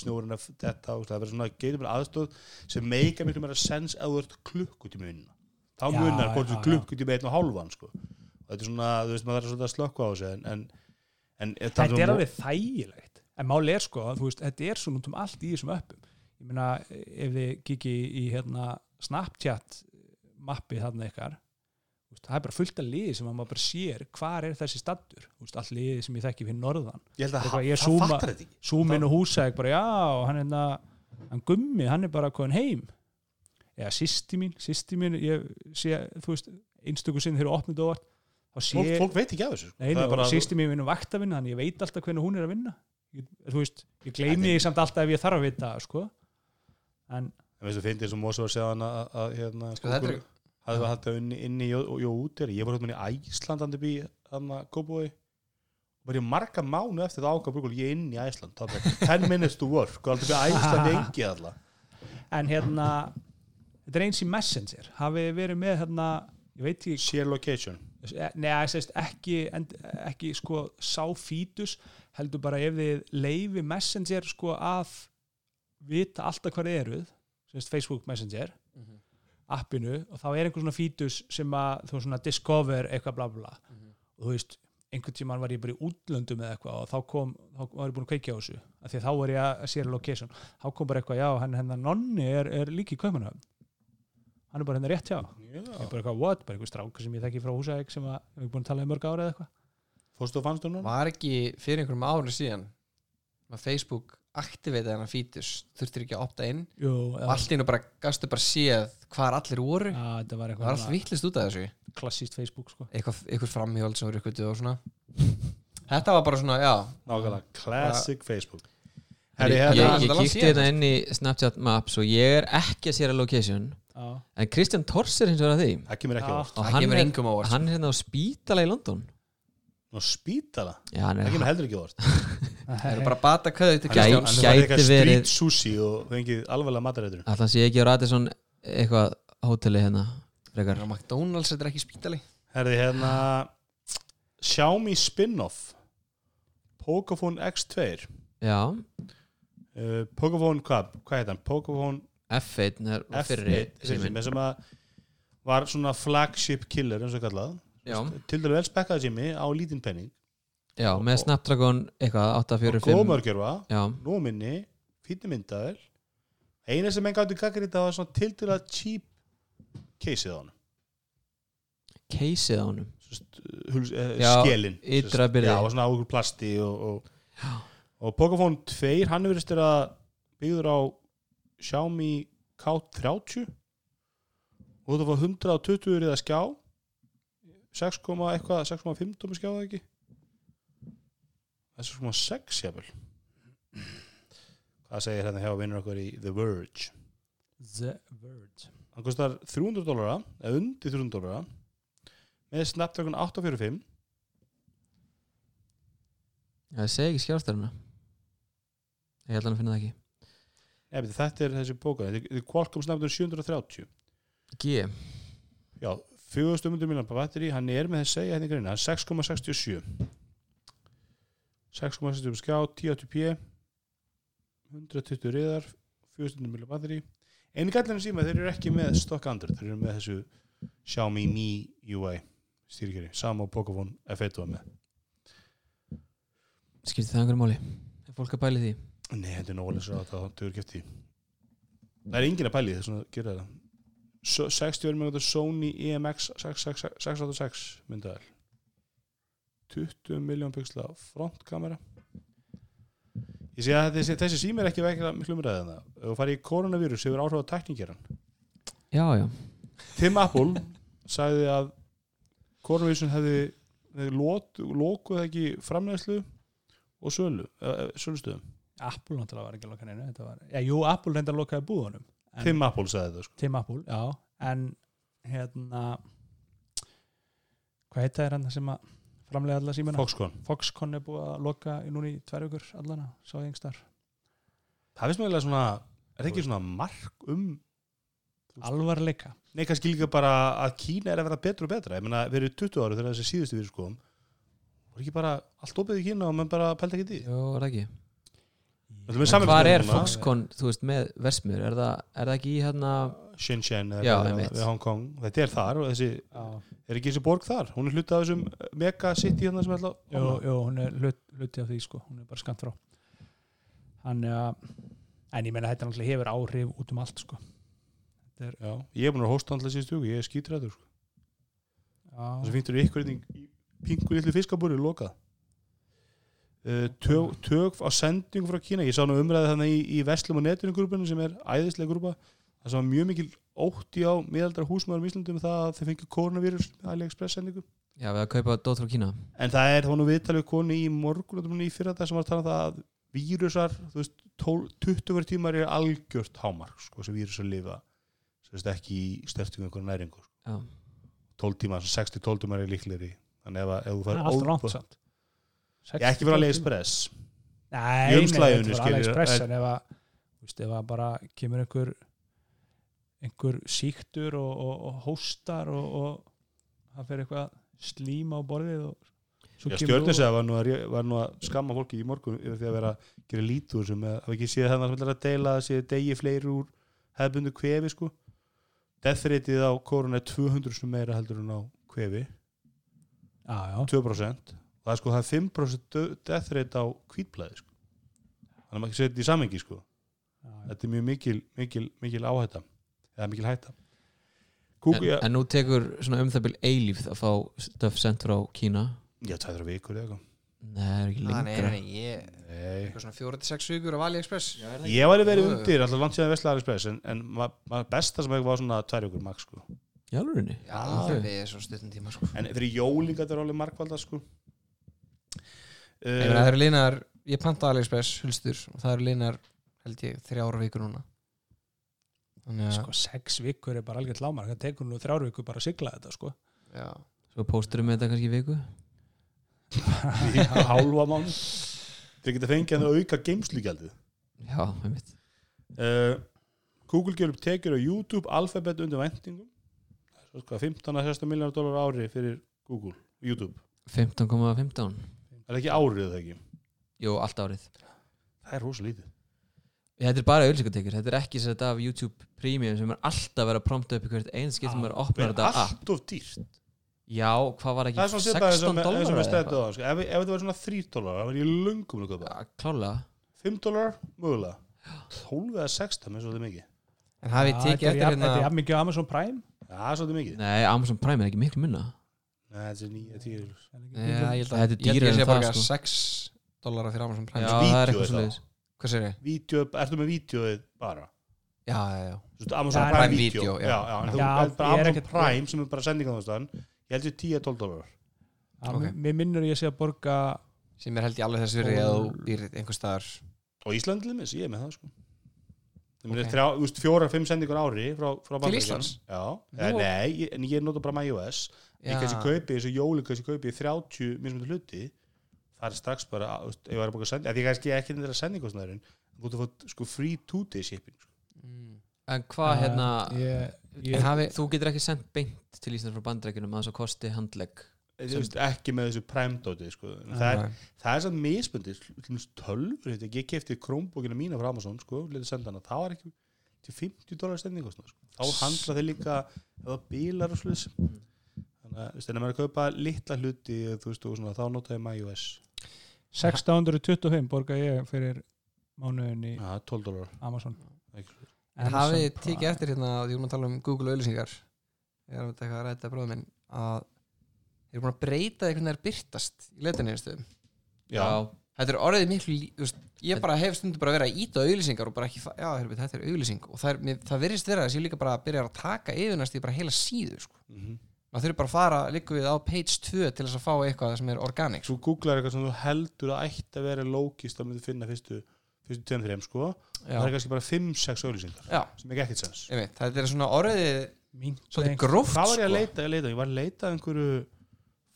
S2: snjórun af þetta og það verður svona, getur bara aðstóð sem meika miklu meira sens að þú ert klukkutími vinnuna þá
S3: Já,
S2: munar hvort þú klukkutími einn og hálfan, sko. Og þetta er svona, þú veist, maður þarf svona að slökka á þessu en, en, en
S3: þetta er alveg þægilegt. En máli er sko, veist, þetta er svona um allt í þessum öppum. Ég meina, ef þið kiki í hérna Snapchat mappi þarna ykkar þú veist, það er bara fullt af liði sem að maður bara sér hvar er þessi stattur, þú veist, all liði sem ég þekki fyrir norðan,
S2: ég held að
S3: zooma-
S2: fattar þetta ekki.
S3: Súmin og húsæk bara, já, hann er hérna hann gummi, hann er bara komin heim. Eða sýsti mín, sýsti mín ég sé, þú veist, einstöku sinn þegar opnið óvart, þá sé
S2: fólk, fólk veit ekki af þessu. Það er bara-
S3: sýsti mér vinnum vaktavinna þannig ég veit alltaf hvernig hún er að vinna. Ég, þú veist, ég gleymi því samt alltaf ef ég þarf að vita það, sko. En
S2: En veistu, að að, að hérna,
S4: Sko, þetta er-
S2: það var að inni, inni í og út ég var hérna í Æsland andið bí hann að Kópói var ég marga mánu eftir það brúkul ég er inn í Æsland það var bara 10 minutes to work og aldrei fyrir Æsland engi alla
S3: en hérna, þetta er eins í Messenger. Hafið þið verið með hérna ég veit ekki,
S2: share location.
S3: Neða, ég segist ekki ekki sko sá fítus. Heldur bara ef þið leifi Messenger sko að vita alltaf hvað þið eruð Facebook Messenger appinu og þá er einhver svona fítus sem að þú svona discover eitthvað bla bla bla. Og þú veist, einhvern tímann var ég bara í útlöndum eða eitthvað og þá kom, þá var ég búin að kveikja á þessu. Af því að þá var ég að sér location. Þá kom bara eitthvað, já, hann hennar nonni er, er líki í Kaupanöfn hann er bara hennar rétt hjá. Ég er bara eitthvað, what, bara einhver strákur sem ég þekki frá húsæk sem að við erum búin að tala um mörg ára eða eitthvað.
S2: Fórstu og fannstu núna?
S4: Var ekki fyrir einhverjum árið síðan að Facebook aktiveita þennan fítus þurftir ekki að opta inn.
S3: Jú,
S4: og allt í einu bara gastu bara séð hvar allir voru.
S3: Var
S4: það var
S3: eitthvað
S4: allt vittlist út af þessu.
S3: klassíst Facebook sko.
S4: eitthvað, eitthvað framhjóld sem voru eitthvað og svona. Þetta var bara svona, já.
S2: Nákvæmlega, classic Facebook.
S5: Ég,
S2: Herri,
S5: ég,
S2: hérna,
S5: ég
S4: Það
S5: kíkti þetta inn í Snapchat Maps og ég er ekki að sér að location
S3: Já.
S5: en Kristján Tors er hins vegar að því.
S2: Það kemur ekki á
S5: og
S4: það
S5: hann
S4: kemur engum á óvart.
S5: hann er hérna á spítala í London
S2: Nú spítala,
S5: Já, hann
S2: það
S5: er
S2: kemur heldur ekki á óvart.
S4: Það eru bara bata köðu til
S5: Gæ-
S4: Kristjáns
S2: hann er
S5: gæti
S2: eitthvað
S5: verið-
S2: street sushi og fengið alvarlega matarætur.
S5: Alltaf sé ekki á Radisson eitthvað hóteli hérna frekar.
S4: Það er McDonalds, þetta er ekki spítali.
S2: Herði hérna Xiaomi spin-off Pocophone X2
S5: Já,
S2: uh, Pocophone, hvað, hvað heit hann? Pocophone
S5: F1 er fyrri
S2: F1 sem,
S5: síminn.
S2: sem að var svona flagship killer eins og kallað til dælu vel spekkaði sími á lítinn penning.
S5: Já, með Snapdragon eitthvað
S2: og
S5: 845
S2: góð mörgjörfa,
S5: Já,
S2: nú minni fínni myndaðil eina sem enn gáttu gaggri þetta var svona til dælu cheap caseið á hann
S5: caseið á honum?
S2: Huls, uh,
S5: Já,
S2: og svona águr plasti og, og, og Pocophone 2 hann hefur verið að byggður á Xiaomi K30 og þú fá 120 riða skjá 6, eitthvað 6,5 tómi skjá það ekki? 6,6 jafnvel. Hvað segir hérna hjá vinnur okkur í The Verge?
S3: The Verge.
S2: Hann kostar 300 dólara eða undir 300 dólara með Snapdragon 845
S5: það segi ekki skjárstærna Ég held að hann finna það ekki.
S2: Nei, beti, þetta er þessi bóka þetta er Qualcomm Snapdragon 730
S5: G.
S2: Já, 4100 miljonar på batteri hann er með þess að segja hérna í greina 6,67 6,67 skjá 1080p 120 riðar 400 miljonar batteri einu gallinu síma þeir eru ekki með stock Android þeir eru með þessu Xiaomi Mi UI stýrikeri, sama og Pocophone F1 var með.
S5: Skipti það einhverjum máli? Er fólk að bæli því?
S2: Nei, þetta er nógulega svo að það gett í Það er enginn að pæli þess að gera það 60 verður með Sony EMX 686 myndaðal 20 miljón pixla frontkamera Ég sé að þessi, þessi sími er ekki vekja miklu umræðið en það þú farið í koronavírus hefur áhrif á tekníkjaran
S5: já, já,
S2: Tim Apple sagði að koronavírusin hefði, hefði lot, lokuð ekki framleiðslu og sölu, sölustöðum.
S3: Apple náttúrulega var ekki að loka neinu þetta var, já, jú, Apple reyndar lokaði búðunum
S2: Tim Apple sagði það sko.
S3: Tim Apple, já. En hérna hvað heita er hann sem að framlega alla símuna?
S2: Foxconn.
S3: Foxconn er búið að loka í núni í tvær vikur allana, sá ég einhver
S2: Það finnst mér eiginlega svona er ekki svona mark um
S3: alvarleika.
S2: Nei, kannski líka bara að Kína er að verða betra og betra. Ég meina, við erum 20 ári þegar þessi síðustu við skoðum voru ekki bara allt opið í Kína og mann bara pældi ekki því?
S5: Já, er það ekki Hvar er Foxconn, þú veist, með versmiður? Er það, er það ekki í hérna
S2: Shenzhen eða
S5: Já,
S2: hvað
S5: einmitt.
S2: við Hong Kong. Þetta er þar og þessi,
S3: já,
S2: er ekki þessi borg þar? Hún er hluti af þessum mega city hérna sem er alltaf
S3: jú, jú, hún er hlut, hluti af því sko, hún er bara skant frá. Hann að en ég meina þetta náttúrulega hefur áhrif út um allt sko.
S2: Já, ég er búin að hósta alltaf síðustu viku, ég er skítræður sko.
S3: já,
S2: Það sem finnst ykkur í pingu litlu fiskabúri lokað uh, tök, tök á sendingu frá Kína. Ég sá nú umræði þannig í, í Veslum og netinu grúpunum sem er æðislega grúpa. Það sem var mjög mikil ótti á miðaldra húsmaður í Íslandum það að þeir fengið koronavírus með AliExpress sendingu.
S5: Já, við að kaupa dót frá Kína.
S2: En það er þá nú viðtalið konu í morgun í fyrir þetta sem var að tala um það að vírusar, þú veist, 12, 20 verið tímar er algjört hámark sko, sem vírusar lifa sem veist ekki í stertingum einhverju næringu sko.
S5: Já,
S2: 12 tímar, 60-12 tímar er líklegri. Þannig ef, að- ef þú fær óbúð- ég ekki fyrir AliExpress
S3: Nei,
S2: Í
S3: nei,
S2: umslaginu,
S3: þetta var
S2: skilur,
S3: AliExpress
S2: en-
S3: en ef að, veist, ef að bara kemur einhver einhver síktur og, og, og hóstar og, og það fer eitthvað slím á borðið kemur
S2: stjórnisega var, nú að var nú að skamma fólki í morgun yfir því að vera að gera lítúr sem hafa ekki séð að það að deila að séð degi fleiri úr hefbundu kvefi sko. Death rateið á korun er 200 sem meira heldur en á kvefi.
S3: Já,
S2: 2% og það er sko það er 5% dö- death rate á hvítblæði sko þannig að maður ekki setja í samengi sko
S3: já, já.
S2: þetta er mjög mikil, mikil, mikil áhætta eða mikil hætta
S5: en,
S2: Google, já,
S5: en nú tekur svona um það byrj eilíf að fá stöf sendt frá Kína
S2: já, tæður vikur eða eitthvað
S5: Nei, það er ekki lengra
S4: nei, nei, ég
S2: Nei.
S4: eitthvað svona 4-6 vikur af AliExpress
S2: Ég var verið undir, alltaf langt síðan Vesla Aliexpress en, en ma- ma- besta sem ekki var svona tvær ykkur max sko.
S4: Já,
S5: Ok.
S4: við erum svo stuttum tíma sko.
S2: en fyrir jólinga þetta er alveg markvalda sko.
S4: Ég meina, það eru linar, ég panta AliExpress hulstur og það eru linar held ég þrjára vikur núna. Þannig að,
S3: sko sex vikur er bara algjört lámar það tekur nú þrjár vikur bara að sigla þetta sko.
S4: Já.
S5: Svo pósturum við þetta kannski í viku?
S2: Í hálfa mánu þeir geta fengið að auka geimslugjaldið
S5: Já, einmitt.
S2: Uh, Google gerur upp tekjur á YouTube Alphabet undir vendingum það er sko 15-16 miljonar dólar ári fyrir Google, YouTube.
S5: 15,15
S2: það er ekki árið það ekki?
S5: Jú, allt árið.
S2: Það er rosa lítið
S5: Þetta er bara auðlýsingatekjur, þetta er ekki sett af YouTube Premium sem er alltaf verið að prompta upp í hvert einn skipt sem er að opna
S2: það
S5: þetta
S2: er
S5: app.
S2: allt of dýrt?
S5: Já, hvað var
S2: það er
S5: ekki
S2: svona svipað eins og
S5: 16
S2: með- eins og
S5: dólar
S2: stættu á sko. ef, ef þetta var svona 3 dólar það var ég lungum að köpa
S5: Klálega
S2: 5 dólar, mögulega. 12 eða 16, með svolítið mikið.
S4: En hafið tekið
S3: þetta er
S4: eftir
S3: jafn- þetta er
S4: hérna
S3: mikið á Amazon Prime?
S2: Já, það er svolítið mikið.
S5: Nei, Amazon Prime er ekki miklu minna.
S2: Nei, þetta er 9, 10
S4: Nei, ég held
S5: Þetta er
S4: held sé
S5: en
S4: bara
S5: það, sko.
S4: 6 dólar fyrir Amazon Prime
S5: Já, það er
S2: er
S5: eitthvað svolítið
S4: Hvað sér ég?
S2: Vídeó, ertu með vídeoið bara
S4: Já, já, já
S2: Þú veist, Amazon
S3: Já,
S2: Prime
S4: Prime
S2: Video
S4: Video, já.
S2: já, já, en þú
S3: Já,
S2: er bara
S3: ég er
S2: Amazon
S3: ekkert-
S2: Prime sem er bara sendingan ég held ég 10-12 dólar
S4: Ok.
S3: mér- mér minnur ég sé að borga
S4: sem er held ég alveg þess virði að þú býr einhver staðar
S2: og Ísland limis, ég er með það sko Það
S4: Ok.
S2: er þrjá, þú veist, fjóra, fimm sendingar á ári frá, frá Bandaríkjunum.
S4: Íslands?
S2: Já,
S4: Nú.
S2: Eða, nei, ég, en ég nota bara iOS ég kannski kaupi þessu jóli kannski kaupi 30 mismunandi hluti það er strax bara, ég var að bóka sendi, því kannski ekki þetta sendingosnæðurinn þú ert að fá sko free two day shipping sko.
S4: mm.
S5: En hvað hérna
S3: ég,
S4: En
S3: ég,
S4: hafi,
S5: Þú getur ekki sendt beint til Ísland frá bandrækjunum að það kosti handlegg
S2: ekki með þessu prime dóti sko. En það, er, það er samt misbundið tölfur, ég kefti Chromebookina mína frá Amazon, sko, letið senda hana það var ekki til 50 dólar stending sko. þá handla þeir líka bílar og sluðis þannig að maður er að kaupa litla hluti þú veist, og svona, þá notaði maður iOS.
S3: 1625 borga ég fyrir mánuðin í
S2: ja, 12 dólar.
S3: Amazon.
S4: En hafið
S3: Prime.
S4: eftir hérna því við erum að tala um Google auðlýsingar ég er að veit eitthvað að ræta bróðum minn að þeir eru búin að breyta hvernig það er byrtast í
S2: já,
S4: Þetta er orðið miklu veist, ég bara hef stundu bara verið að íta auðlýsingar og bara ekki, já, heyrðu, þetta er auðlýsing og það, er, mér, það verðist vera að ég líka bara að byrja að taka yfirnast í bara heila síðu sko.
S2: mm
S4: maður þurfi bara að fara líka við á page 2 til þess að fá eitthvað sem er organic.
S2: Svo googlar eitthvað sem þú heldur að ætti að vera lókist að myndi finna fyrstu fyrstu tveim þreim, sko.
S4: Já,
S2: það er kannski bara 5-6 auðlýsingar sem ekki ekkert sens.
S4: Þetta er svona orðið svolítið gróft
S2: hvað var ég að
S4: sko.
S2: leita, ég, leita? ég var að leita að einhverju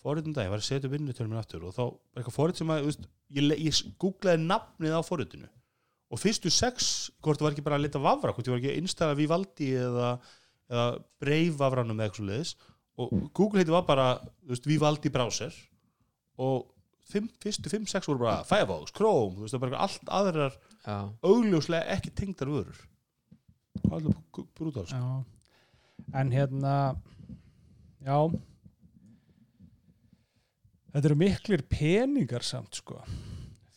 S2: forritum dag, ég var að setja upp vinnutölum minn aftur og þá var eitthvað forrit sem að veist, ég, ég googlaði nafnið á forritinu. Og fyrstu sex, hvort það var ekki bara að leita vafra, hvort var ekki að installa Vivaldi eða, eða Brave vafranum eða eitthvað og Google heiti var bara þú veist, Vivaldi browser. Og fimm, fyrstu 5-6 voru bara Firefox, Chrome, þú veist, það var bara allt aðrar
S5: Já,
S2: augljóslega ekki tengdar vörur. Alveg brútal sko.
S3: Já. en hérna já. Þetta eru miklir peningar samt sko.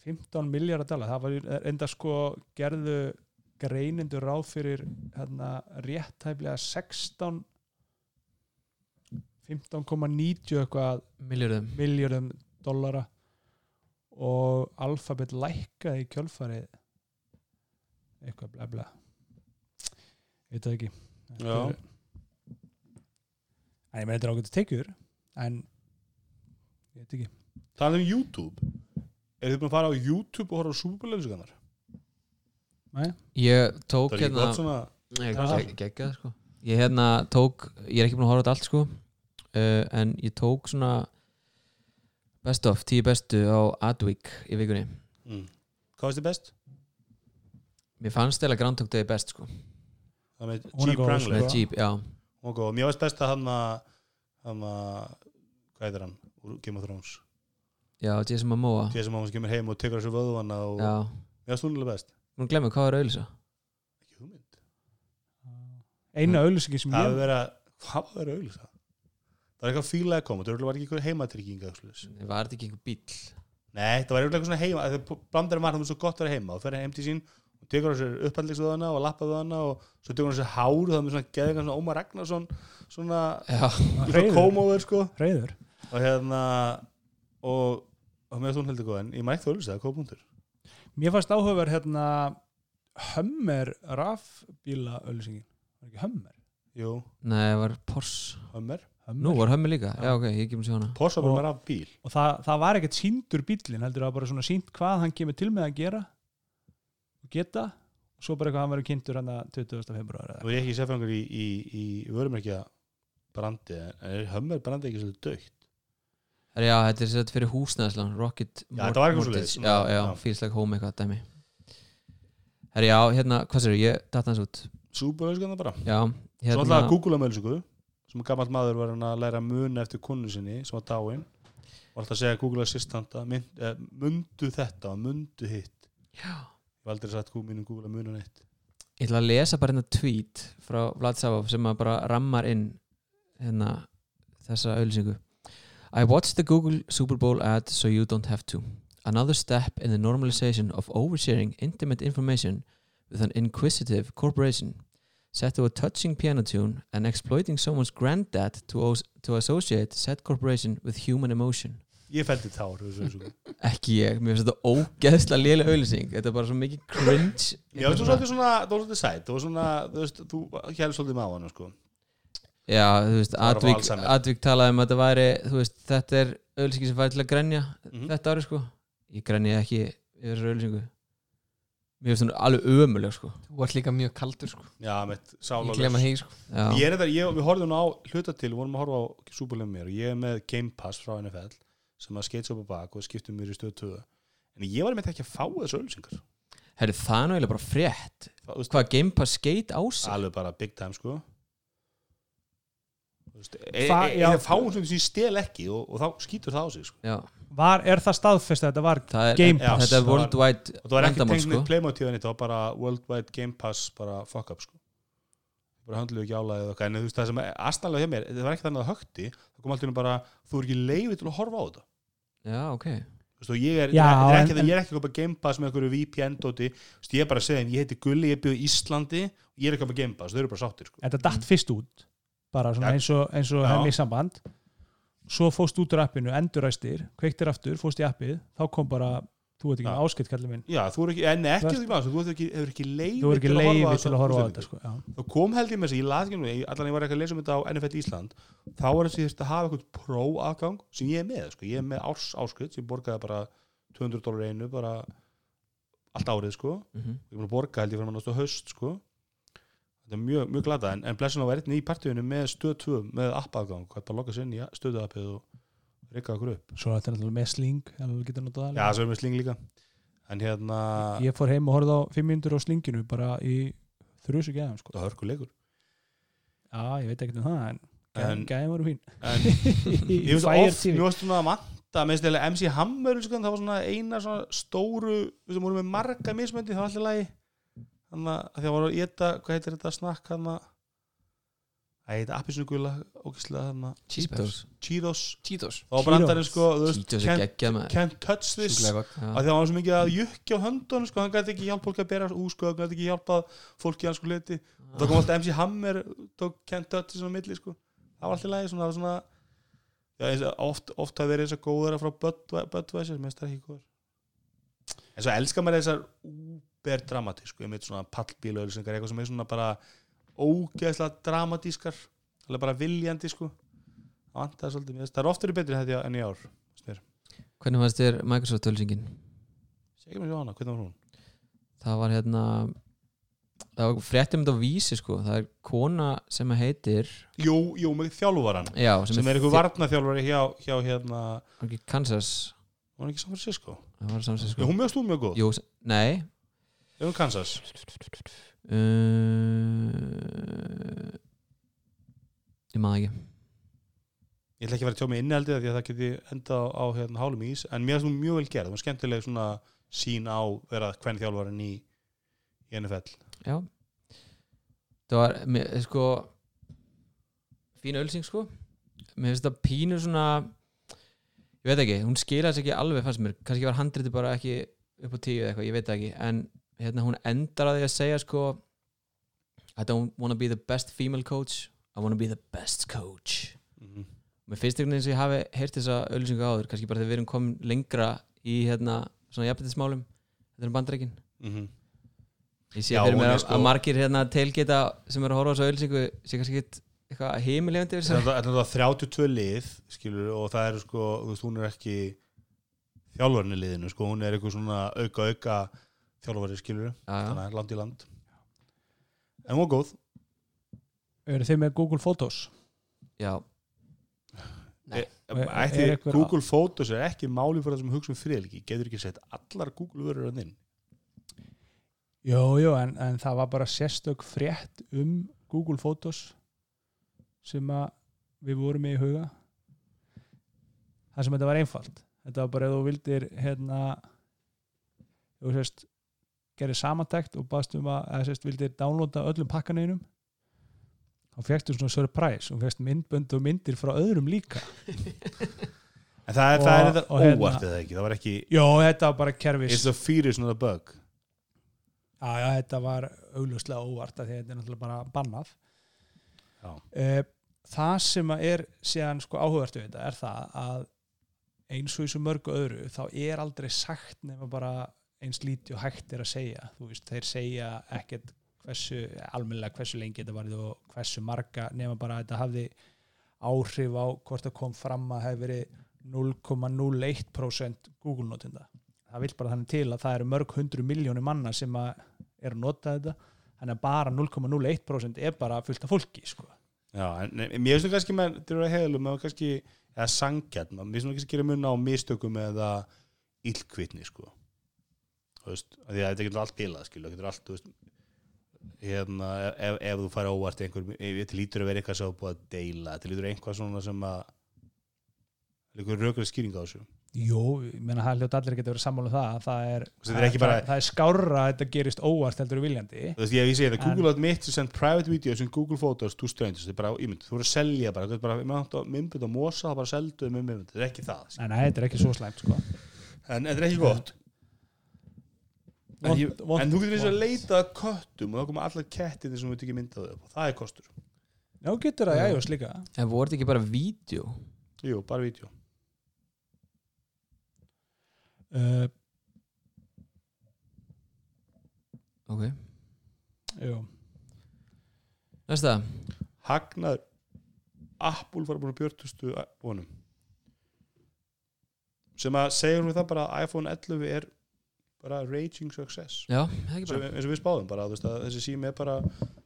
S3: 15 miljardar dala það var enda sko gerðu greinendur ráð fyrir hérna réttæflega 16 15,90 eitthvað
S5: miljörðum
S3: miljardum dollara. Og alfabet lækkaði í kjölfarið. Eitthvað bla bla. Ég veit það ekki. En ég með þetta er ágætt tekjur en ég veit ekki.
S2: Það er um YouTube. Er þið búin að fara á YouTube og horfa á súperlausugannar?
S3: Nei?
S5: Ég tók
S2: Það er ekki
S5: hérna
S2: gott svona
S5: Ég
S3: Hvað?
S5: gegg- geggjað sko. Ég hérna tók, ég er ekki búin að horfa á þetta allt sko uh, En ég tók svona Best of, tíu bestu á Adweek í vikunni
S2: mm. Hvað veist þið best?
S5: Mér fannst eða Groundhog Day best sko
S2: Það með
S3: er
S2: Jeep Wrangler
S5: Með Jeep, já
S2: er góð. Mér veist best að hann að hann að hvað heitir hann? Game of Thrones
S5: Já, Jason Momoa
S2: Því sem hann kemur heim og tekur þessu vöðvana og
S5: Já,
S2: mér hún alveg best
S5: nú glemur hvað er auðlýsa
S2: Ekki hugmynd
S3: eina auðlýsingi sem
S2: Það
S3: ég
S2: hefur verið að Hvað að auðlýsa? Það var eitthvað fílaði að koma Það var ekki eitthvað heimatrygging eða svoleiðis.
S5: Var þetta ekki einhver bíl?
S2: Nei, það var eitthvað svona heima Það blandar það er svo gott að vera heima. Og fer heim til sín og tekur á sér upphandlingsvöðana og lappaðvöðana og svo tekur hann sér hár og það er með svona geðið svona Ómar Ragnarsson svona
S5: Já,
S3: Hreiður.
S2: komóður sko.
S3: Reyður
S2: og hérna og, og með þú heldur góð en ég mætti þú auðvitað, hvað punktur.
S3: Mér fannst áhugaverð hérna Hummer rafbíla auðlýsingin var ekki Hummer?
S2: Jú,
S5: nei, það var Porsche.
S2: Hummer
S3: Hummer.
S5: Nú var hömmi líka, já. Ok, ég um að sjá hana.
S2: Porsche var af bíl.
S3: og það, það var ekkert síndur bílinn heldur það var bara svona sínt hvað hann kemur til með að gera og geta. Og svo bara eitthvað hann verður kynntur hann að 20. februar
S2: og ég er ekki sérfengur í, í, í vörumerkja brandi en er Hummer brandi ekki svolítið dögt
S5: Já, þetta er sett fyrir húsnæðislan Rocket
S2: Já, þetta var eitthvað svoleiðis.
S5: Já, já,
S2: Já.
S5: feels like home eitthvað dæmi. Herra, já, hérna, hvað sér ég? Datt hans út.
S2: Súperauðskan bara.
S5: Já,
S2: Svo
S5: hérna
S2: alltaf Google að mölusugu sem gammal maður var hann að læra að muna eftir konu sinni sem var dáin. Og alltaf segja Google Assistant að mynd, eh, mundu þetta og mundu hitt.
S5: Já.
S2: Ég hef aldrei sagt mínum Google að muna neitt.
S5: Ég ætla að lesa bara hérna tweet frá Vlad Savov sem að bara rammar inn hérna þessa auðlýsingu I watched the Google Super Bowl ad so you don't have to. Another step in the normalization of oversharing intimate information with an inquisitive corporation set to a touching piano tune and exploiting someone's granddad to, to associate said corporation with human emotion.
S2: Ég fældi tár.
S5: Ekki ég, mér finnst þetta ógeðslega lélega auðlýsing Þetta er bara svo mikið cringe
S2: Já, var svolítið svona, það var svolítið sætt það var svona, þú veist, þú hérði svolítið með á hann sko.
S5: Já, þú veist,
S2: Alzheimer.
S5: Advik talaði um að þetta væri þú veist, þetta er auðlýsingi sem færi til að grenja
S2: Mhm.
S5: þetta ári sko ég grenja ekki yfir þessu auðlýsingu mér finnst hún alveg ömuleg sko.
S4: Þú ert líka mjög kaldur sko.
S2: Já, með
S4: Ég
S2: sálálega
S4: glema því sko.
S5: Já,
S2: Ég er þetta, ég, við horfðum á hluta til, við vorum að horfa á Superlega mér og ég er með Game Pass frá NFL sem að skeitsa upp á bak og skiptum mér í stöð 2 en ég var með ekki að fá þessu ölsingar
S5: Herri, það er nú eiginlega bara frétt.
S2: Það-
S5: Hvað Game Pass skate á sig?
S2: Alveg bara big time sko. Þú veist, e-
S3: Fa-
S2: e-
S3: já.
S2: eða fáum sem því stel ekki og, og þá skýtur það á sig sko.
S5: Já,
S3: var, er það staðfest að þetta var
S5: það er,
S3: Game
S2: Pass.
S5: Þetta er
S2: það var-
S5: worldwide
S2: og það var ekki
S5: vandamál,
S2: tengt
S5: sko.
S2: Playmotíðan þetta var bara Worldwide Game Pass bara fuck up sko. Bara höndluðu ekki álæðið og eitthvað. En þú veist það sem aðstæðlega hjá mér það var ekki þannig að högti það kom alltaf bara þú er ekki leiði til að horfa á þetta.
S5: Já, ok.
S2: Þú veist, og ég er,
S3: Já,
S2: þetta er ekki, en, ég er ekki að kaupa Game Pass með einhverju VPN-dóti Þú veist, ég er bara að segja ég heiti Gulli, ég byrju í Íslandi ég er ekki að kaupa Game Pass, þau eru bara sáttir sko.
S3: þetta datt fyrst út bara eins og, eins og í samband svo fóst út úr appinu, enduræstir kveiktir aftur, fóst í appið þá kom bara, þú veit ekki með áskipt kallið minn
S2: Já, þú er ekki, en ekki, þú, hefur ekki, hefur ekki leiði
S3: er ekki leiði til að horfa á þetta sko.
S2: Þá kom held ég með þess að ég las ekki nú ég- allan ég var ekki að lesa um þetta á NFL Ísland þá var þess að ég að hafa eitthvað pró aðgang sem ég er með, sko. ég er með árs áskrift sem ég borgaði bara 200 dólar einu bara allt árið sko.
S5: Mhm.
S2: ég er búin að borga held ég fyrir að náttúrulega haust sko. Þetta er mjög, mjög glada en, en blessun á verðinni í partíunum með stöð 2 með app aðgang, hvað bara lokka sér inn í stöðu appið og reyka okkur upp?
S3: Svo þetta er náttúrulega með sling
S2: já, svo erum við sling líka. En hérna,
S3: ég fór heim og horfði á 5 minnur á slinginu bara í þrjusu gæðum sko.
S2: það hörku leikur
S3: já, ég veit ekki um það en
S2: En-
S3: gæðum voru fín.
S2: en ég finnst oft, svona að vanta með MC Hammer það var svona eina svona stóru við sem vorum með marga mismöndi, það var allir lagi þannig að því að voru að geta hvað heitir þetta snakk hann að? Það heita appisnugula ógæslega þannig að
S5: Cheetos.
S2: Cheetos.
S4: Cheetos.
S2: Var brandarinn sko
S5: Cheetos er geggjað með
S2: can't touch this
S4: Sjúklega gott.
S5: Já.
S2: að því að hann var svo mikið að jukki á höndunum sko, hann gæti ekki hjálpa fólki að bera úr sko, hann gæti ekki hjálpa fólki að sko liti. Og þá kom alltaf MC Hammer tók Can't Touch This á milli sko. það var alltaf lægi svona, það var svona já, eins og oft, oft hafa verið þessar góðara frá Bud- Budweiser, mér finnst það ekki góður en svo elskar maður þessar úber dramatísku, ég veit svona pallbílu eitthvað sem er svona bara ógeðslega dramatískar alveg bara viljandi sko. Það það er oftur betri þetta en í ár
S5: Hvernig fannst þér Microsoft tölsingin?
S2: segjum mér svo hana, hvernig var hún?
S5: Það var hérna það var fréttum þetta á vísi sko. Það er kona sem heitir
S2: Jú, jú, með þjálfaran
S5: já,
S2: sem, er einhver varnaþjálfari hjá, hjá hérna,
S5: ekki Kansas.
S2: Hún ekki San Francisco?
S5: það var samsins
S2: Jú,
S5: sko
S2: hún mjög stúð mjög góð,
S5: Jú, nei
S2: hún Kansas.
S5: Uh, ég maður ekki.
S2: Ég ætla ekki að vera tjá innihaldið af því að það geti enda á, á hérna, hálum ís en mér finnst hún mjög vel gerð, hún er skemmtileg svona sín á vera hvern þjálfarin í, í NFL
S5: já. Það var mér, sko fín ölsing sko. Mér finnst það pínu svona ég veit ekki, hún skilaði sig ekki alveg fannst mér, kannski var handriti bara ekki upp á tíu eða eitthvað, ég veit það ekki en hérna hún endar að því að segja sko I don't wanna be the best female coach I wanna be the best coach.
S2: Mm -hmm.
S5: finnst einhvern veginn sem ég hafi heyrt þessa ölsingu áður, kannski bara þegar við erum komin lengra í hérna svona jafnbættismálum þetta er bandarækin
S2: Mm
S5: ég sé
S2: Já,
S5: fyrir mér að,
S2: sko-
S5: að margir hérna telgeta sem eru að horfa á þessu ölsingu sé kannski eitthvað
S2: Þetta
S5: þessu.
S2: Er náttúrulega 32 lið skilur, og það eru sko, þú veist, hún er ekki þjálfarni liðinu sko, hún er eitthvað svona auka auka þjálfari skilur, þannig að land í land. En hún var góð.
S3: Eru þið með Google Photos?
S5: Já,
S4: Nei.
S2: E-
S3: Er-
S2: Ætti,
S3: er
S2: Google Photos er ekki máli fyrir það sem hugsa um friðliki getur ekki sett allar Google vörur hann inn?
S3: Jú, jú, en, en það var bara sérstök frétt um Google Photos sem að við vorum með í huga. Það sem þetta var einfalt. Þetta var bara ef þú vildir hérna þú sérst gerir samantækt og baðst um að eða sérst vildir downloada öllum pakkaninum þá fegstu svona surprise og fegst myndbönd og myndir frá öðrum líka.
S2: En það,
S3: Og-
S2: það er þetta
S3: og hérna-
S2: óvart eða ekki? Það var ekki,
S3: Jó, þetta var bara kerfis
S2: it's a fear is not a bug.
S3: Já, já, þetta var augljóslega óvart að því að þetta er náttúrulega bara bannað.
S2: Já.
S3: Eh, Það sem að er síðan sko áhugavert við þetta er það að eins og í svo mörgu öðru þá er aldrei sagt nema bara eins líti og hægt er að segja. Veist, þeir segja ekkert hversu, almennilega hversu lengi þetta varði og hversu marga nema bara að þetta hafði áhrif á hvort það kom fram að hefði verið 0,01% Google notinda það vil bara þannig til að það eru mörg hundru miljónir manna sem er að nota þetta þannig að bara 0,01% er bara fullt af fólki sko.
S2: Já, en mér finnst þú kannski með er að heilum eða kannski, eða sangjart mér finnst þú kannski að gera mun á mistökum eða illkvitni sko þú veist, því að þetta getur allt bilað skilur, það getur allt, þú veist hérna, ef, ef þú fara óvart einhver, þetta lítur að vera eitthvað sem þú er búið að deila, þetta lítur eitthvað svona sem að einhver rökuleg skýring á þessu.
S3: Jú, ég meina það hljóta allir geta verið sammála um það að það er,
S2: Þetta er bara-
S3: það, það er skárra að þetta gerist óvart heldur í viljandi.
S2: Þú veist, ég, segi
S3: En-
S2: Google at mitt to send private videos in Google Photos to strangers, þetta er bara ímynd, þú voru að selja bara, þetta er bara myndbund og mosa, það bara seldu með myndbund, þetta er ekki það
S3: nei, þetta er ekki svo slæmt sko.
S2: en þetta er ekki gott en,
S3: Vont-
S2: ég,
S3: vont-
S2: en þú getur eins og að leita að köttum og þá koma allar kettir sem við tekið myndaðu upp og það er kostur.
S3: Já, getur það, já, já, líka
S5: En voru þetta ekki bara vídeo?
S2: Jú, bara vídeo.
S3: Uh,
S5: Ok.
S3: Jú,
S5: Næsta.
S2: Hagnaður. Apple var búin að björtustu vonum. Sem að segjum við það bara að iPhone 11 er bara raging success.
S5: Já, það
S2: eins og við spáðum bara veist, þessi sími er bara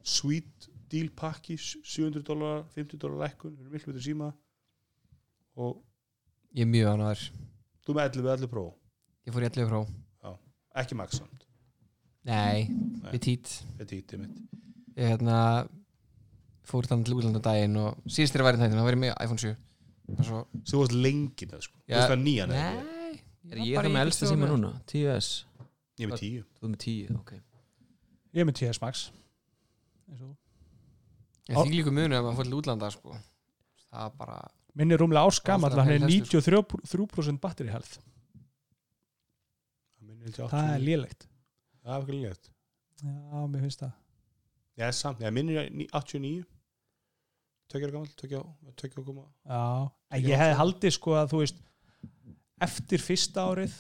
S2: sweet deal pakki 700 dólar, 50 dólar lækkun fyrir miklu betur síma. Og
S4: Ég er mjög ánæður
S2: þú með 11 11 Pro?
S4: Ég fór í 11 frá
S2: ekki max samt,
S4: Nei,
S2: Nei.
S4: við tít
S2: þetta er títið mitt
S4: Ég hérna fór þannig til útlanda daginn og síðast þegar ég þættin, þá var ég með iPhone 7 og svo,
S2: þú varst lengi með sko, þú
S4: Já,
S2: veist það nýjan eða
S5: Er ég það með elsta síma núna? 10S
S2: ég er með 10
S5: Þú er með 10, ok.
S3: Ég er með TS Max.
S4: Ég því líku munu ef maður fór til útlanda sko. það er bara
S3: Minn er rúmlega áskamall
S4: Ástæðan
S3: hann er
S4: fyrir hestur,
S3: 93% batteri health.
S2: Það minnir held
S3: Það er
S2: 89.
S3: lélegt.
S2: Það er ekki létt
S3: Já, mér finnst það.
S2: Já, samt, ég ní- 89 Tökjar gammal, tökja Tökja koma
S3: Já, ég
S2: langt
S3: haldið sko að þú veist eftir fyrsta árið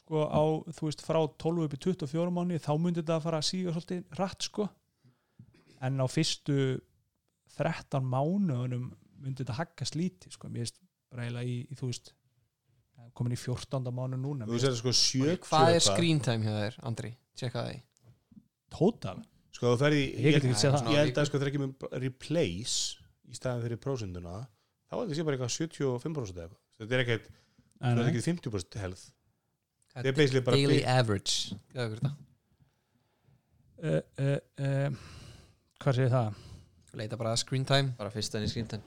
S3: sko á, þú veist, frá 12 upp í 24 mánu þá myndi þetta að fara að síga svolítið rætt sko en á fyrstu 13 mánuðunum myndi þetta haggast lítið sko, mér finnst bara eiginlega í, í þú veist komin í 14. mánu núna
S2: Þú sér sko 70
S4: Hvað er screen time hjá þér, Andri? Tjekka það í
S3: total
S2: Sko þú ferði
S3: Ég það.
S2: Ég held að sko það er ekki með replace í staðin fyrir prósenduna þá er þetta sé bara eitthvað 75% eða eitthvað Þetta er ekkert, það er ekki 50% health Þetta er basically bara
S4: Daily average. Gæðu ykkur þetta?
S3: Uh, uh, uh, hvað segir það?
S4: Leita bara að screen time.
S5: Bara fyrst enn í skríntan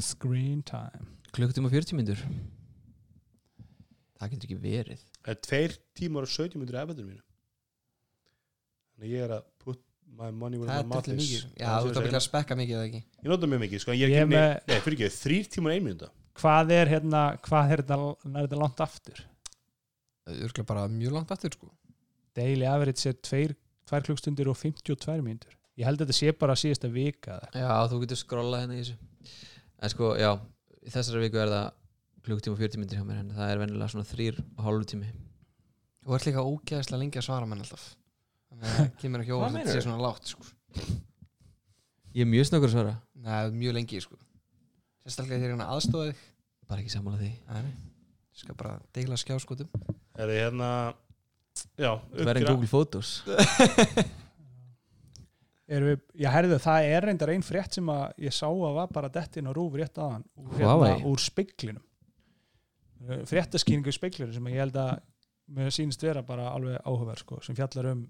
S3: screen time.
S5: Klukkutíma 40 myndur Það getur ekki verið.
S2: Það er tveir tímar og 70 myndir eftir mínu Þannig að ég er að put my money where
S4: Það
S2: my mouth is
S4: Já, þú
S2: er
S4: ert að
S2: ég
S4: vilja spekka mikið eða ekki?
S2: Ég nota mjög mikið, sko, ég er
S3: Ég
S2: ekki,
S3: með-
S2: nei, nei, fyrir ekki, þrýr tímar og ein mínúta
S3: hvað er hérna, hvað er þetta, er þetta langt aftur?
S4: Örgulega bara mjög langt aftur sko.
S3: Daily average er 2 klukkstundir og 52 mínútur. Ég held að þetta sé bara síðasta vika eða.
S5: Já, þú getur skrollað hérna í þessu. En sko, já, í þessari viku er það klukkutíma 40 myndir hjá mér en það er venjulega svona þrýr og hálfu tími.
S4: Þú ert líka ógeðslega lengi að svara mann alltaf. að það kemur ekki óvart að þetta sé svona lágt sko.
S5: Ég er mjög snöggur að svara.
S4: Nei, mjög lengi sko. Sérstaklega þegar aðstóði þig.
S5: Bara ekki sammála því.
S4: Nei, nei. Skal bara deila skjáskotum.
S2: Er það hérna Já,
S5: Það verður en
S2: uppgjör-
S5: Google Photos.
S3: Við, já herðu það er reyndar ein frétt sem að ég sá að var bara dettin á rúf rétt aðan úr, hérna, úr speiklinum fréttaskýringu í speiklinum sem ég held að mér sýnist vera bara alveg áhugaverð sko, sem fjallar um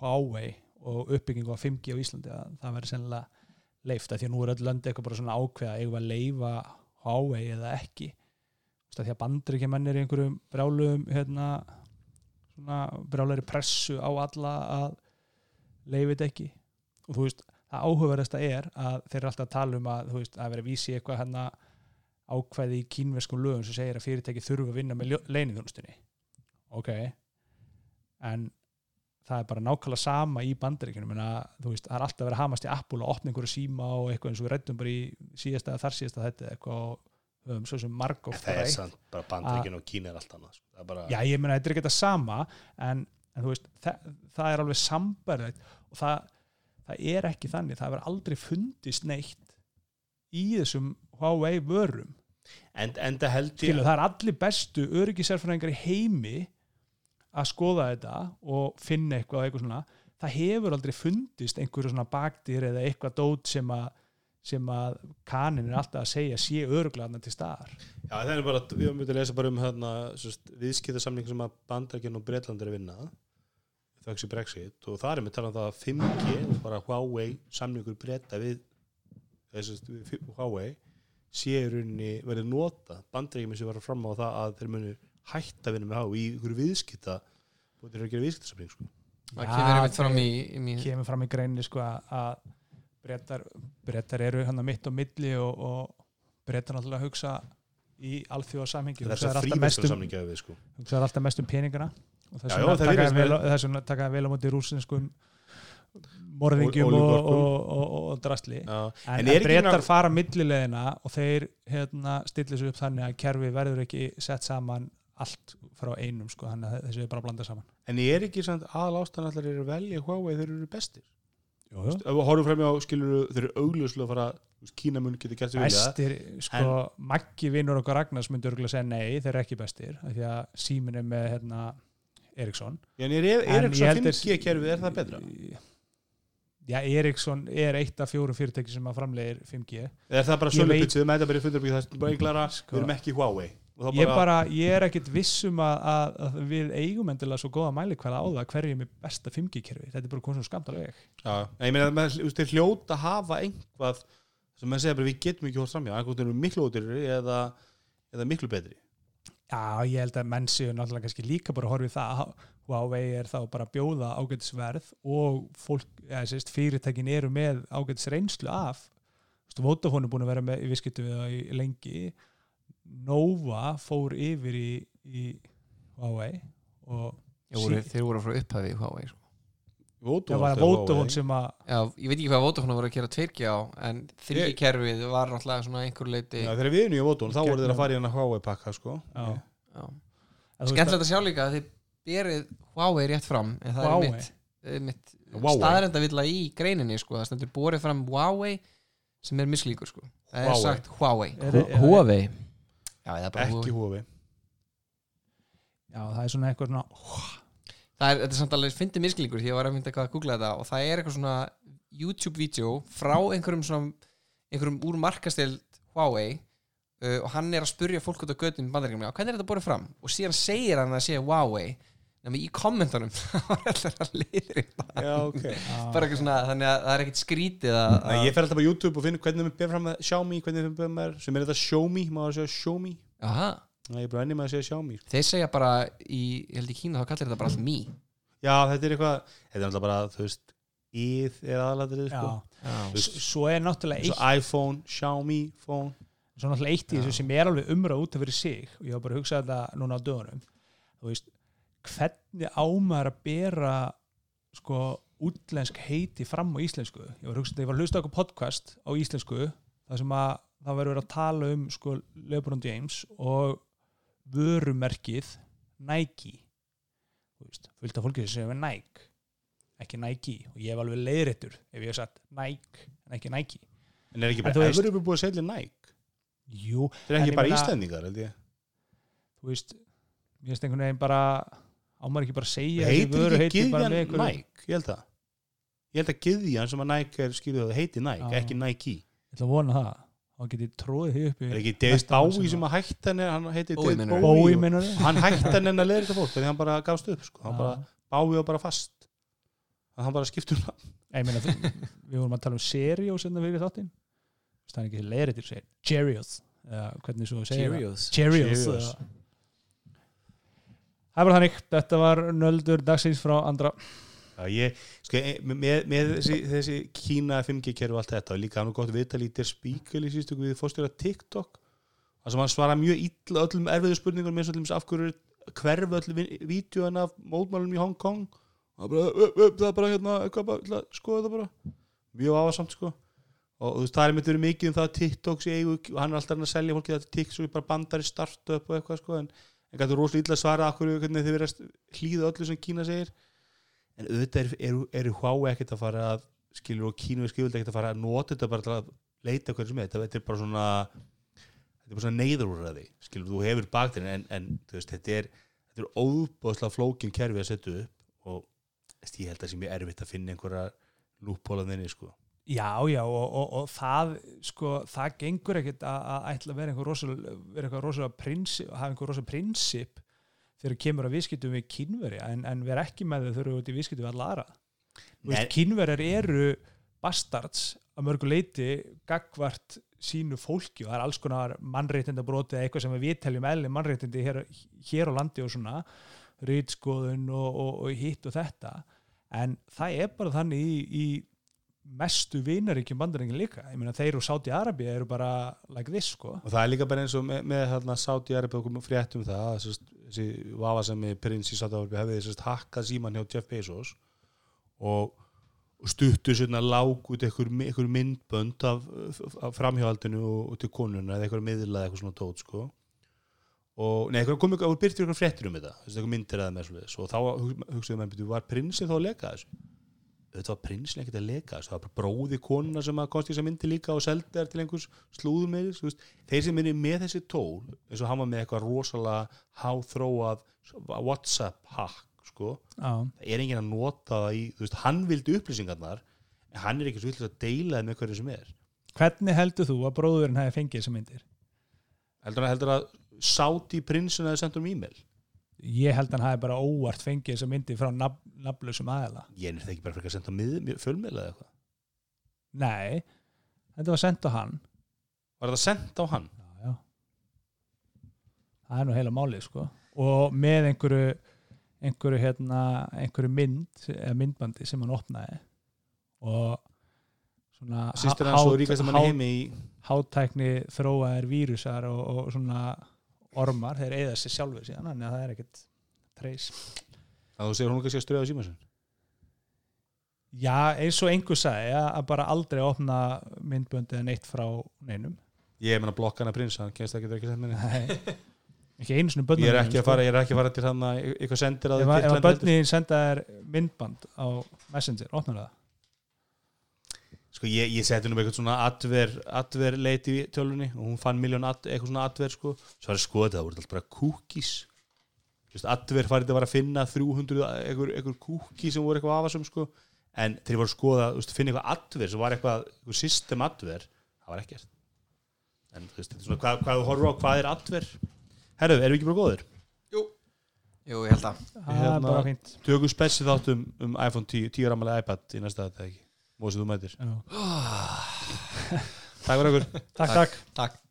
S3: Huawei og uppbyggingu á 5G á Íslandi að það verður sennilega leift því að nú er öll löndi eitthvað bara svona ákveða eigum að leifa Huawei eða ekki. Því að bandrykjumenn er í einhverjum brjáluðum hérna, brjálæri pressu á alla að leifið þetta ekki. Og þú veist, það áhugaverðasta er að þeir eru alltaf að tala um að þú veist, að vera að vísi eitthvað hérna ákvæði í kínverskum lögum sem segir að fyrirtæki þurfa að vinna með leinithjónustinni ok. En það er bara nákvæmlega sama í bandaríkjunum. Það er alltaf verið að hamast í Apple og opna einhverju síma og eitthvað eins og við rættum bara í síðasta eða þar síðasta þetta eitthvað og höfum svo sem marg
S2: Það er samt bara bandreikin og Kína er allt annað sko. Er bara
S3: já ég meina þetta er ekki þetta sama en, en þú veist það, það er alveg sambærið og það, það er ekki þannig. Það verður aldrei fundist neitt í þessum Huawei vörum.
S2: En, en það held ég
S3: Skilu, það er allir bestu öryggisærfræðingar í heimi að skoða þetta og finna eitthvað eitthvað svona það hefur aldrei fundist einhverju svona bakdýr eða eitthvað dót sem að sem að kanin er alltaf að segja sé öruglega til staðar.
S2: Já, það er bara, við höfum myndið að lesa bara um hérna, viðskiptasamning sem að Bandaríkjun og Breitland er að vinna þauks í Brexit og það er með talað um það að 5G, bara Huawei samningur breyta við við Huawei sé í rauninni verið nota Bandaríkjum sem var fram á það að þeir munu hætta að vinna með Huawei í ykkur viðskipta og þeir eru að gera viðskiptasamning sko.
S4: það kemur einmitt fram í, í,
S3: kemur fram í greinni sko að- að brettar, brettar eru hann mitt á milli og, og brettar náttúrulega hugsa í alþjóðasamhengi
S2: þess
S3: hugsa
S2: að
S3: alltaf mest um,
S2: sko.
S3: hugsaðar alltaf mest um peningana og þess vegna
S2: það
S3: taka þeir vel, á móti rúsinskum morðingjum
S2: Og-
S3: og,
S2: og-
S3: og, og, og drastli
S2: Já,
S3: en,
S2: En
S3: en,
S2: er ekki
S3: breytar fara millilegina og þeir hérna, stillir sig upp þannig að kerfi verður ekki sett saman allt frá einum sko, þannig að þessu er bara að blanda saman.
S2: En ég er ekki samt aðal ástæðan allar eru að velja Huawei þeir eru bestir? Við horfum fram á skilur þeir eru augljóslega að fara þú veist, Kína mun getur gert vilja.
S3: Bestir, sko, Maggi vinnur okkar Ragnars myndi örgulega segja nei, þeir eru ekki bestir af því að símin er með hérna, Eriksson
S2: en er, er,
S3: En
S2: er
S3: ég
S2: eitthvað
S3: held
S2: 5G kerfið, er það betra?
S3: Já, Eriksson er eitt af fjórum fyrirtæki sem að framlegir 5G
S2: er það bara sölupitsið, með þetta bara í fundurbygg það er bara
S3: Sko.
S2: við erum ekki Huawei þá
S3: Ég, bara, ég er ekkit vissum að, að, að við eigum endilega svo góða mæli hverja á það hverjum er besta 5G-kerfi þetta er bara komið svo skamt alveg
S2: já, Nei, ég meina, veist, þeir hljóta að hafa einhvað sem maður segja bara við getum ekki hótt framjá, einhvern veginn miklu ódýrri eða, eða miklu betri.
S3: Já, ég held að menn séu náttúrulega kannski líka bara horfið það að Huawei er þá bara að bjóða ágætisverð og fólk, ja, sérst, fyrirtækin eru með ágætis reynslu af Vodafone er búin að vera með í viskiptu við það í lengi Nova fór yfir í, í Huawei og
S4: Þeir voru, þeir voru frá upphafi Huawei sko.
S3: það var Vodafone sem að
S4: Já, ég veit ekki hvað Vodafone voru að gera 2G á en 3G-kerfið var náttúrulega svona einhver leiti
S2: Já, þegar við erum í Vodafone, þá voru þeir að fara í hana Huawei pakka sko.
S4: Skemmtilegt að sjá líka að þið berið Huawei rétt fram en það
S3: Huawei?
S4: er mitt, er mitt
S2: Huawei.
S4: staðrenda vilja í greininni sko. það stendur borið fram Huawei sem er mislíkur sko. það er
S2: Huawei.
S4: sagt Huawei
S3: er, er,
S5: Huawei
S4: Já,
S2: ekki
S4: Huawei.
S2: Huawei.
S3: Já, það er svona eitthvað svona
S4: það er, þetta er samt alveg fyndið miskilíkur því ég var að mynda eitthvað að googla þetta og það er eitthvað svona YouTube-vídeó frá einhverjum svona einhverjum úr markastild Huawei uh, og hann er að spurja fólk út á göttum bandaríkjum, já, hvernig er þetta borðið fram? og síðan segir hann að sé Huawei nema í kommentunum. Það var alltaf að leiðri
S2: Já, ok.
S4: Bara eitthvað svona, þannig að það er ekkit skrítið að,
S2: Nei, ég fer alltaf á YouTube og finn hvernig við byrjum fram með Xiaomi, hvernig við byrjum með sem er þetta Xiaomi, maður að segja
S4: Aha,
S2: Nei, ég er bara enni með að segja Xiaomi.
S4: Þeir segja bara í, ég held í Kína þá kallir þetta bara allt Mi.
S2: Já, þetta er eitthvað, þetta er alltaf bara, þú veist íð er aðalatrið,
S3: Já,
S2: sko
S3: svo er náttúrulega
S2: Svo
S3: eitt
S2: iPhone, Xiaomi, phone.
S3: Svo náttúrulega eitt í þessu sem er alveg umræð út af fyrir sig. Og ég var bara að hugsa þetta núna á dögunum. Þú veist, hvernig ámar að bera sko útlensk heiti fram á íslensku? Ég var að hugsa þetta, ég var að hlusta okkur podcast á íslensku þar sem að það verið að tala um sko Lebron James og vörumerkið Nike. Þú veist, fullt af fólki sem segja með Nike ekki Nike. Og ég hef alveg leiðréttur ef ég hef sagt Nike en ekki Nike.
S2: En er ekki bara,
S3: þú veist-
S2: hefur við búið að selja Nike?
S3: Jú,
S2: eru
S3: En
S2: ekki bara Íslendingar, held ég.
S3: Þú veist ég veist einhvern veginn bara ámar ekki bara að segja
S2: Heitir
S3: vöru
S2: ekki
S3: heiti bara
S2: gyðjan
S3: með einhverju-
S2: Nike, ég held það. Ég held að gyðjan sem að Nike er skiljuð það heiti Nike,
S3: Já.
S2: ekki Nike.
S3: Ég ætla að vona það. Þá get ég tróðið því upp
S2: Er ekki David Bowie
S3: sem
S2: að hætta henni? Hann heiti
S4: Bowie
S2: David? Bowie
S3: Bói
S2: og- hann hætti henni að leira þetta fólk þegar hann bara gafst upp sko. hann bara Bowie var bara fast. Að hann bara skiptur um
S3: við vorum að tala um Serios hérna fyrir þáttinn. Þú veist, það er ekki segir Cheerios eða hvernig svo segir það? Það bara þannig. Þetta var nöldur dagsins frá andra.
S2: Já, ég, sko, e- með, með þessi, þessi Kína 5G kerfi og allt þetta og líka hann og gott viðtal í Der Spiegel í síðustu við fórstjóra TikTok þar sem hann svara mjög illa öllum erfiðu spurningum eins og öllum af hverju hverfu öllum vídjóan af mótmálum í Hong Kong. Og það bara, upp, upp, það er bara hérna eitthvað bara, ætla að skoða þetta bara. Mjög áhersamt sko. Og þú veist það er mitt verið mikið um það að TikTok sé eigu og hann er alltaf að selja fólki þetta TikTok er bara bandari startup og eitthvað sko en, en gæti rosalega illa að svara hverju hvernig þið verið að hlýða öllu sem Kína segir. En auðvitað eru er, er Huawei ekkert að fara að skilur og kínu er skilur ekkert að fara að nota þetta bara til að leita hverju sem er. Þetta er bara svona svona neyðurúræði skilur þú hefur baktin en, en veist þetta er er óbúðslega flókin kerfi að setja upp og ég held að það sé mjög erfitt að finna einhverja lúppólaðinni sko
S3: Já, já, og, og, og það sko, það gengur ekkit að, að ætla að vera einhver rosalega, rosalega prinsip, hafa einhver rosalega prinsip þegar kemur að viðskiptum við kínveri en, en vera ekki með þau þegar þú ert í viðskiptum við alla aðra. Þú
S2: Nei.
S3: veist, kínverjar eru bastards að mörgu leiti gagvart sínu fólki og það er alls konar mannréttinda eða eitthvað sem við teljum eðli mannréttindi hér, hér á landi og svona rýtskoðun og, og hitt og þetta en það er bara þannig í, í mestu vinaríkjum bandaringin líka. Ég meina þeir og Sáti Arabia eru bara like this sko.
S2: Og það er líka bara eins og með, með Arabia okkur frétt um það að þessi vafa sem prins í Saudi Arabia hefði sérst, hakkað síman hjá Jeff Bezos og, og stuttu svona lák út einhver, einhver myndbönd af, af framhjáhaldinu og, og til konuna eða einhver miðla eða eitthvað svona tót sko. Og nei, einhver kom ykkur, byrtir ykkur fréttir um þetta þessi einhver myndir svoleiðis. Og þá hug- hugsaðu með, var prinsið þá að leka þessu þetta var prinsin ekkert að leka það var bara bróði konuna sem að komst í þessa myndi líka og seldi þær til einhvers slúðum þeir sem er með þessi tól eins og hann var með eitthvað rosalega háþróað Whatsapp hack sko, það er enginn að nota það í, veist, hann vildi upplýsingarnar en hann er ekki svo villis að deila með hverju sem er.
S3: Hvernig heldur þú að bróðurinn hefði fengið þessar myndir?
S2: heldur að, heldur að Sáti prinsin að sendur um e-mail
S3: Ég held að hann hefði bara óvart fengið þessar myndir frá nafn, nafnlausum aðela
S2: ég er það ekki bara fyrir að senda mið, fjölmiðla eða eitthvað.
S3: Nei, þetta var sendt á hann.
S2: Var þetta sendt á hann?
S3: já, já. það er nú heila málið sko. Og með einhverju einhverju hérna einhverju mynd eða myndbandi sem hann opnaði. Og svona
S2: sýstir hans og ríkast að mann heimi í
S3: hátækni þróaðir vírusar og, og svona ormar, þeir eigða sér sjálfur síðan að það er ekkert treys.
S2: Að þú segir hún kannski að ströða síma sinn
S3: Já, eins og einhver sagði að bara aldrei opna myndböndi eða neitt frá neinum.
S2: Ég meina blokka hann að prins hann kemst ekki ekki minni
S3: Nei. ekki einu svona börnum
S2: ég er ekki að fara er ekki að fara til hann að eitthvað sendir að
S3: ef, að- börnin senda þér myndband á Messenger, opnar það
S2: sko ég, ég seti nú með eitthvað svona adver, adver leit í tölunni og hún fann miljón ad, eitthvað svona adver sko. Svo var ég skoðið það voru alltaf bara veist, adver farið að var að finna 300 eitthvað, eitthvað cookies sem voru eitthvað afasum sko. En þegar ég voru að skoða veist, finna eitthvað adver sem var eitthvað, eitthvað system adver það var ekkert. En þú veist, þetta er svona hvað, hvað þú horfur á hvað er adver herru, erum við ekki bara góðir?
S4: Jú, ég held að.
S3: Það er
S2: Hérna-
S3: bara fínt.
S2: tökum spessi þátt um, um iPhone 10 10 ramalega iPad í næsta þetta ekki Mósið þú mætir.
S3: Já.
S2: Takk fyrir okkur.
S3: Takk, takk.
S4: Takk